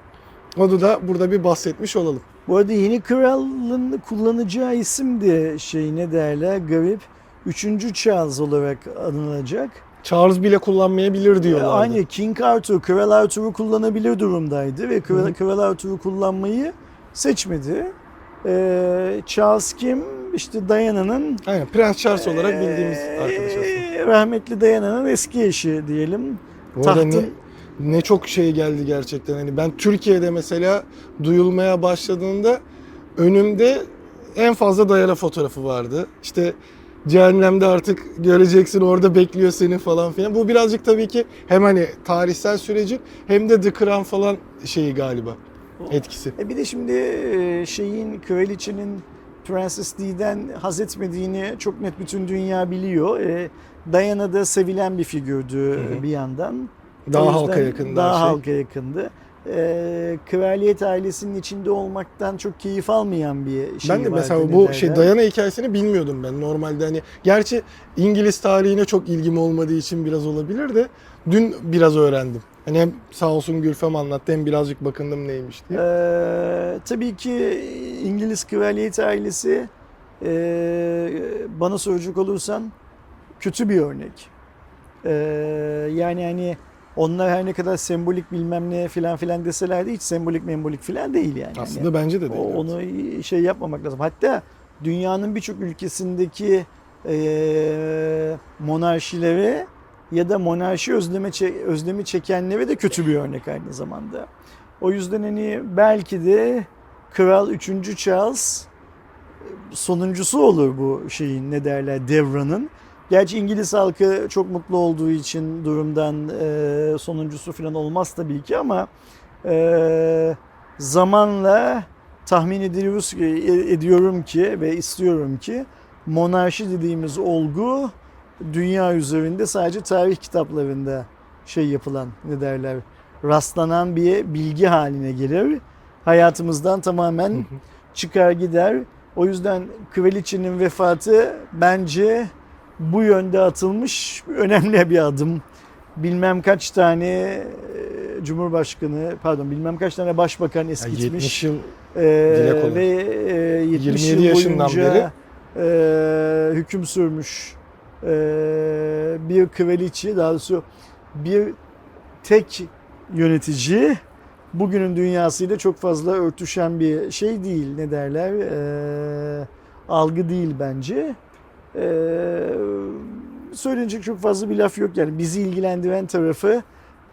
Onu da burada bir bahsetmiş olalım. Bu arada yeni kralın kullanacağı isim de şey ne derler garip. Üçüncü Charles olarak anılacak. Charles bile kullanmayabilir diyorlardı. Aynı King Arthur, Kral Arthur'u kullanabilir durumdaydı ve Kral. Kral Arthur'u kullanmayı seçmedi. Ee, Charles kim? İşte Diana'nın Aynen Prens Charles olarak bildiğimiz ee, arkadaş aslında. Rahmetli Diana'nın eski eşi diyelim. Bu Tahtın ne, ne çok şey geldi gerçekten. Hani ben Türkiye'de mesela duyulmaya başladığında önümde en fazla Dayana fotoğrafı vardı. İşte cehennemde artık göreceksin orada bekliyor seni falan filan. Bu birazcık tabii ki hem hani tarihsel sürecin hem de The Crown falan şeyi galiba etkisi. E bir de şimdi e, şeyin kraliçenin Prenses Di'den haz etmediğini çok net bütün dünya biliyor. E, Diana da sevilen bir figürdü Hı hı. bir yandan. Daha halka yakın Daha şey. halka yakındı. E, kraliyet ailesinin içinde olmaktan çok keyif almayan bir şey ben de mesela bu şey derler. Diana hikayesini bilmiyordum ben normalde hani gerçi İngiliz tarihine çok ilgim olmadığı için biraz olabilir de dün biraz öğrendim. Hani hem sağ olsun Gülfem anlattı hem birazcık bakındım neymiş diye. Ee, tabii ki İngiliz kraliyet ailesi ee, bana soracak olursan kötü bir örnek. Ee, yani hani onlar her ne kadar sembolik bilmem ne filan filan deseler de hiç sembolik membolik filan değil yani. Aslında bence de o- değil. evet. onu şey yapmamak lazım. Hatta dünyanın birçok ülkesindeki ee, monarşilere ya da monarşi özleme özlemi çekenlere de kötü bir örnek aynı zamanda. O yüzden hani belki de Kral 3. Charles sonuncusu olur bu şeyin ne derler devranın. Gerçi İngiliz halkı çok mutlu olduğu için durumdan e, sonuncusu falan olmaz tabii ki ama e, zamanla tahmin ediyoruz ki, e- ediyorum ki ve istiyorum ki monarşi dediğimiz olgu dünya üzerinde sadece tarih kitaplarında şey yapılan ne derler rastlanan bir bilgi haline gelir. Hayatımızdan tamamen çıkar gider. O yüzden kraliçenin vefatı bence bu yönde atılmış önemli bir adım. Bilmem kaç tane e, Cumhurbaşkanı, pardon bilmem kaç tane başbakan Yani eskitmiş. 70 yıl kolay. ve e, 70 27 yıl yaşından boyunca beri. e, hüküm sürmüş e, bir kraliçe, daha doğrusu bir tek yönetici bugünün dünyasıyla çok fazla örtüşen bir şey değil. Ne derler? E, algı değil bence. E, söylenecek çok fazla bir laf yok yani bizi ilgilendiren tarafı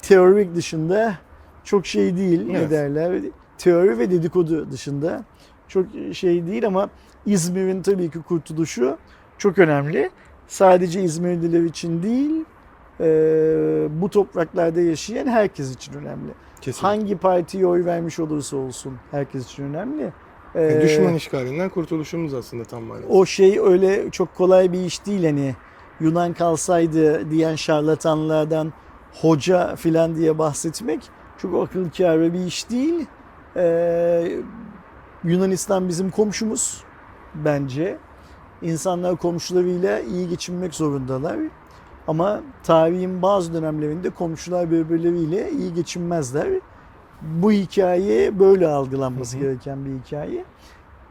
teorik dışında çok şey değil ne Evet. derler teori ve dedikodu dışında çok şey değil ama İzmir'in tabii ki kurtuluşu çok önemli. Sadece İzmirliler için değil e, bu topraklarda yaşayan herkes için önemli. kesin. Hangi partiye oy vermiş olursa olsun herkes için önemli. Yani E, düşman işgalinden kurtuluşumuz aslında tam manası. o şey öyle çok kolay bir iş değil hani Yunan kalsaydı diyen şarlatanlardan hoca filan diye bahsetmek çok akıl kârı bir iş değil. Ee, Yunanistan bizim komşumuz bence. İnsanlar komşularıyla iyi geçinmek zorundalar. Ama tarihin bazı dönemlerinde komşular birbirleriyle iyi geçinmezler. Bu hikaye böyle algılanması gereken bir hikaye.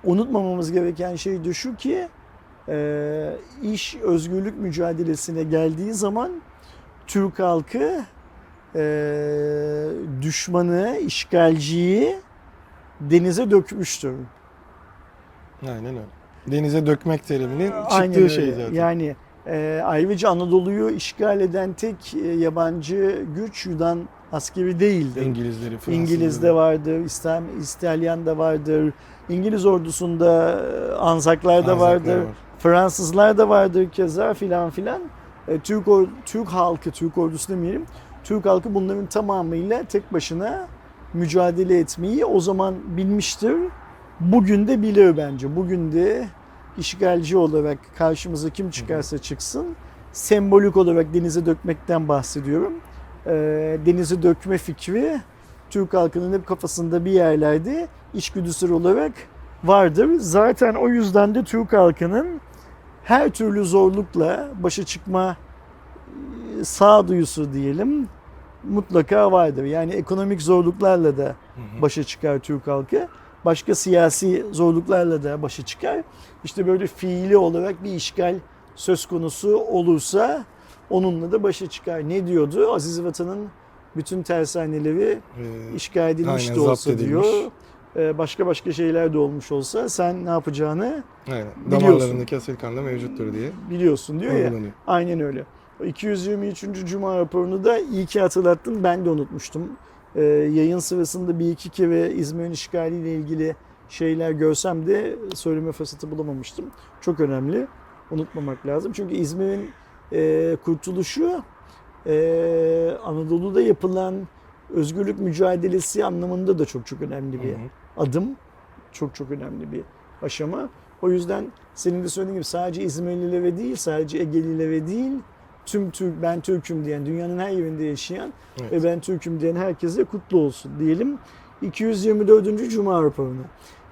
Unutmamamız gereken şey de şu ki e, iş özgürlük mücadelesine geldiği zaman Türk halkı e, düşmanı, işgalciyi denize dökmüştür. Aynen öyle. Denize dökmek teriminin Aynen çıktığı öyle. şey zaten. Yani Ee, ayrıca Anadolu'yu işgal eden tek e, yabancı güç Yunan askeri değildi. İngilizleri, Fransızları. İngiliz de vardır, İslam, İstalyan da vardır. İngiliz ordusunda e, Anzaklar da Anzaklar vardır. var. Fransızlar da vardır keza filan filan. E, Türk or- Türk halkı, Türk ordusu demeyelim. Türk halkı bunların tamamıyla tek başına mücadele etmeyi o zaman bilmiştir. Bugün de bilir bence. Bugün de işgalci olarak karşımıza kim çıkarsa çıksın sembolik olarak denize dökmekten bahsediyorum. E, denize dökme fikri Türk halkının hep kafasında bir yerlerde içgüdüsel olarak vardır. Zaten o yüzden de Türk halkının her türlü zorlukla başa çıkma e, sağduyusu diyelim mutlaka vardır. Yani ekonomik zorluklarla da başa çıkar Türk halkı. Başka siyasi zorluklarla da başa çıkar. İşte böyle fiili olarak bir işgal söz konusu olursa onunla da başa çıkar. Ne diyordu? Aziz Vatan'ın bütün tersaneleri Ee, işgal edilmiş Aynen, de olsa diyor. Ee, Başka başka şeyler de olmuş olsa sen ne yapacağını aynen. Biliyorsun. Damarlarındaki asil kan da mevcuttur diye biliyorsun diyor ya. Aynen öyle. O 223. Cuma raporunu da iyi ki hatırlattın. Ben de unutmuştum. Ee, yayın sırasında bir iki kere İzmir'in işgaliyle ilgili şeyler görsem de söyleme fırsatı bulamamıştım. Çok önemli. Unutmamak lazım. Çünkü İzmir'in e, kurtuluşu e, Anadolu'da yapılan özgürlük mücadelesi anlamında da çok çok önemli bir Hı hı. adım. Çok çok önemli bir aşama. O yüzden senin de söylediğin gibi sadece İzmirlilere değil, sadece Egelilere değil, tüm Türk, ben Türk'üm diyen, dünyanın her yerinde yaşayan Evet. ve ben Türk'üm diyen herkese kutlu olsun diyelim. 224. Cuma raporunu.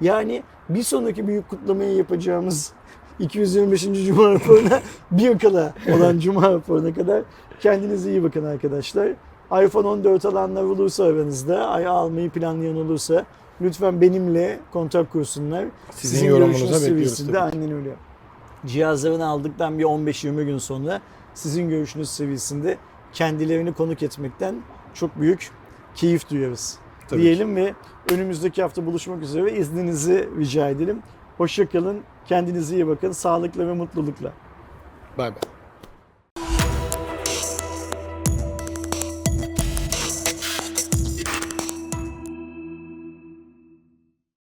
Yani bir sonraki büyük kutlamayı yapacağımız 225. Cuma raporuna bir kala olan Cuma raporuna kadar kendinize iyi bakın arkadaşlar. iPhone 14 alanlar olursa aranızda, ay almayı planlayan olursa lütfen benimle kontak kursunlar. Sizin yorumunuza görüşünüz bekliyoruz ki. Aynen öyle. Cihazlarını aldıktan bir 15-20 gün sonra sizin görüşünüz seviyesinde kendilerini konuk etmekten çok büyük keyif duyarız. Tabii diyelim ve önümüzdeki hafta buluşmak üzere izninizi rica edelim. Hoşçakalın, kendinize iyi bakın, sağlıkla ve mutlulukla. Bay bay.